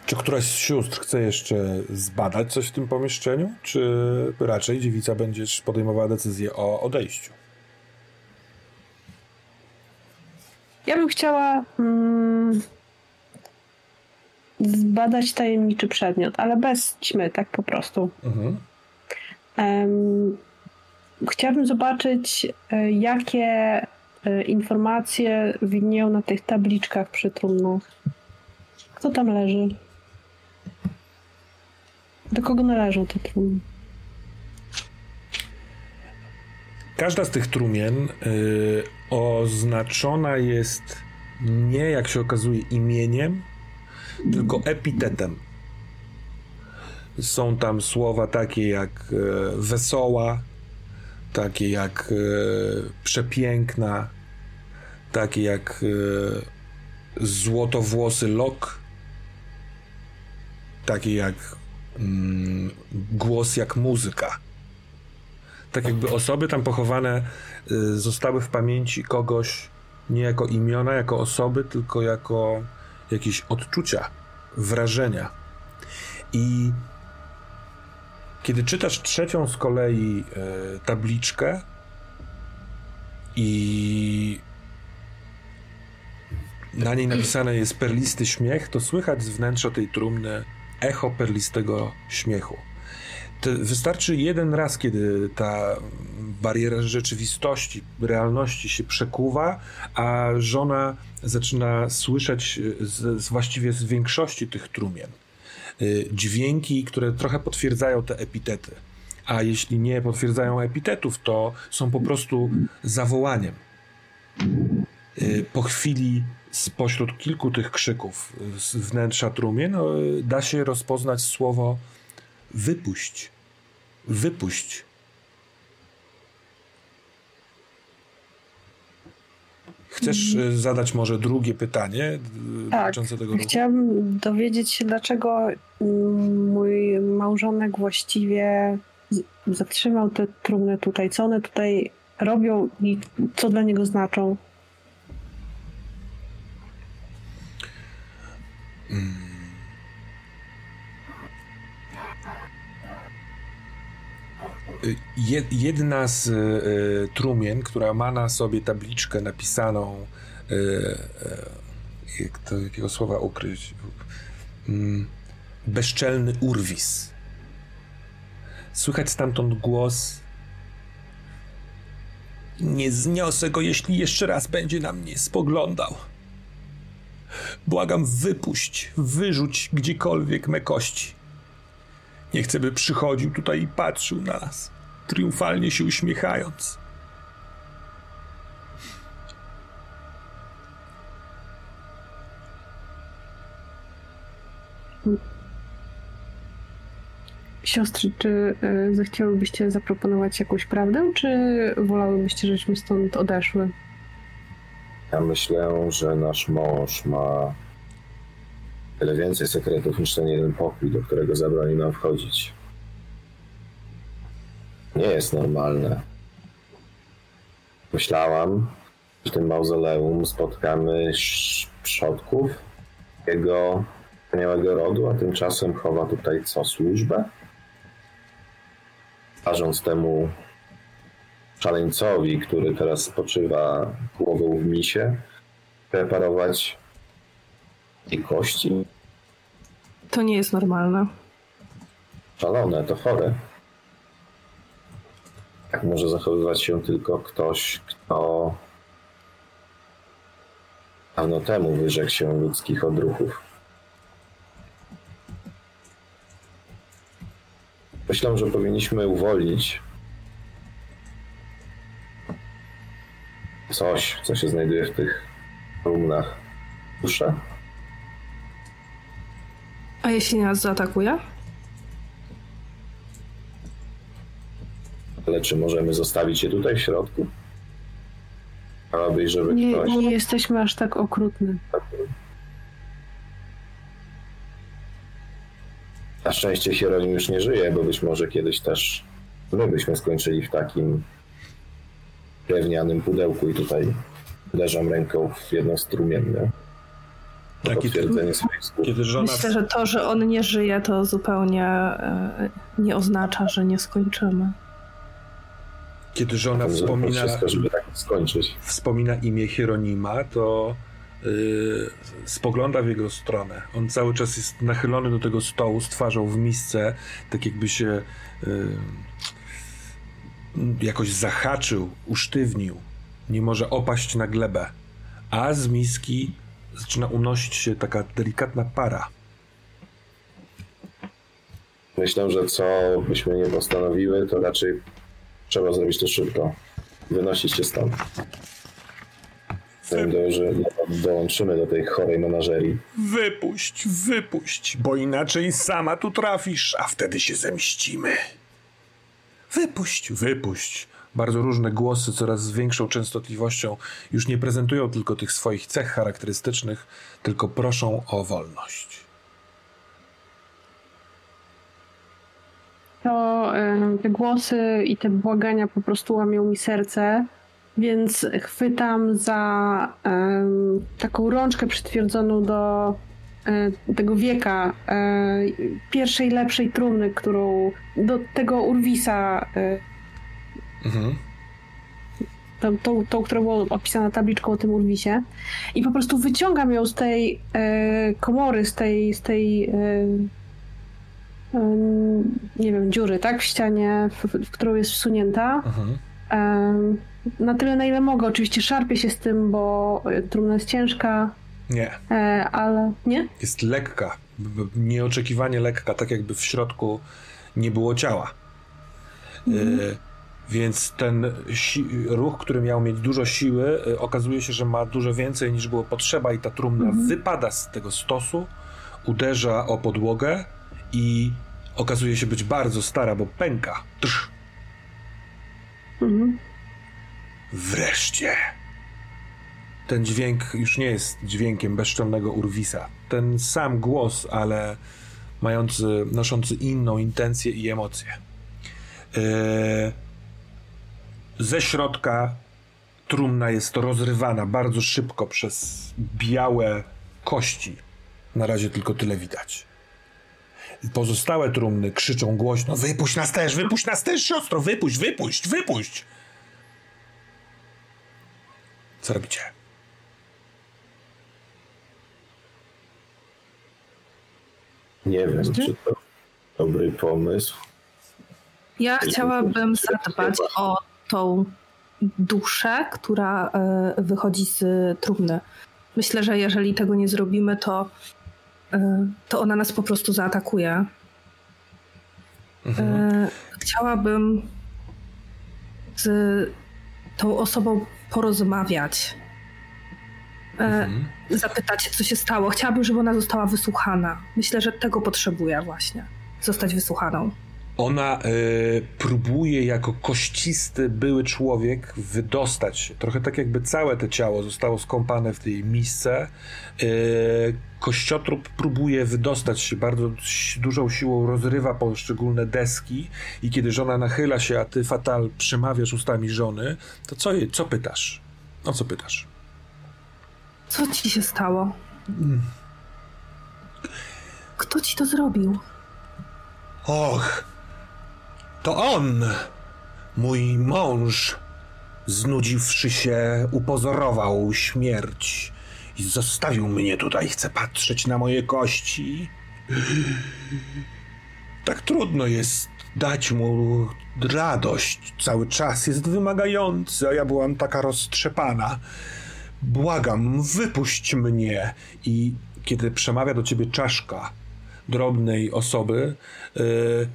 Czy któraś z sióstr chce jeszcze zbadać coś w tym pomieszczeniu, czy raczej dziewica będziesz podejmowała decyzję o odejściu? Ja bym chciała mm, zbadać tajemniczy przedmiot, ale bez ćmy, tak po prostu. Mhm. Um, chciałabym zobaczyć, e, jakie e, informacje widnieją na tych tabliczkach przy trumnach. Co tam leży? Do kogo należą te trumny? Każda z tych trumien y, oznaczona jest nie, jak się okazuje, imieniem, tylko epitetem. Są tam słowa takie jak wesoła, takie jak y, przepiękna, takie jak y, złotowłosy lok, takie jak mm, głos jak muzyka. Tak jakby osoby tam pochowane y, zostały w pamięci kogoś nie jako imiona, jako osoby, tylko jako jakieś odczucia, wrażenia. I kiedy czytasz trzecią z kolei y, tabliczkę i na niej napisane jest perlisty śmiech, to słychać z wnętrza tej trumny echo perlistego śmiechu. To wystarczy jeden raz, kiedy ta bariera rzeczywistości, realności się przekuwa, a żona zaczyna słyszeć z, z właściwie z większości tych trumien dźwięki, które trochę potwierdzają te epitety. A jeśli nie potwierdzają epitetów, to są po prostu zawołaniem. Y, po chwili spośród kilku tych krzyków z wnętrza trumien no, da się rozpoznać słowo wypuść. Wypuść. Chcesz y, zadać może drugie pytanie y, tak, dotyczące tego ruchu? Chciałabym dowiedzieć się, dlaczego mm, mój małżonek właściwie zatrzymał te trumny tutaj. Co one tutaj robią i co dla niego znaczą? Jedna z y, trumien, która ma na sobie tabliczkę napisaną, y, y, jak to, jakiego słowa ukryć? Mm, bezczelny urwis. Słychać stamtąd głos. Nie zniosę go, jeśli jeszcze raz będzie na mnie spoglądał. Błagam, wypuść, wyrzuć gdziekolwiek me kości. Nie chcę, by przychodził tutaj i patrzył na nas, triumfalnie się uśmiechając. Siostry, czy y, zechciałybyście zaproponować jakąś prawdę, czy wolałybyście, żebyśmy stąd odeszły? Ja myślę, że nasz mąż ma tyle więcej sekretów niż ten jeden pokój, do którego zabroni nam wchodzić. Nie jest normalne. Myślałam, że w tym mauzoleum spotkamy przodków jego wspaniałego rodu, a tymczasem chowa tutaj co służbę? Twarząc temu szaleńcowi, który teraz spoczywa głową w misie, preparować i kości. To nie jest normalne. Szalone, to chore. Tak może zachowywać się tylko ktoś, kto dawno temu wyrzekł się ludzkich odruchów. Myślę, że powinniśmy uwolnić coś, co się znajduje w tych rumnach. Duszę? A jeśli nas zaatakuje? Ale czy możemy zostawić je tutaj w środku? Chciałabyś, żeby nie, ktoś... Nie jesteśmy aż tak okrutni. Na szczęście Hieronim już nie żyje, bo być może kiedyś też my byśmy skończyli w takim drewnianym pudełku i tutaj uderzam ręką w jedno strumienne. Tak, potwierdzenie swoich słów. Żona... Myślę, że to, że on nie żyje, to zupełnie e, nie oznacza, że nie skończymy. Kiedy żona wspomina, wszystko, żeby tak skończyć. wspomina imię Hieronima, to yy, spogląda w jego stronę. On cały czas jest nachylony do tego stołu z twarzą w misce, tak jakby się yy, jakoś zahaczył, usztywnił. Nie może opaść na glebę. A z miski zaczyna unosić się taka delikatna para. Myślę, że co byśmy nie postanowiły, to raczej trzeba zrobić to szybko. Wynosić się stąd. Do, że dołączymy do tej chorej menażerii. Wypuść, wypuść, bo inaczej sama tu trafisz, a wtedy się zemścimy. Wypuść, wypuść. Bardzo różne głosy, coraz z większą częstotliwością, już nie prezentują tylko tych swoich cech charakterystycznych, tylko proszą o wolność. To te głosy i te błagania po prostu łamią mi serce, więc chwytam za taką rączkę przytwierdzoną do tego wieka e, pierwszej lepszej trumny, którą do tego urwisa e, Mhm. Tą, tą, tą, która była opisana tabliczką o tym urwisie. I po prostu wyciągam ją z tej e, komory, z tej, z tej e, nie wiem, dziury, tak? W ścianie, w, w którą jest wsunięta. Mhm. E, na tyle, na ile mogę. Oczywiście szarpię się z tym, bo trumna jest ciężka. Nie. E, ale nie? Jest lekka. Nieoczekiwanie lekka, tak jakby w środku nie było ciała. Mhm. Więc ten ruch, który miał mieć dużo siły, okazuje się, że ma dużo więcej niż było potrzeba, i ta trumna mhm. wypada z tego stosu, uderza o podłogę i okazuje się być bardzo stara, bo pęka. Mhm. Wreszcie. Ten dźwięk już nie jest dźwiękiem bezczelnego urwisa. Ten sam głos, ale mający, noszący inną intencję i emocje. Eee, ze środka trumna jest rozrywana bardzo szybko przez białe kości. Na razie tylko tyle widać. Pozostałe trumny krzyczą głośno: Wypuść nas też, wypuść nas też, siostro, wypuść, wypuść, wypuść! Co robicie? Nie wiem, czy to dobry pomysł. Ja chciałabym zadbać o tą duszę, która e, wychodzi z trumny. Myślę, że jeżeli tego nie zrobimy, to, to ona nas po prostu zaatakuje. Mhm. E, chciałabym z tą osobą porozmawiać. Mhm. Zapytać, co się stało. Chciałabym, żeby ona została wysłuchana. Myślę, że tego potrzebuje właśnie. Zostać wysłuchaną. Ona y, próbuje jako kościsty były człowiek wydostać się. Trochę tak jakby całe to ciało zostało skąpane w tej misce. Y, kościotrup próbuje wydostać się bardzo dużą siłą, rozrywa poszczególne deski i kiedy żona nachyla się, a ty fatal przemawiasz ustami żony, to co, co pytasz? O co pytasz? Co ci się stało? Mm. Kto ci to zrobił? Och, to on, mój mąż, znudziwszy się, upozorował śmierć i zostawił mnie tutaj. Chce patrzeć na moje kości. Tak trudno jest dać mu radość. Cały czas jest wymagający, a ja byłam taka roztrzepana. Błagam, wypuść mnie. I kiedy przemawia do ciebie czaszka drobnej osoby, yy,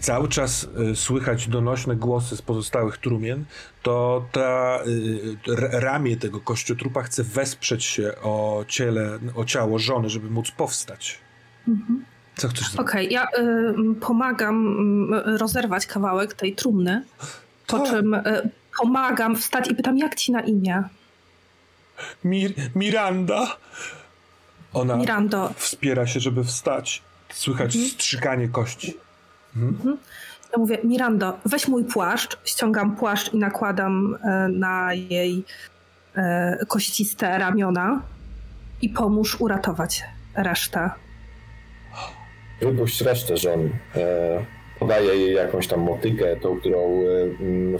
cały czas y, słychać donośne głosy z pozostałych trumien, to ta y, ramię tego kościotrupa chce wesprzeć się o ciele, o ciało żony, żeby móc powstać. Mhm. Co chcesz zrobić? Okej, okay, ja y, pomagam y, rozerwać kawałek tej trumny, po tak. czym y, pomagam wstać i pytam, jak ci na imię? Mir Miranda. Ona Mirando. wspiera się, żeby wstać. Słychać mhm. strzykanie kości. Mhm. Ja mówię, Mirando, weź mój płaszcz, ściągam płaszcz i nakładam e, na jej e, kościste ramiona i pomóż uratować resztę. Wypuść resztę żon. E, podaje jej jakąś tam motykę, tą, którą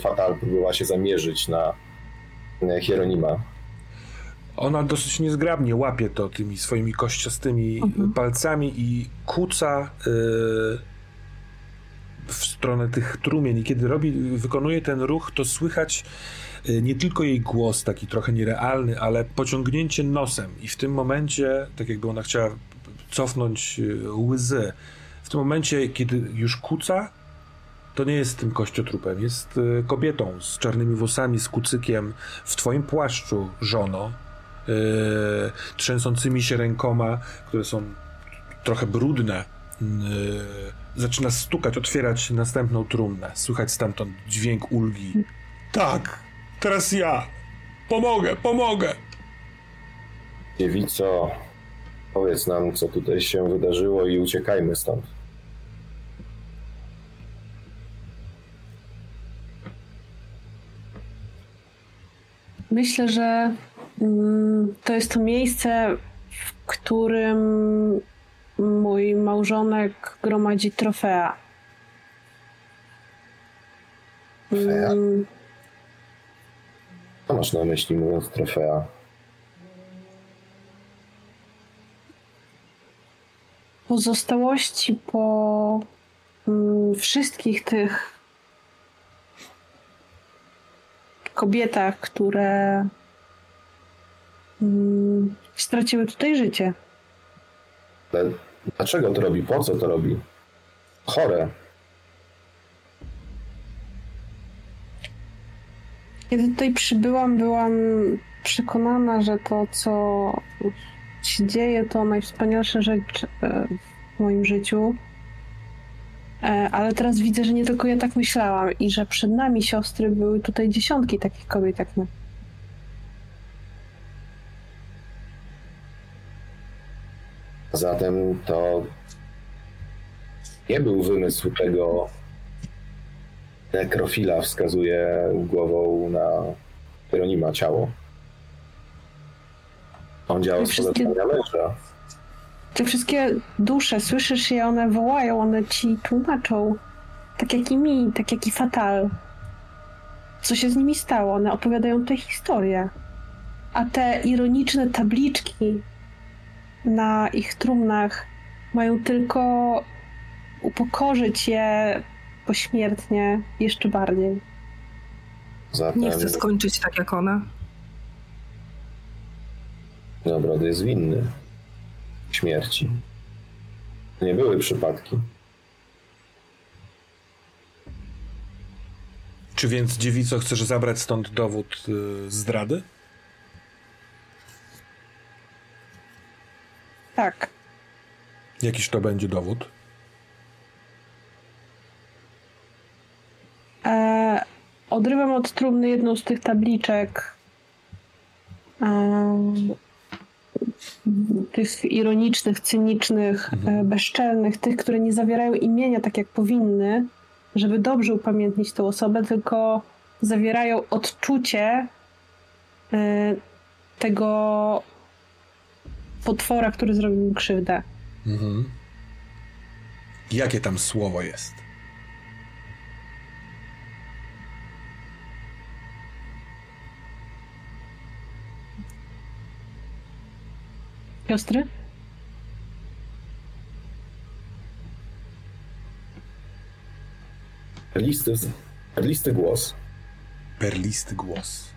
Fatal próbowała się zamierzyć na Hieronima. Ona dosyć niezgrabnie łapie to tymi swoimi kościastymi mhm. palcami i kuca w stronę tych trumien i kiedy robi, wykonuje ten ruch, to słychać y, nie tylko jej głos, taki trochę nierealny, ale pociągnięcie nosem. I w tym momencie, tak jakby ona chciała cofnąć y, łzy, w tym momencie, kiedy już kuca, to nie jest tym kościotrupem, jest y, kobietą z czarnymi włosami, z kucykiem, w twoim płaszczu, żono, yy, trzęsącymi się rękoma, które są trochę brudne, yy, zaczyna stukać, otwierać następną trumnę. Słychać stamtąd dźwięk ulgi. Tak, teraz ja. Pomogę, pomogę. Dziewico, powiedz nam, co tutaj się wydarzyło i uciekajmy stąd. Myślę, że mm, to jest to miejsce, w którym mój małżonek gromadzi trofea. Trofea? Mm. Co masz na myśli mówiąc trofea? Pozostałości po mm, wszystkich tych kobietach, które mm, straciły tutaj życie. Ale Dlaczego to robi? Po co to robi? Chore. Kiedy tutaj przybyłam, byłam przekonana, że to, co się dzieje, to najwspanialsza rzecz e, w moim życiu. E, ale teraz widzę, że nie tylko ja tak myślałam i że przed nami siostry były tutaj dziesiątki takich kobiet jak my. Zatem to nie był wymysł tego nekrofila, wskazuje głową na Hieronima ciało. On działał z Wszystkie- męża. Te wszystkie dusze, słyszysz je, one wołają, one ci tłumaczą. Tak jak i mi, tak jak i Fatal. Co się z nimi stało? One opowiadają te historie. A te ironiczne tabliczki na ich trumnach mają tylko upokorzyć je pośmiertnie jeszcze bardziej. Zatem Nie chcę skończyć tak jak ona. Nobrod jest winny śmierci. Nie były przypadki. Czy więc dziewico chcesz zabrać stąd dowód y, zdrady? Tak. Jakiś to będzie dowód? E, odrywam od trumny jedną z tych tabliczek. em, tych ironicznych, cynicznych, e, bezczelnych, tych, które nie zawierają imienia tak jak powinny, żeby dobrze upamiętnić tę osobę, tylko zawierają odczucie e, tego potwora, który zrobił mi krzywdę. Mhm. Jakie tam słowo jest? Siostry? Listy, listy głos. Perlisty głos.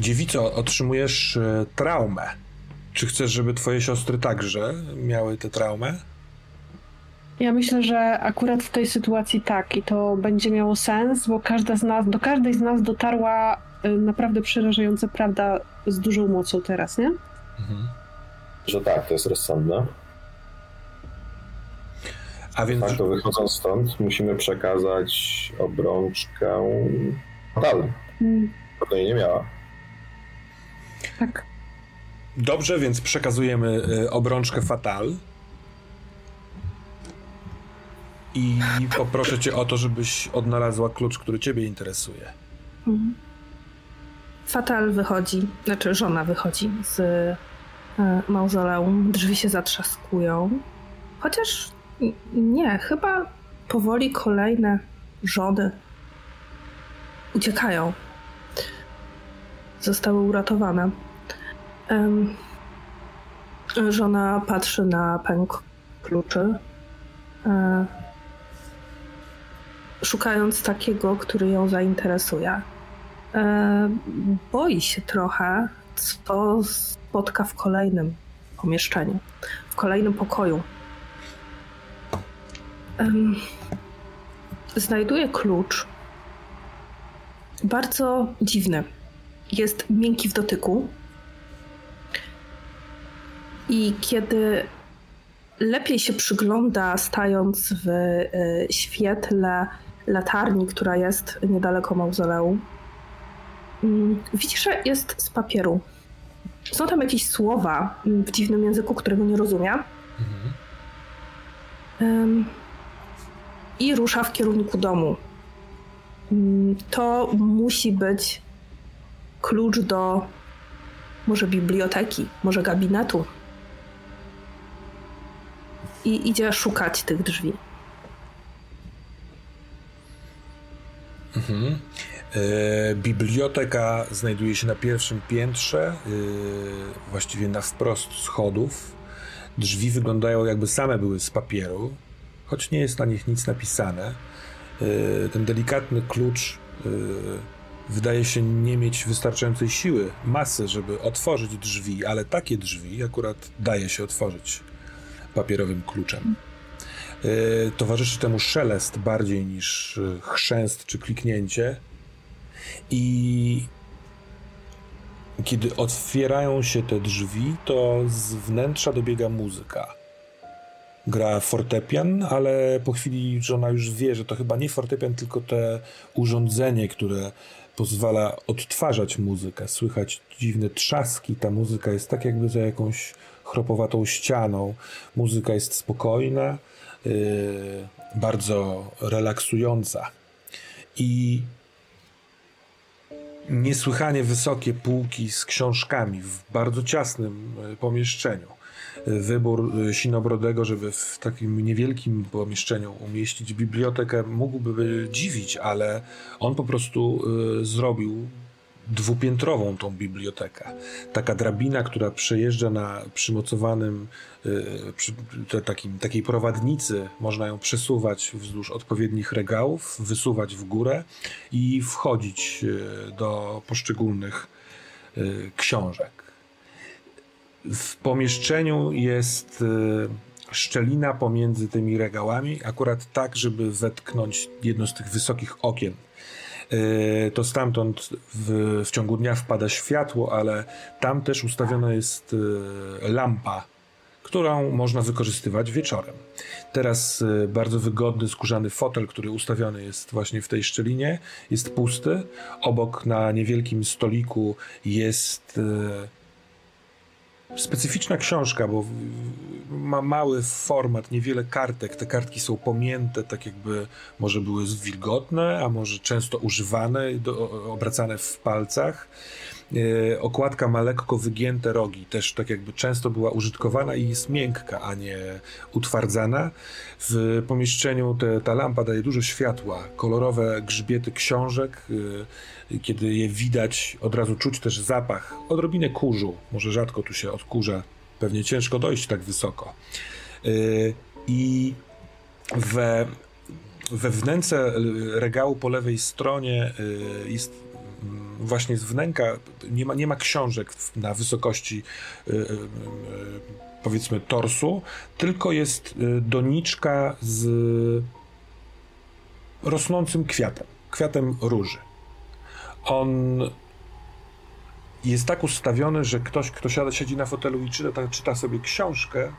Dziewico, otrzymujesz e, traumę. Czy chcesz, żeby twoje siostry także miały tę traumę? Ja myślę, że akurat w tej sytuacji tak i to będzie miało sens, bo każda z nas, do każdej z nas dotarła y, naprawdę przerażająca prawda z dużą mocą teraz, nie? Że tak, to jest rozsądne. A więc Tak, to wychodząc stąd, musimy przekazać obrączkę Fatal. Mm, To jej nie miała. Tak. dobrze, więc przekazujemy e, obrączkę Fatal. I poproszę cię o to, żebyś odnalazła klucz, który ciebie interesuje. Fatal wychodzi, znaczy żona wychodzi z e, mauzoleum, drzwi się zatrzaskują. Chociaż nie, chyba powoli kolejne żony uciekają. Zostały uratowane. Żona patrzy na pęk kluczy, e, szukając takiego, który ją zainteresuje. E, boi się trochę, co spotka w kolejnym pomieszczeniu, w kolejnym pokoju. Znajduje klucz. Bardzo dziwny. Jest miękki w dotyku. I kiedy lepiej się przygląda, stając w e, świetle latarni, która jest niedaleko mauzoleum, Mm, Widzi, że jest z papieru. Są tam jakieś słowa mm, w dziwnym języku, którego nie rozumie. Ym, I rusza w kierunku domu. Mm, To musi być klucz do może biblioteki, może gabinetu. I idzie szukać tych drzwi. E, biblioteka znajduje się na pierwszym piętrze, e, właściwie na wprost schodów. Drzwi wyglądają jakby same były z papieru, choć nie jest na nich nic napisane. E, ten delikatny klucz e, wydaje się nie mieć wystarczającej siły, masy, żeby otworzyć drzwi, ale takie drzwi akurat daje się otworzyć papierowym kluczem. Yy, towarzyszy temu szelest bardziej niż yy, chrzęst czy kliknięcie. I kiedy otwierają się te drzwi, to z wnętrza dobiega muzyka. Gra fortepian, ale po chwili żona już wie, że to chyba nie fortepian, tylko te urządzenie, które pozwala odtwarzać muzykę. Słychać dziwne trzaski, ta muzyka jest tak jakby za jakąś chropowatą ścianą. Muzyka jest spokojna, yy, bardzo relaksująca. I niesłychanie wysokie półki z książkami w bardzo ciasnym e, pomieszczeniu. E, wybór Sinobrodego, żeby w takim niewielkim pomieszczeniu umieścić bibliotekę, mógłby dziwić, ale on po prostu zrobił dwupiętrową tą bibliotekę. Taka drabina, która przejeżdża na przymocowanym y, przy takim, takiej prowadnicy, można ją przesuwać wzdłuż odpowiednich regałów, wysuwać w górę i wchodzić y, do poszczególnych y, książek. W pomieszczeniu jest szczelina pomiędzy tymi regałami, akurat tak, żeby wetknąć jedno z tych wysokich okien to stamtąd w, w ciągu dnia wpada światło, ale tam też ustawiona jest e, lampa, którą można wykorzystywać wieczorem. Teraz e, bardzo wygodny, skórzany fotel, który ustawiony jest właśnie w tej szczelinie, jest pusty. Obok na niewielkim stoliku jest specyficzna książka, bo ma mały format, niewiele kartek. Te kartki są pomięte, tak jakby może były wilgotne, a może często używane, do, obracane w palcach. E, okładka ma lekko wygięte rogi, też tak jakby często była użytkowana i jest miękka, a nie utwardzana. W pomieszczeniu te, ta lampa daje dużo światła, kolorowe grzbiety książek. E, kiedy je widać, od razu czuć też zapach, odrobinę kurzu. Może rzadko tu się odkurza, pewnie ciężko dojść tak wysoko. E, I we, we wnęce regału po lewej stronie jest właśnie z wnęka nie ma, nie ma książek na wysokości y, y, y, powiedzmy torsu, tylko jest doniczka z rosnącym kwiatem, kwiatem róży. On jest tak ustawiony, że ktoś, kto siada, siedzi na fotelu i czyta, czyta sobie książkę,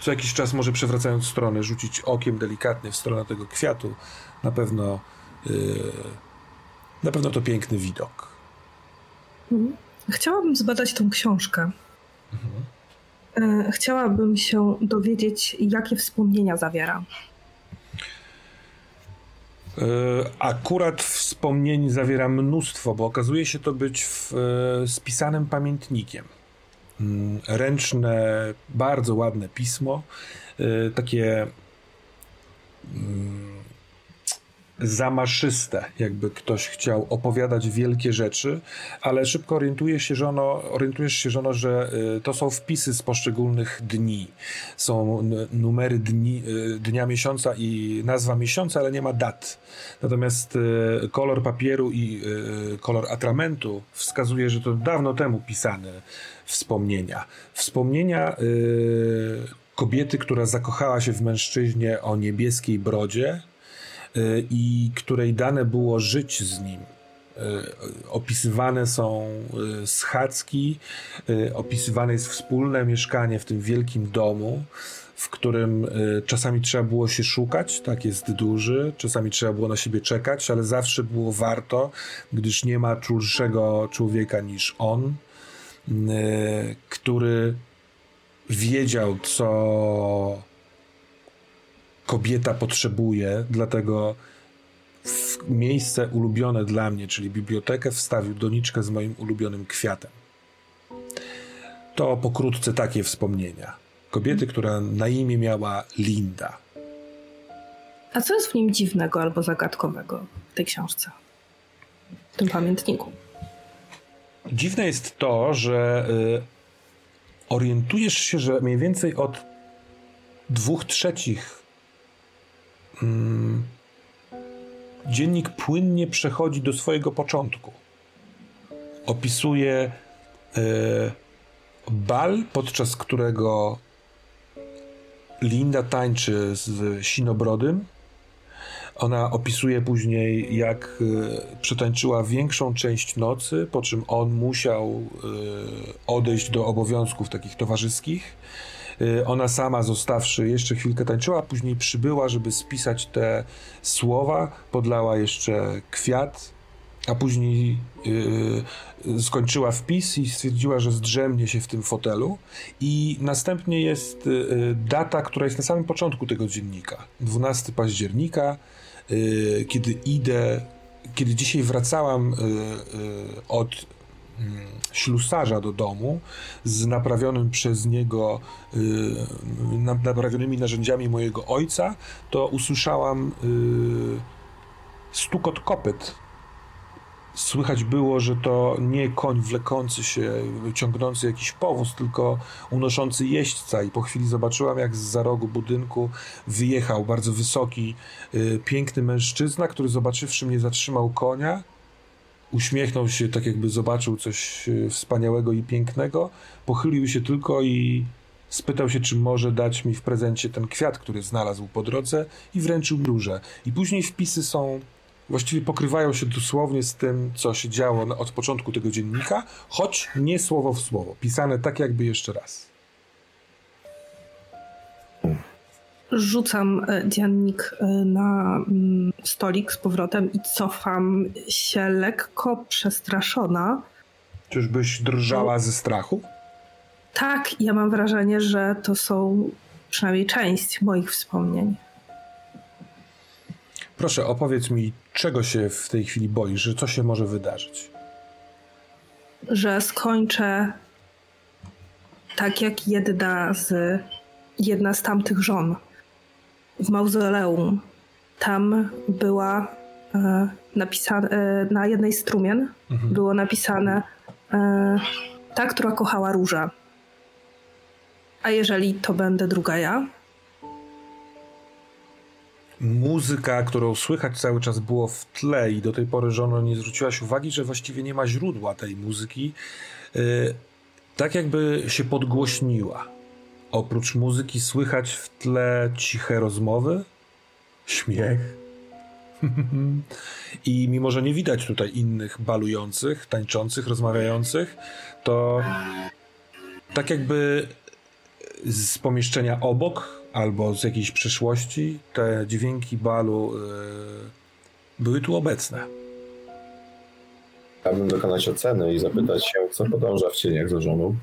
co jakiś czas może przewracając stronę, rzucić okiem delikatnie w stronę tego kwiatu, na pewno yy, na pewno to piękny widok. Mhm. Chciałabym zbadać tą książkę. Mhm. Chciałabym się dowiedzieć, jakie wspomnienia zawiera. E, akurat wspomnień zawiera mnóstwo, bo okazuje się to być w, e, spisanym pamiętnikiem. Mm, ręczne, bardzo ładne pismo, takie mm, zamaszyste, jakby ktoś chciał opowiadać wielkie rzeczy, ale szybko orientuje się, że ono, orientujesz się, że, ono, że y, to są wpisy z poszczególnych dni. Są numery dni, y, dnia miesiąca i nazwa miesiąca, ale nie ma dat. Natomiast y, kolor papieru i kolor atramentu wskazuje, że to dawno temu pisane wspomnienia. Wspomnienia kobiety, która zakochała się w mężczyźnie o niebieskiej brodzie, i której dane było żyć z nim. Y, opisywane są y, schadzki, opisywane jest wspólne mieszkanie w tym wielkim domu, w którym czasami trzeba było się szukać, tak jest duży, czasami trzeba było na siebie czekać, ale zawsze było warto, gdyż nie ma czulszego człowieka niż on, który wiedział, co kobieta potrzebuje, dlatego w miejsce ulubione dla mnie, czyli bibliotekę, wstawił doniczkę z moim ulubionym kwiatem. To pokrótce takie wspomnienia. Kobiety, która na imię miała Linda. A co jest w nim dziwnego albo zagadkowego w tej książce? W tym pamiętniku? Dziwne jest to, że y, orientujesz się, że mniej więcej od dwóch trzecich dziennik płynnie przechodzi do swojego początku. Opisuje y, bal, podczas którego Linda tańczy z Sinobrodym. Ona opisuje później, jak y, przetańczyła większą część nocy, po czym on musiał y, odejść do obowiązków takich towarzyskich. Y, ona sama, zostawszy jeszcze chwilkę tańczyła, później przybyła, żeby spisać te słowa, podlała jeszcze kwiat, a później yy, skończyła wpis i stwierdziła, że zdrzemnie się w tym fotelu. I następnie jest yy, data, która jest na samym początku tego dziennika. 12 października, yy, kiedy idę, kiedy dzisiaj wracałam od mm, ślusarza do domu z naprawionym przez niego naprawionymi narzędziami mojego ojca, to usłyszałam stukot kopyt Słychać było, że to nie koń wlekący się, ciągnący jakiś powóz, tylko unoszący jeźdźca. I po chwili zobaczyłam, jak z za rogu budynku wyjechał bardzo wysoki, y, piękny mężczyzna, który zobaczywszy mnie zatrzymał konia, uśmiechnął się, tak jakby zobaczył coś y, wspaniałego i pięknego, pochylił się tylko i spytał się, czy może dać mi w prezencie ten kwiat, który znalazł po drodze i wręczył mi różę. I później wpisy są właściwie pokrywają się dosłownie z tym, co się działo od początku tego dziennika, choć nie słowo w słowo, pisane tak jakby jeszcze raz. Rzucam e, dziennik e, na mm, stolik z powrotem i cofam się lekko przestraszona. Czyżbyś drżała ze strachu? Tak, ja mam wrażenie, że to są przynajmniej część moich wspomnień. Proszę, opowiedz mi, czego się w tej chwili boisz, że co się może wydarzyć? Że skończę tak jak jedna z jedna z tamtych żon w mauzoleum. Tam była e, napisane e, na jednej z trumien mhm. było napisane e, ta, która kochała róża. A jeżeli to będę druga ja, muzyka, którą słychać cały czas było w tle i do tej pory żona nie zwróciłaś uwagi, że właściwie nie ma źródła tej muzyki, yy, tak jakby się podgłośniła. Oprócz muzyki słychać w tle ciche rozmowy, śmiech. I mimo, że nie widać tutaj innych balujących, tańczących, rozmawiających, to tak jakby z pomieszczenia obok albo z jakiejś przeszłości, te dźwięki balu yy, były tu obecne. Chciałbym dokonać oceny i zapytać się, co podąża w cieniach za żoną.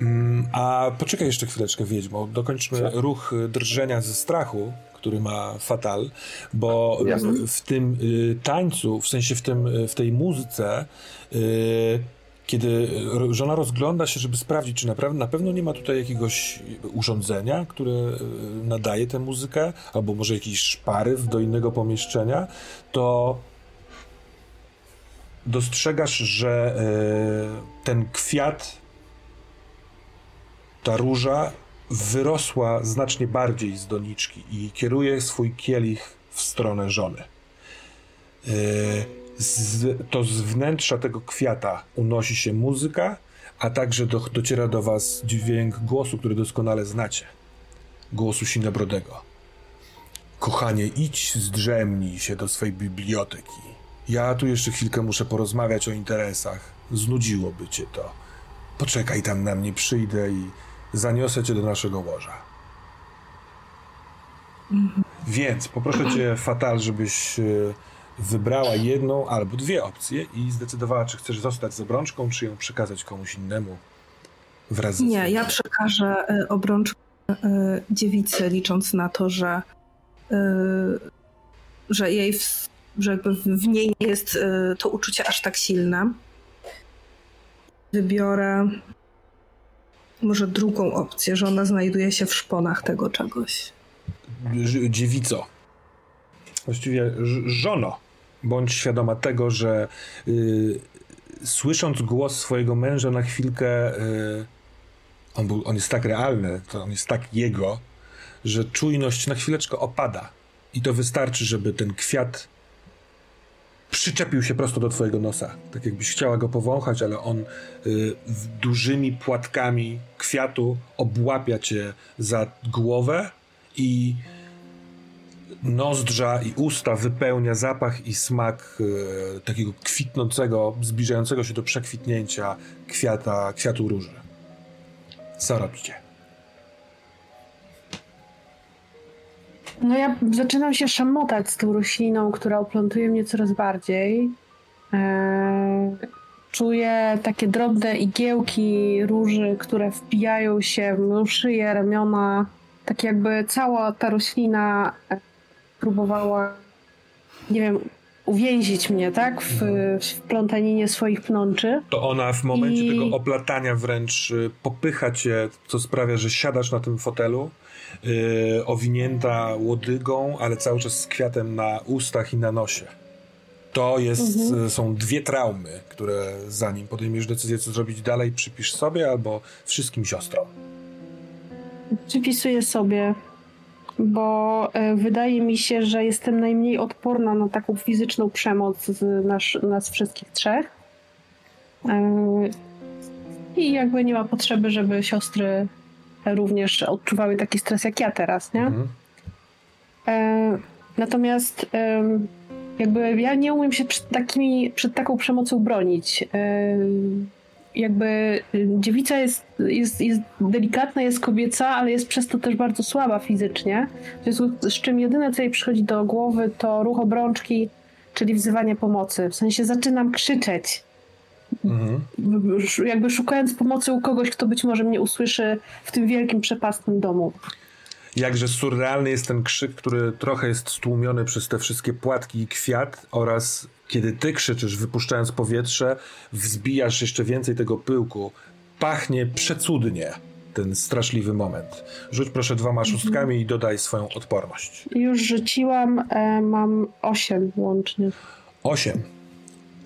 Mm, a poczekaj jeszcze chwileczkę, Wiedźmo. Dokończmy co? ruch drżenia ze strachu, który ma Fatal, bo Jasne. w tym y, tańcu, w sensie w, tym, y, w tej muzyce y, kiedy żona rozgląda się, żeby sprawdzić, czy naprawdę, na pewno nie ma tutaj jakiegoś urządzenia, które nadaje tę muzykę, albo może jakiś szparyw do innego pomieszczenia, to dostrzegasz, że ten kwiat, ta róża wyrosła znacznie bardziej z doniczki i kieruje swój kielich w stronę żony. E, z, to z wnętrza tego kwiata unosi się muzyka, a także do, dociera do was dźwięk głosu, który doskonale znacie. Głosu Sinebrodego. Kochanie, idź zdrzemnij się do swojej biblioteki. Ja tu jeszcze chwilkę muszę porozmawiać o interesach. Znudziłoby cię to. Poczekaj tam na mnie, przyjdę i zaniosę cię do naszego łoża. Mhm. Więc poproszę cię, Fatal, żebyś e, wybrała jedną albo dwie opcje i zdecydowała, czy chcesz zostać z obrączką, czy ją przekazać komuś innemu wraz z Nie, ja przekażę e, obrączkę e, dziewicy, licząc na to, że, że jej w, że jakby w niej nie jest to uczucie aż tak silne. Wybiorę może drugą opcję, że ona znajduje się w szponach tego czegoś. Dziewico. Właściwie żono bądź świadoma tego, że y, słysząc głos swojego męża na chwilkę, y, on, był, on jest tak realny, to on jest tak jego, że czujność na chwileczkę opada. I to wystarczy, żeby ten kwiat przyczepił się prosto do twojego nosa. Tak jakbyś chciała go powąchać, ale on y, dużymi płatkami kwiatu obłapia cię za głowę i nozdrza i usta wypełnia zapach i smak y, takiego kwitnącego, zbliżającego się do przekwitnięcia kwiata, kwiatu róży. Co robicie? No ja zaczynam się szamotać z tą rośliną, która oplątuje mnie coraz bardziej. Eee, czuję takie drobne igiełki róży, które wpijają się w moją szyję, ramiona. Tak jakby cała ta roślina próbowała, nie wiem, uwięzić mnie, tak? W, w plątaninie swoich pnączy. To ona w momencie I- tego oplatania wręcz y, popycha cię, co sprawia, że siadasz na tym fotelu, y, owinięta łodygą, ale cały czas z kwiatem na ustach i na nosie. To jest, y, są dwie traumy, które zanim podejmiesz decyzję, co zrobić dalej, przypisz sobie albo wszystkim siostrom. Przypisuję sobie, bo e, wydaje mi się, że jestem najmniej odporna na taką fizyczną przemoc z nas, nas wszystkich trzech. E, I jakby nie ma potrzeby, żeby siostry również odczuwały taki stres jak ja teraz, nie? Mhm. E, natomiast em, jakby ja nie umiem się przed, takimi, przed taką przemocą bronić. E, jakby y, dziewica jest, jest, jest delikatna, jest kobieca, ale jest przez to też bardzo słaba fizycznie. W związku z czym jedyne, co jej przychodzi do głowy, to ruch obrączki, czyli wzywanie pomocy. W sensie zaczynam krzyczeć, Mhm. jakby szukając pomocy u kogoś, kto być może mnie usłyszy w tym wielkim, przepastnym domu. Jakże surrealny jest ten krzyk, który trochę jest stłumiony przez te wszystkie płatki i kwiat oraz kiedy ty krzyczysz, wypuszczając powietrze, wzbijasz jeszcze więcej tego pyłku. Pachnie przecudnie ten straszliwy moment. Rzuć proszę dwoma szóstkami i dodaj swoją odporność. Już rzuciłam, e, mam 8 łącznie. 8.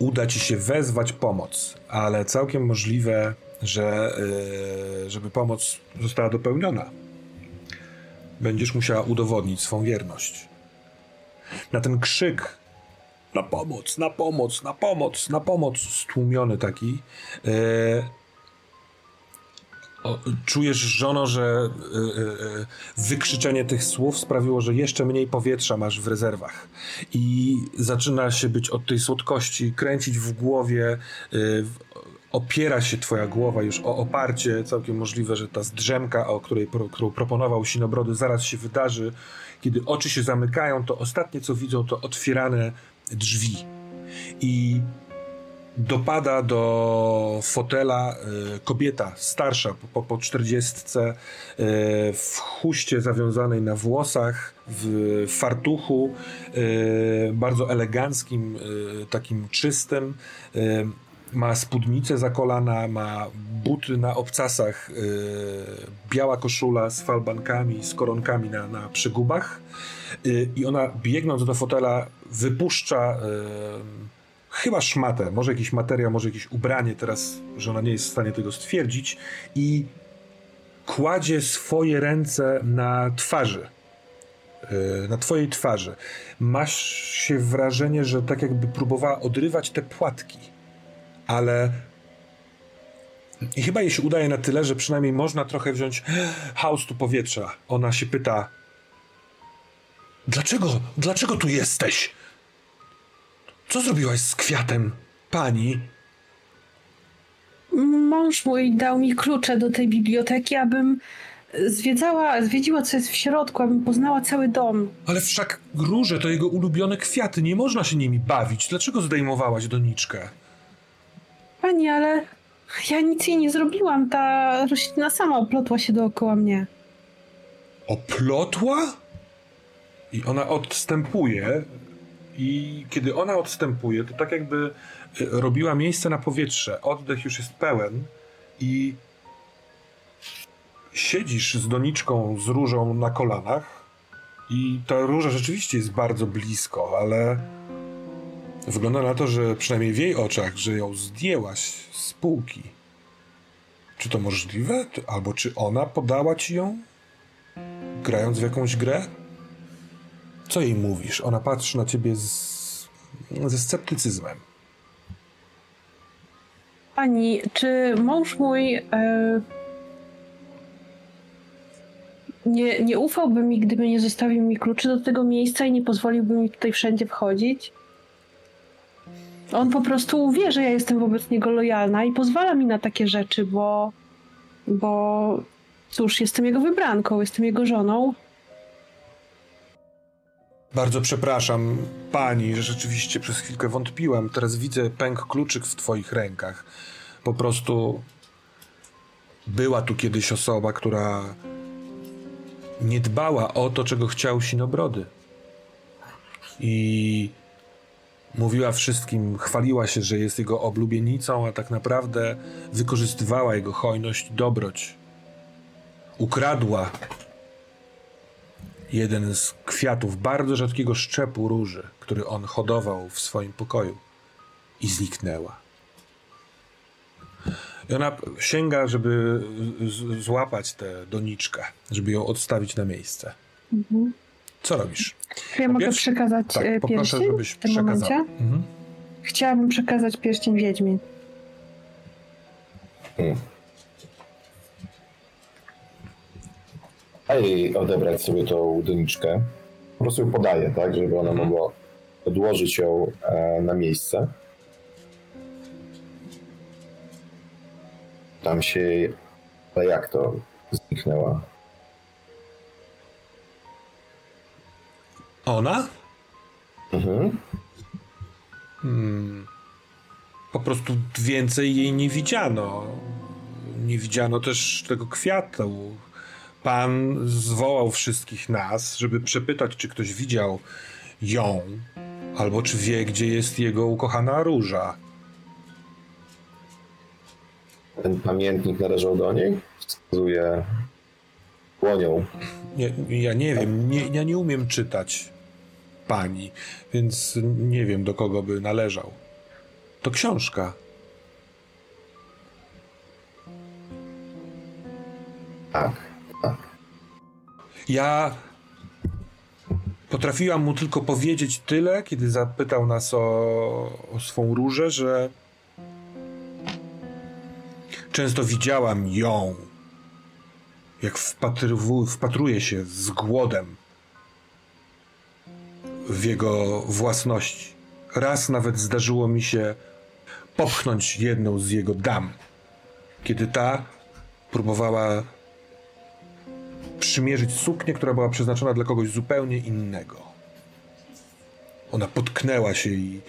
Uda ci się wezwać pomoc, ale całkiem możliwe, że yy, żeby pomoc została dopełniona, będziesz musiała udowodnić swą wierność. Na ten krzyk na pomoc, na pomoc, na pomoc, na pomoc, stłumiony taki, yy, o, czujesz, żono, że y, y, y, wykrzyczenie tych słów sprawiło, że jeszcze mniej powietrza masz w rezerwach. I zaczyna się być od tej słodkości kręcić w głowie. opiera się twoja głowa już o oparcie. Całkiem możliwe, że ta zdrzemka, o której pro, którą proponował Sinobrody, zaraz się wydarzy. Kiedy oczy się zamykają, to ostatnie co widzą, to otwierane drzwi. I dopada do fotela e, kobieta starsza, po, po, po 40, e, w chuście zawiązanej na włosach, w fartuchu, e, bardzo eleganckim, takim czystym. Ma spódnicę za kolana, ma buty na obcasach, biała koszula z falbankami, z koronkami na, na przygubach. I ona biegnąc do fotela wypuszcza chyba szmatę, może jakiś materiał, może jakieś ubranie, teraz, że ona nie jest w stanie tego stwierdzić i kładzie swoje ręce na twarzy. Yy, Na twojej twarzy. Masz się wrażenie, że tak jakby próbowała odrywać te płatki, ale i chyba jej się udaje na tyle, że przynajmniej można trochę wziąć haustu powietrza. Ona się pyta Dlaczego, dlaczego tu jesteś? Co zrobiłaś z kwiatem, pani? Mąż mój dał mi klucze do tej biblioteki, abym zwiedzała, zwiedziła, co jest w środku, abym poznała cały dom. Ale wszak róże to jego ulubione kwiaty, nie można się nimi bawić. Dlaczego zdejmowałaś doniczkę? Pani, ale ja nic jej nie zrobiłam. Ta roślina sama oplotła się dookoła mnie. Oplotła? I ona odstępuje. I kiedy ona odstępuje, to tak jakby y, robiła miejsce na powietrze. Oddech już jest pełen i siedzisz z doniczką z różą na kolanach i ta róża rzeczywiście jest bardzo blisko, ale wygląda na to, że przynajmniej w jej oczach, że ją zdjęłaś z półki. Czy to możliwe? Albo czy ona podała ci ją? Grając w jakąś grę? Co jej mówisz? Ona patrzy na ciebie z ze sceptycyzmem. Pani, czy mąż mój e, nie, nie ufałby mi, gdyby nie zostawił mi kluczy do tego miejsca i nie pozwoliłby mi tutaj wszędzie wchodzić? On po prostu wie, że ja jestem wobec niego lojalna i pozwala mi na takie rzeczy, bo. Bo. Cóż, jestem jego wybranką, jestem jego żoną. Bardzo przepraszam pani, że rzeczywiście przez chwilkę wątpiłam. Teraz widzę pęk kluczyk w twoich rękach. Po prostu była tu kiedyś osoba, która nie dbała o to, czego chciał Sinobrody. I mówiła wszystkim, chwaliła się, że jest jego oblubienicą, a tak naprawdę wykorzystywała jego hojność, dobroć. Ukradła jeden z kwiatów bardzo rzadkiego szczepu róży, który on hodował w swoim pokoju i zniknęła. I ona sięga, żeby złapać tę doniczkę, żeby ją odstawić na miejsce. Mhm. Co robisz? Czy ja mogę przekazać Tak, e, poproszę, pierścień żebyś w tym przekazała. momencie? Mhm. Chciałabym przekazać pierścień Wiedźmin. A jej odebrać sobie tą doniczkę. Po prostu ją podaję, tak, żeby ona mogła odłożyć ją e, na miejsce. Tam się. Ale jak to zniknęła? Ona? Mhm. Po prostu więcej jej nie widziano. Nie widziano też tego kwiatu. Pan zwołał wszystkich nas, żeby przepytać, czy ktoś widział ją, albo czy wie, gdzie jest jego ukochana róża. Ten pamiętnik należał do niej? Wskazuje dłonią. Nie, ja nie wiem, nie, ja nie umiem czytać pani, więc nie wiem, do kogo by należał. To książka. Tak, tak. Ja potrafiłam mu tylko powiedzieć tyle, kiedy zapytał nas o, o swą różę, że często widziałam ją, jak wpatrywu, wpatruje się z głodem w jego własności. Raz nawet zdarzyło mi się popchnąć jedną z jego dam, kiedy ta próbowała przymierzyć suknię, która była przeznaczona dla kogoś zupełnie innego. Ona potknęła się i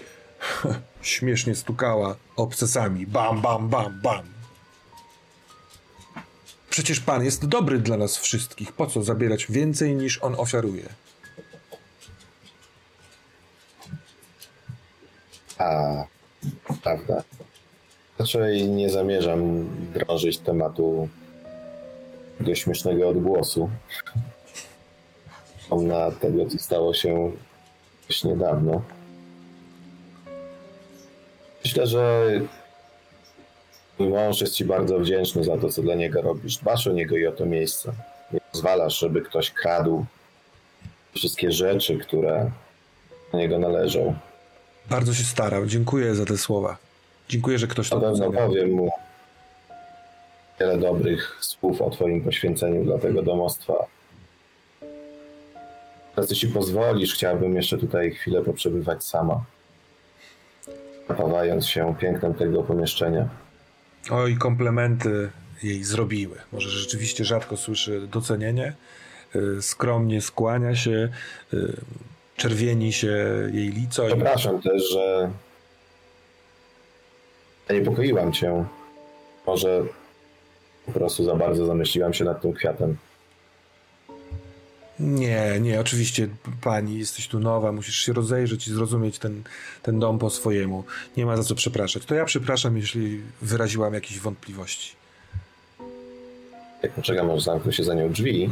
śmiesznie stukała obcasami. Bam, bam, bam, bam. Przecież pan jest dobry dla nas wszystkich. Po co zabierać więcej niż on ofiaruje? A, prawda. Raczej nie zamierzam drążyć tematu tego śmiesznego odgłosu. Na tego, co stało się dość niedawno. Myślę, że mój mąż jest ci bardzo wdzięczny za to, co dla niego robisz. Dbasz o niego i o to miejsce. Nie pozwalasz, żeby ktoś kradł wszystkie rzeczy, które do niego należą. Bardzo się starał. Dziękuję za te słowa. Dziękuję, że ktoś Na to pewno docenia. powiem mu wiele dobrych słów o Twoim poświęceniu dla tego domostwa. Teraz, jeśli pozwolisz, chciałbym jeszcze tutaj chwilę poprzebywać sama. Napawając się pięknem tego pomieszczenia. Oj, komplementy jej zrobiły. Może rzeczywiście rzadko słyszy docenienie. Y, Skromnie skłania się, y, czerwieni się jej lico. I... Przepraszam też, że zaniepokoiłam Cię. Może po prostu za bardzo zamyśliłam się nad tym kwiatem. Nie, nie, oczywiście pani, jesteś tu nowa, musisz się rozejrzeć i zrozumieć ten, ten dom po swojemu. Nie ma za co przepraszać. To ja przepraszam, jeśli wyraziłam jakieś wątpliwości. Jak poczekam, aż zamkną się za nią drzwi,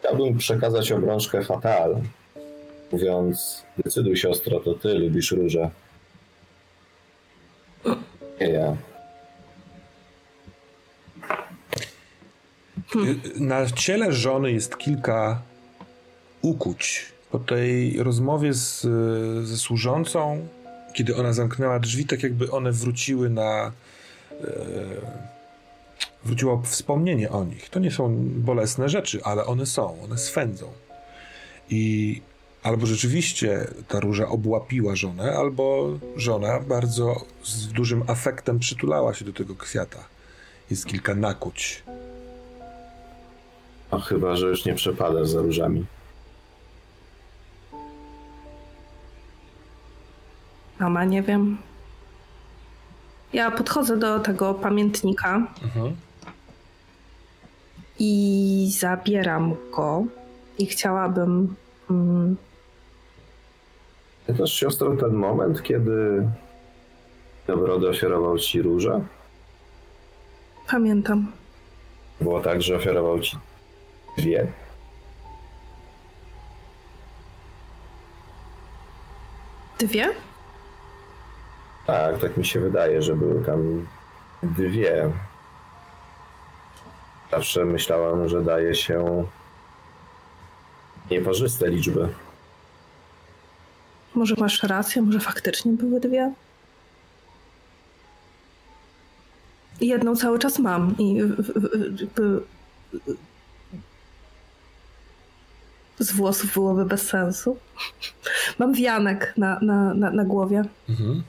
chciałbym przekazać obrączkę Fatal, mówiąc, decyduj siostro, to ty lubisz róże. Nie ja. Y, Na ciele żony jest kilka ukuć, po tej rozmowie z, ze służącą, kiedy ona zamknęła drzwi, tak jakby one wróciły na. E, wróciło wspomnienie o nich. To nie są bolesne rzeczy, ale one są, one swędzą. I albo rzeczywiście ta róża obłapiła żonę, albo żona bardzo z dużym afektem przytulała się do tego kwiata. Jest kilka nakuć. A chyba, że już nie przepadasz za różami. Mama, nie wiem. Ja podchodzę do tego pamiętnika mhm. i zabieram go. I chciałabym. Mm... Pamiętasz, siostro, ten moment, kiedy Dobrody ofiarował ci różę? Pamiętam. Było tak, że ofiarował ci dwie? Dwie? Tak, tak mi się wydaje, że były tam dwie. Zawsze myślałam, że daje się nieparzyste liczby. Może masz rację, może faktycznie były dwie? Jedną cały czas mam i z włosów byłoby bez sensu. Mam wianek na, na, na, na głowie. Mhm.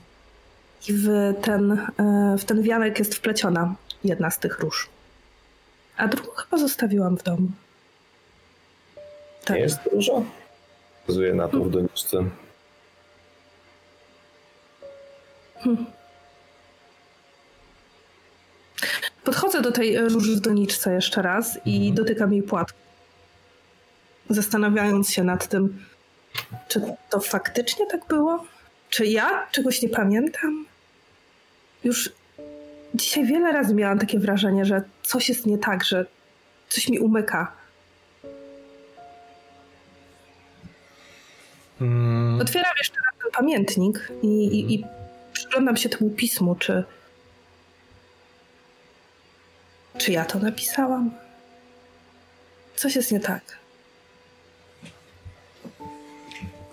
I w ten, e, w ten wianek jest wpleciona jedna z tych róż. A drugą chyba zostawiłam w domu. Tak. Jest dużo? Wskazuje na to w doniczce. Hmm. Podchodzę do tej róży w doniczce jeszcze raz i mhm. dotykam jej płatku. Zastanawiając się nad tym, czy to faktycznie tak było? Czy ja czegoś nie pamiętam? Już dzisiaj wiele razy miałam takie wrażenie, że coś jest nie tak, że coś mi umyka. Hmm. Otwieram jeszcze raz ten pamiętnik i, i, i przyglądam się temu pismu, czy. Czy ja to napisałam? Coś jest nie tak.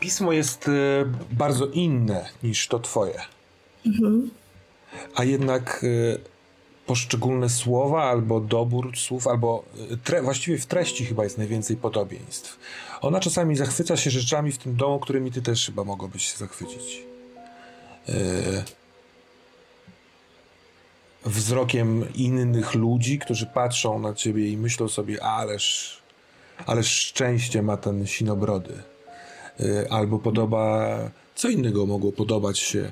Pismo jest y, bardzo inne niż to twoje. Mhm a jednak y, poszczególne słowa albo dobór słów, albo y, tre, właściwie w treści chyba jest najwięcej podobieństw. Ona czasami zachwyca się rzeczami w tym domu, którymi ty też chyba mogłabyś się zachwycić. Yy, wzrokiem innych ludzi, którzy patrzą na ciebie i myślą sobie, ależ, ależ szczęście ma ten sinobrody. Yy, albo podoba, co innego mogło podobać się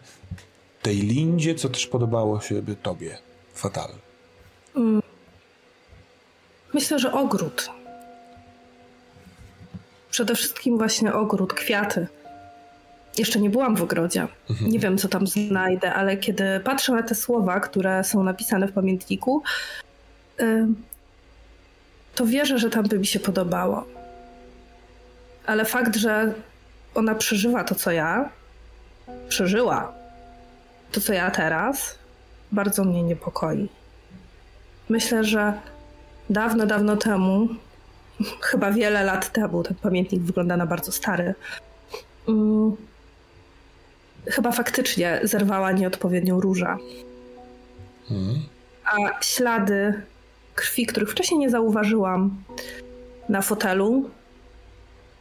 tej Lindzie, co też podobało się by tobie, Fatal? Mm. Myślę, że ogród. Przede wszystkim właśnie ogród, kwiaty. Jeszcze nie byłam w ogrodzie. Mhm. Nie wiem, co tam znajdę, ale kiedy patrzę na te słowa, które są napisane w pamiętniku, to wierzę, że tam by mi się podobało. Ale fakt, że ona przeżywa to, co ja, przeżyła, to, co ja teraz, bardzo mnie niepokoi. Myślę, że dawno, dawno temu, chyba wiele lat temu, ten pamiętnik wygląda na bardzo stary, um, chyba faktycznie zerwała nieodpowiednią różę. Hmm. A ślady krwi, których wcześniej nie zauważyłam na fotelu,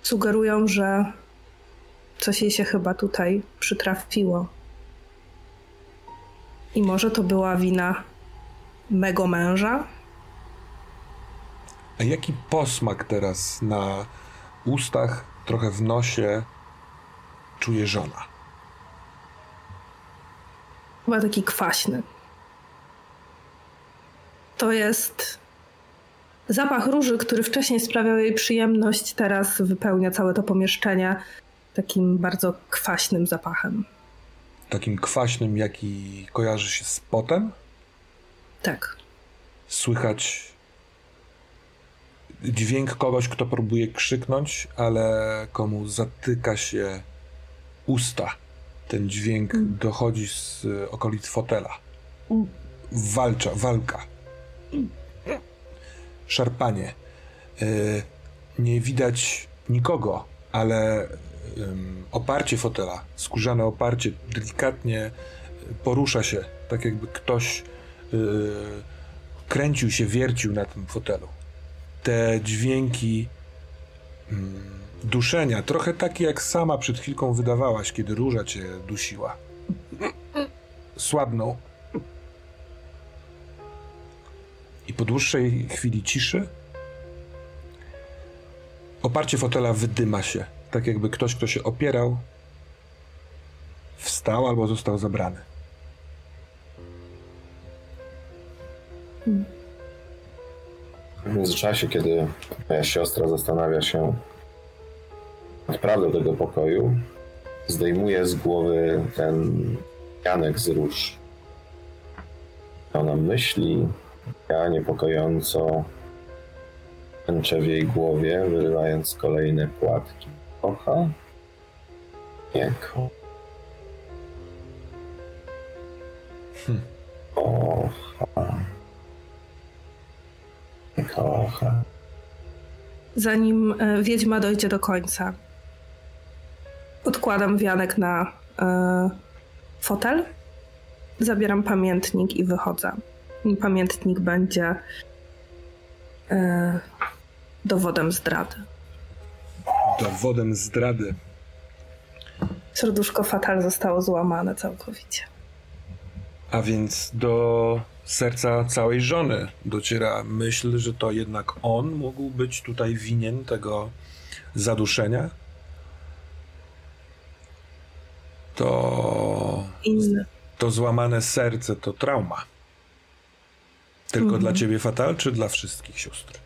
sugerują, że coś jej się chyba tutaj przytrafiło. I może to była wina mego męża? A jaki posmak teraz na ustach, trochę w nosie czuje żona? Chyba taki kwaśny. To jest zapach róży, który wcześniej sprawiał jej przyjemność, teraz wypełnia całe to pomieszczenie takim bardzo kwaśnym zapachem takim kwaśnym, jaki kojarzy się z potem? Tak. Słychać dźwięk kogoś, kto próbuje krzyknąć, ale komu zatyka się usta. Ten dźwięk mm. dochodzi z okolic fotela. Mm. Walcza, walka. Mm. Szarpanie. Yy, nie widać nikogo ale oparcie fotela, skórzane oparcie delikatnie porusza się, tak jakby ktoś yy, kręcił się, wiercił na tym fotelu. Te dźwięki yy, duszenia, trochę takie jak sama przed chwilką wydawałaś, kiedy róża cię dusiła. Słabną. I po dłuższej chwili ciszy oparcie fotela wydyma się, tak jakby ktoś, kto się opierał, wstał albo został zabrany. W międzyczasie, kiedy moja siostra zastanawia się nad prawdą tego pokoju, zdejmuje z głowy ten Janek z róż. Ona myśli, ja niepokojąco pęczę w jej głowie, wyrywając kolejne płatki. Kocha? Nie kocha. Kocha. Zanim e, wiedźma dojdzie do końca, odkładam wianek na e, fotel, zabieram pamiętnik i wychodzę. I pamiętnik będzie e, dowodem zdrady. Dowodem zdrady. Serduszko Fatal zostało złamane całkowicie. A więc do serca całej żony dociera myśl, że to jednak on mógł być tutaj winien tego zaduszenia. To. Inny. To złamane serce to trauma. Tylko Mhm. dla ciebie fatal, czy dla wszystkich sióstr?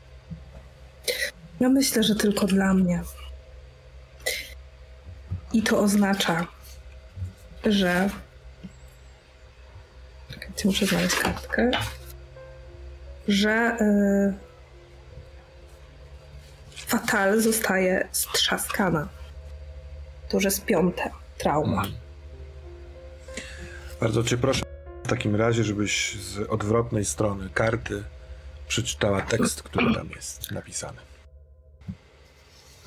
Ja myślę, że tylko dla mnie. I to oznacza, że. Czekajcie, muszę znaleźć kartkę. Że. y, Fatal zostaje strzaskana. To już jest piąte trauma. Bardzo cię proszę w takim razie, żebyś z odwrotnej strony karty przeczytała tekst, który tam jest napisany.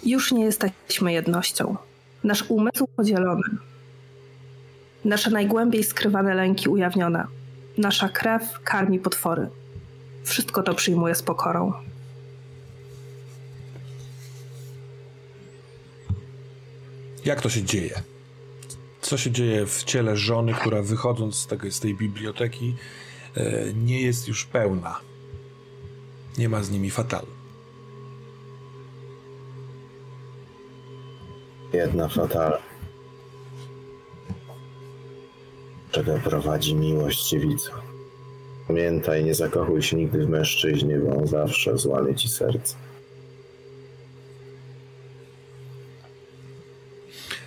Już nie jesteśmy jednością. Nasz umysł podzielony. Nasze najgłębiej skrywane lęki ujawnione. Nasza krew karmi potwory. Wszystko to przyjmuję z pokorą. Jak to się dzieje? Co się dzieje w ciele żony, która wychodząc z, tego, z tej biblioteki e, nie jest już pełna? Nie ma z nimi fatal. Jedna fatal. Czego prowadzi miłość dziewica. Pamiętaj, nie zakochuj się nigdy w mężczyźnie, bo on zawsze złamie ci serce.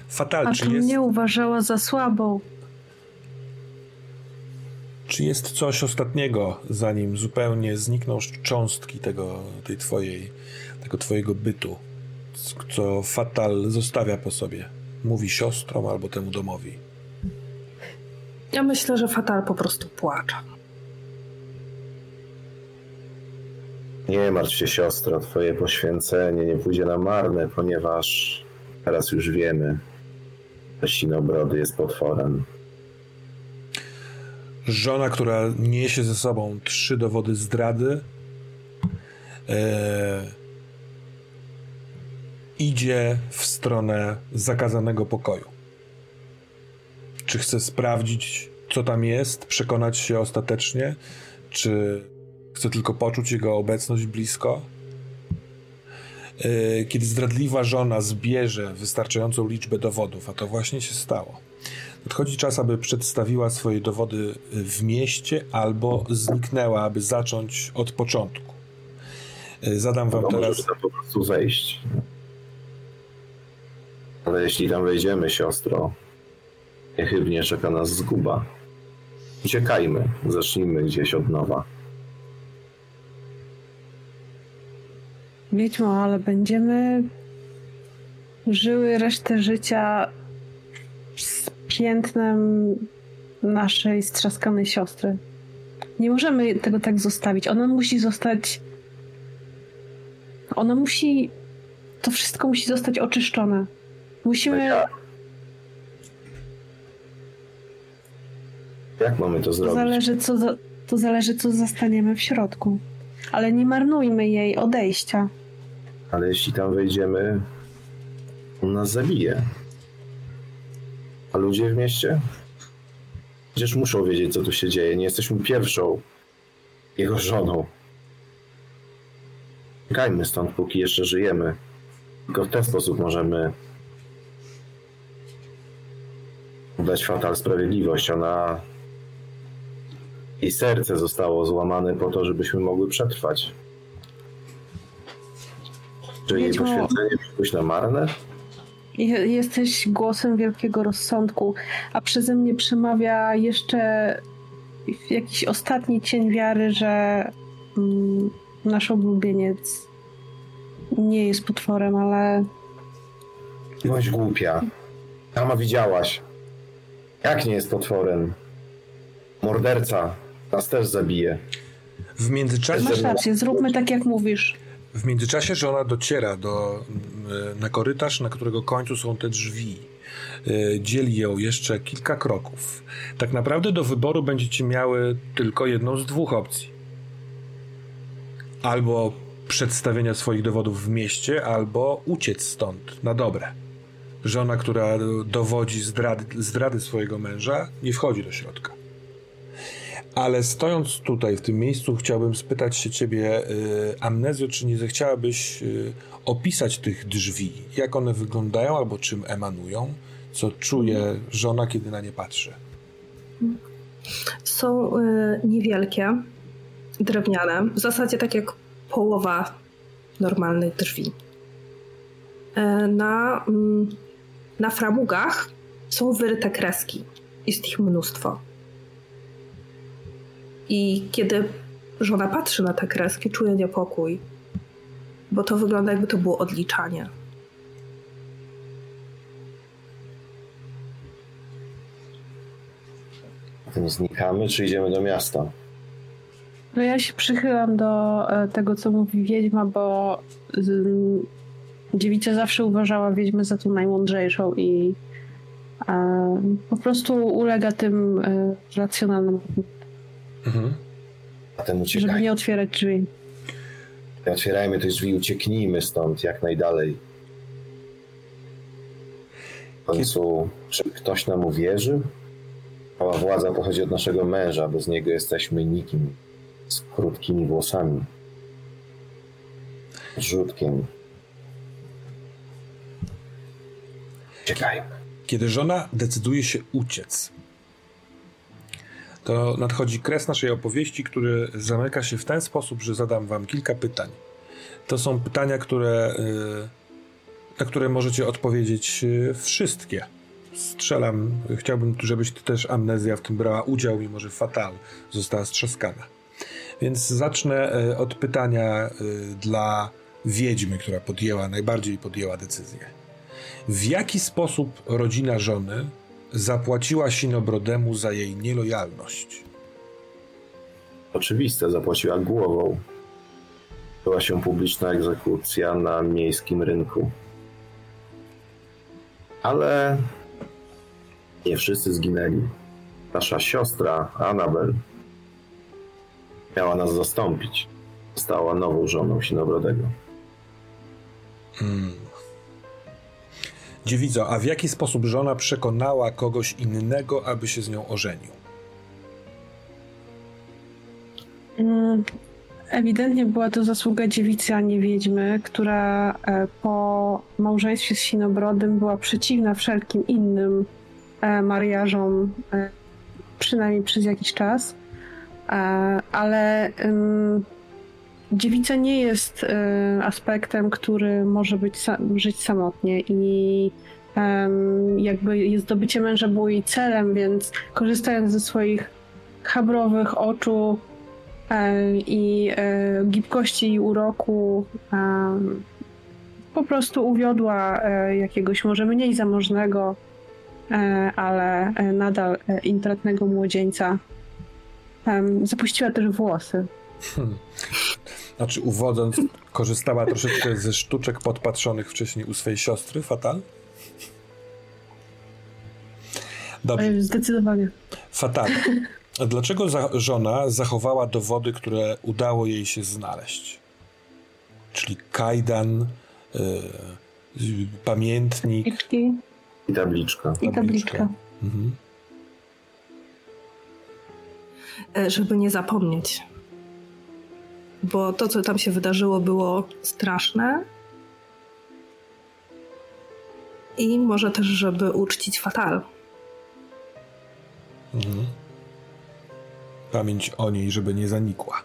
Fatal, A czy jest, mnie uważała za słabą. czy jest coś ostatniego, zanim zupełnie znikną cząstki tego, tej twojej, tego twojego bytu, co Fatal zostawia po sobie? Mówi siostrom albo temu domowi. Ja myślę, że Fatal po prostu płacze. Nie martw się, siostro, twoje poświęcenie nie pójdzie na marne, ponieważ teraz już wiemy, że Sinobrody jest potworem. Żona, która niesie ze sobą trzy dowody zdrady, e, idzie w stronę zakazanego pokoju. Czy chce sprawdzić, co tam jest, przekonać się ostatecznie, czy chce tylko poczuć jego obecność blisko? E, Kiedy zdradliwa żona zbierze wystarczającą liczbę dowodów, a to właśnie się stało, Nadchodzi czas, aby przedstawiła swoje dowody w mieście albo zniknęła, aby zacząć od początku. Y, Zadam wam teraz. tam po prostu wejść. Ale jeśli tam wejdziemy, siostro, niechybnie czeka nas zguba. Uciekajmy, zacznijmy gdzieś od nowa. Wiedźmo, ale będziemy żyły resztę życia z piętnem naszej strzaskanej siostry. Nie możemy tego tak zostawić. Ona musi zostać. Ona musi. To wszystko musi zostać oczyszczone. Musimy. Jak mamy to To zrobić? zależy, co, za- to zależy, co zastaniemy w środku. Ale nie marnujmy jej odejścia. Ale jeśli tam wejdziemy, on nas zabije. A ludzie w mieście? Przecież muszą wiedzieć, co tu się dzieje. Nie jesteśmy pierwszą jego żoną. Uciekajmy stąd, póki jeszcze żyjemy. Tylko w ten sposób możemy dać Fatal sprawiedliwość. Ona... Jej serce zostało złamane po to, żebyśmy mogły przetrwać. Czy jej Wiedźmo- poświęcenie pójść na marne? Je- Jesteś głosem wielkiego rozsądku, a przeze mnie przemawia jeszcze jakiś ostatni cień wiary, że mm, nasz ulubieniec nie jest potworem, ale Bądź głupia. Sama widziałaś. Jak nie jest potworem? Morderca nas też zabije. W międzyczasie, masz rację, zróbmy tak jak mówisz. w międzyczasie żona dociera do, mm, na korytarz, na którego końcu są te drzwi. Y, Dzieli ją jeszcze kilka kroków. Tak naprawdę do wyboru będziecie miały tylko jedną z dwóch opcji. Albo przedstawienia swoich dowodów w mieście, albo uciec stąd na dobre. Żona, która dowodzi zdrady, zdrady swojego męża, nie wchodzi do środka. Ale stojąc tutaj, w tym miejscu, chciałbym spytać się ciebie, y, Amnezjo, czy nie zechciałabyś y, opisać tych drzwi? Jak one wyglądają albo czym emanują? Co czuje żona, kiedy na nie patrzy? Są y, niewielkie, drewniane, w zasadzie tak jak połowa normalnych drzwi. E, Na, mm, na framugach są wyryte kreski. Jest ich mnóstwo. I kiedy żona patrzy na te kreski, czuje niepokój, bo to wygląda jakby to było odliczanie. Zatem znikamy, czy idziemy do miasta? No ja się przychylam do e, tego, co mówi Wiedźma, bo dziewica zawsze uważała Wiedźmę za tą najmądrzejszą i e, po prostu ulega tym e, racjonalnym, Mhm. Żeby nie otwierać drzwi. Otwierajmy te drzwi, ucieknijmy stąd jak najdalej. W końcu, czy ktoś nam uwierzy? Cała władza pochodzi od naszego męża, bez niego jesteśmy nikim. Z krótkimi włosami. Rzutkiem. Uciekajmy. Kiedy żona decyduje się uciec, to nadchodzi kres naszej opowieści, który zamyka się w ten sposób, że zadam wam kilka pytań. To są pytania, które, y, na które możecie odpowiedzieć y, wszystkie. Strzelam, chciałbym, żebyś ty też amnezja w tym brała udział, mimo że fatal została strzaskana. Więc zacznę y, od pytania dla wiedźmy, która podjęła, najbardziej podjęła decyzję. W jaki sposób rodzina żony zapłaciła Sinobrodemu za jej nielojalność? Oczywiste, zapłaciła głową. Była się publiczna egzekucja na miejskim rynku. Ale nie wszyscy zginęli. Nasza siostra, Anabel, miała nas zastąpić. Stała nową żoną Sinobrodego. Dziewico, a w jaki sposób żona przekonała kogoś innego, aby się z nią ożenił? Mm, Ewidentnie była to zasługa dziewicy, a nie wiedźmy, która e, po małżeństwie z Sinobrodem była przeciwna wszelkim innym e, mariażom, e, przynajmniej przez jakiś czas. Ale ym, dziewica nie jest e, aspektem, który może być żyć samotnie i jakby zdobycie męża było jej celem, więc korzystając ze swoich chabrowych oczu, e, i e, gibkości i uroku po prostu uwiodła jakiegoś może mniej zamożnego, ale nadal intratnego młodzieńca. Zapuściła też włosy. Znaczy, uwodząc, korzystała troszeczkę ze sztuczek podpatrzonych wcześniej u swojej siostry, Fatal? Dobrze. E, zdecydowanie. Fatal. Dlaczego za żona zachowała dowody, które udało jej się znaleźć? Czyli kajdan, y, pamiętnik. I tabliczka. I tabliczka. Mhm. E, żeby nie zapomnieć. Bo to, co tam się wydarzyło, było straszne. I może też, żeby uczcić fatal. Mhm. Pamięć o niej, żeby nie zanikła.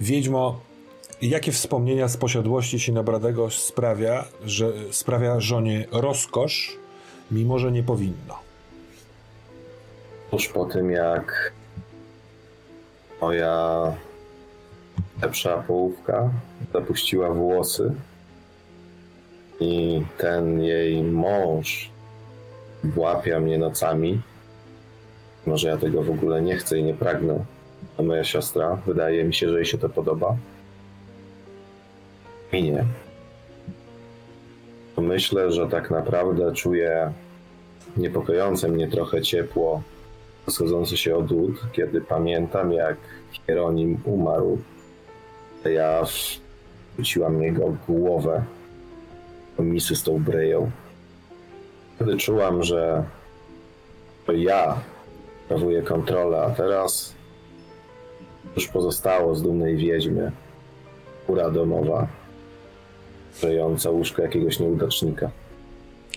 Wiedźmo, jakie wspomnienia z posiadłości Sinobradego sprawia, że sprawia żonie rozkosz, mimo że nie powinno? Tuż po tym, jak moja lepsza połówka zapuściła włosy i ten jej mąż włapia mnie nocami, może ja tego w ogóle nie chcę i nie pragnę, a moja siostra, wydaje mi się, że jej się to podoba. Nie. Myślę, że tak naprawdę czuję niepokojące mnie trochę ciepło rozchodzące się od łód, kiedy pamiętam, jak Hieronim umarł. Ja wrzuciłam jego głowę do misy z tą bryją. Wtedy czułam, że to ja sprawuję kontrolę, a teraz już pozostało z dumnej wiedźmy kura domowa, żyjąca łóżko jakiegoś nieudacznika.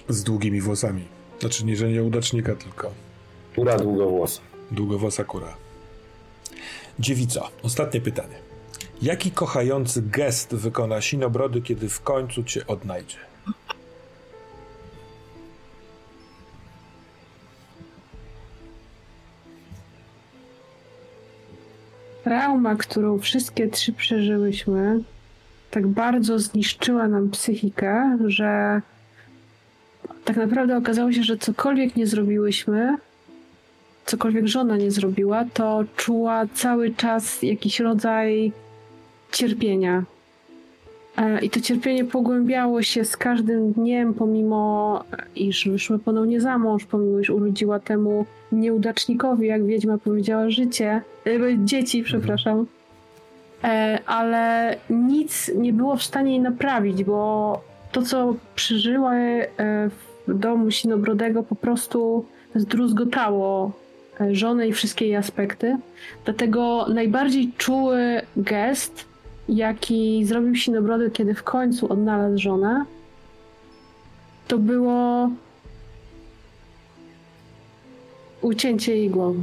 Z długimi włosami. Znaczy nie, że nieudacznika, tylko... Kura długowłosa. Długowłosa kura. Dziewica. Ostatnie pytanie. Jaki kochający gest wykona Sinobrody, kiedy w końcu cię odnajdzie? Trauma, którą wszystkie trzy przeżyłyśmy, tak bardzo zniszczyła nam psychikę, że tak naprawdę okazało się, że cokolwiek nie zrobiłyśmy, cokolwiek żona nie zrobiła, to czuła cały czas jakiś rodzaj cierpienia. E, I to cierpienie pogłębiało się z każdym dniem, pomimo iż wyszły ponownie za mąż, pomimo iż urodziła temu nieudacznikowi, jak wiedźma powiedziała, życie, e, dzieci, mhm. przepraszam. E, ale nic nie było w stanie jej naprawić, bo to, co przeżyła w domu Sinobrodego, po prostu zdruzgotało żonę i wszystkie jej aspekty. Dlatego najbardziej czuły gest, jaki zrobił Sinobrody, kiedy w końcu odnalazł żonę, to było ucięcie jej głowy.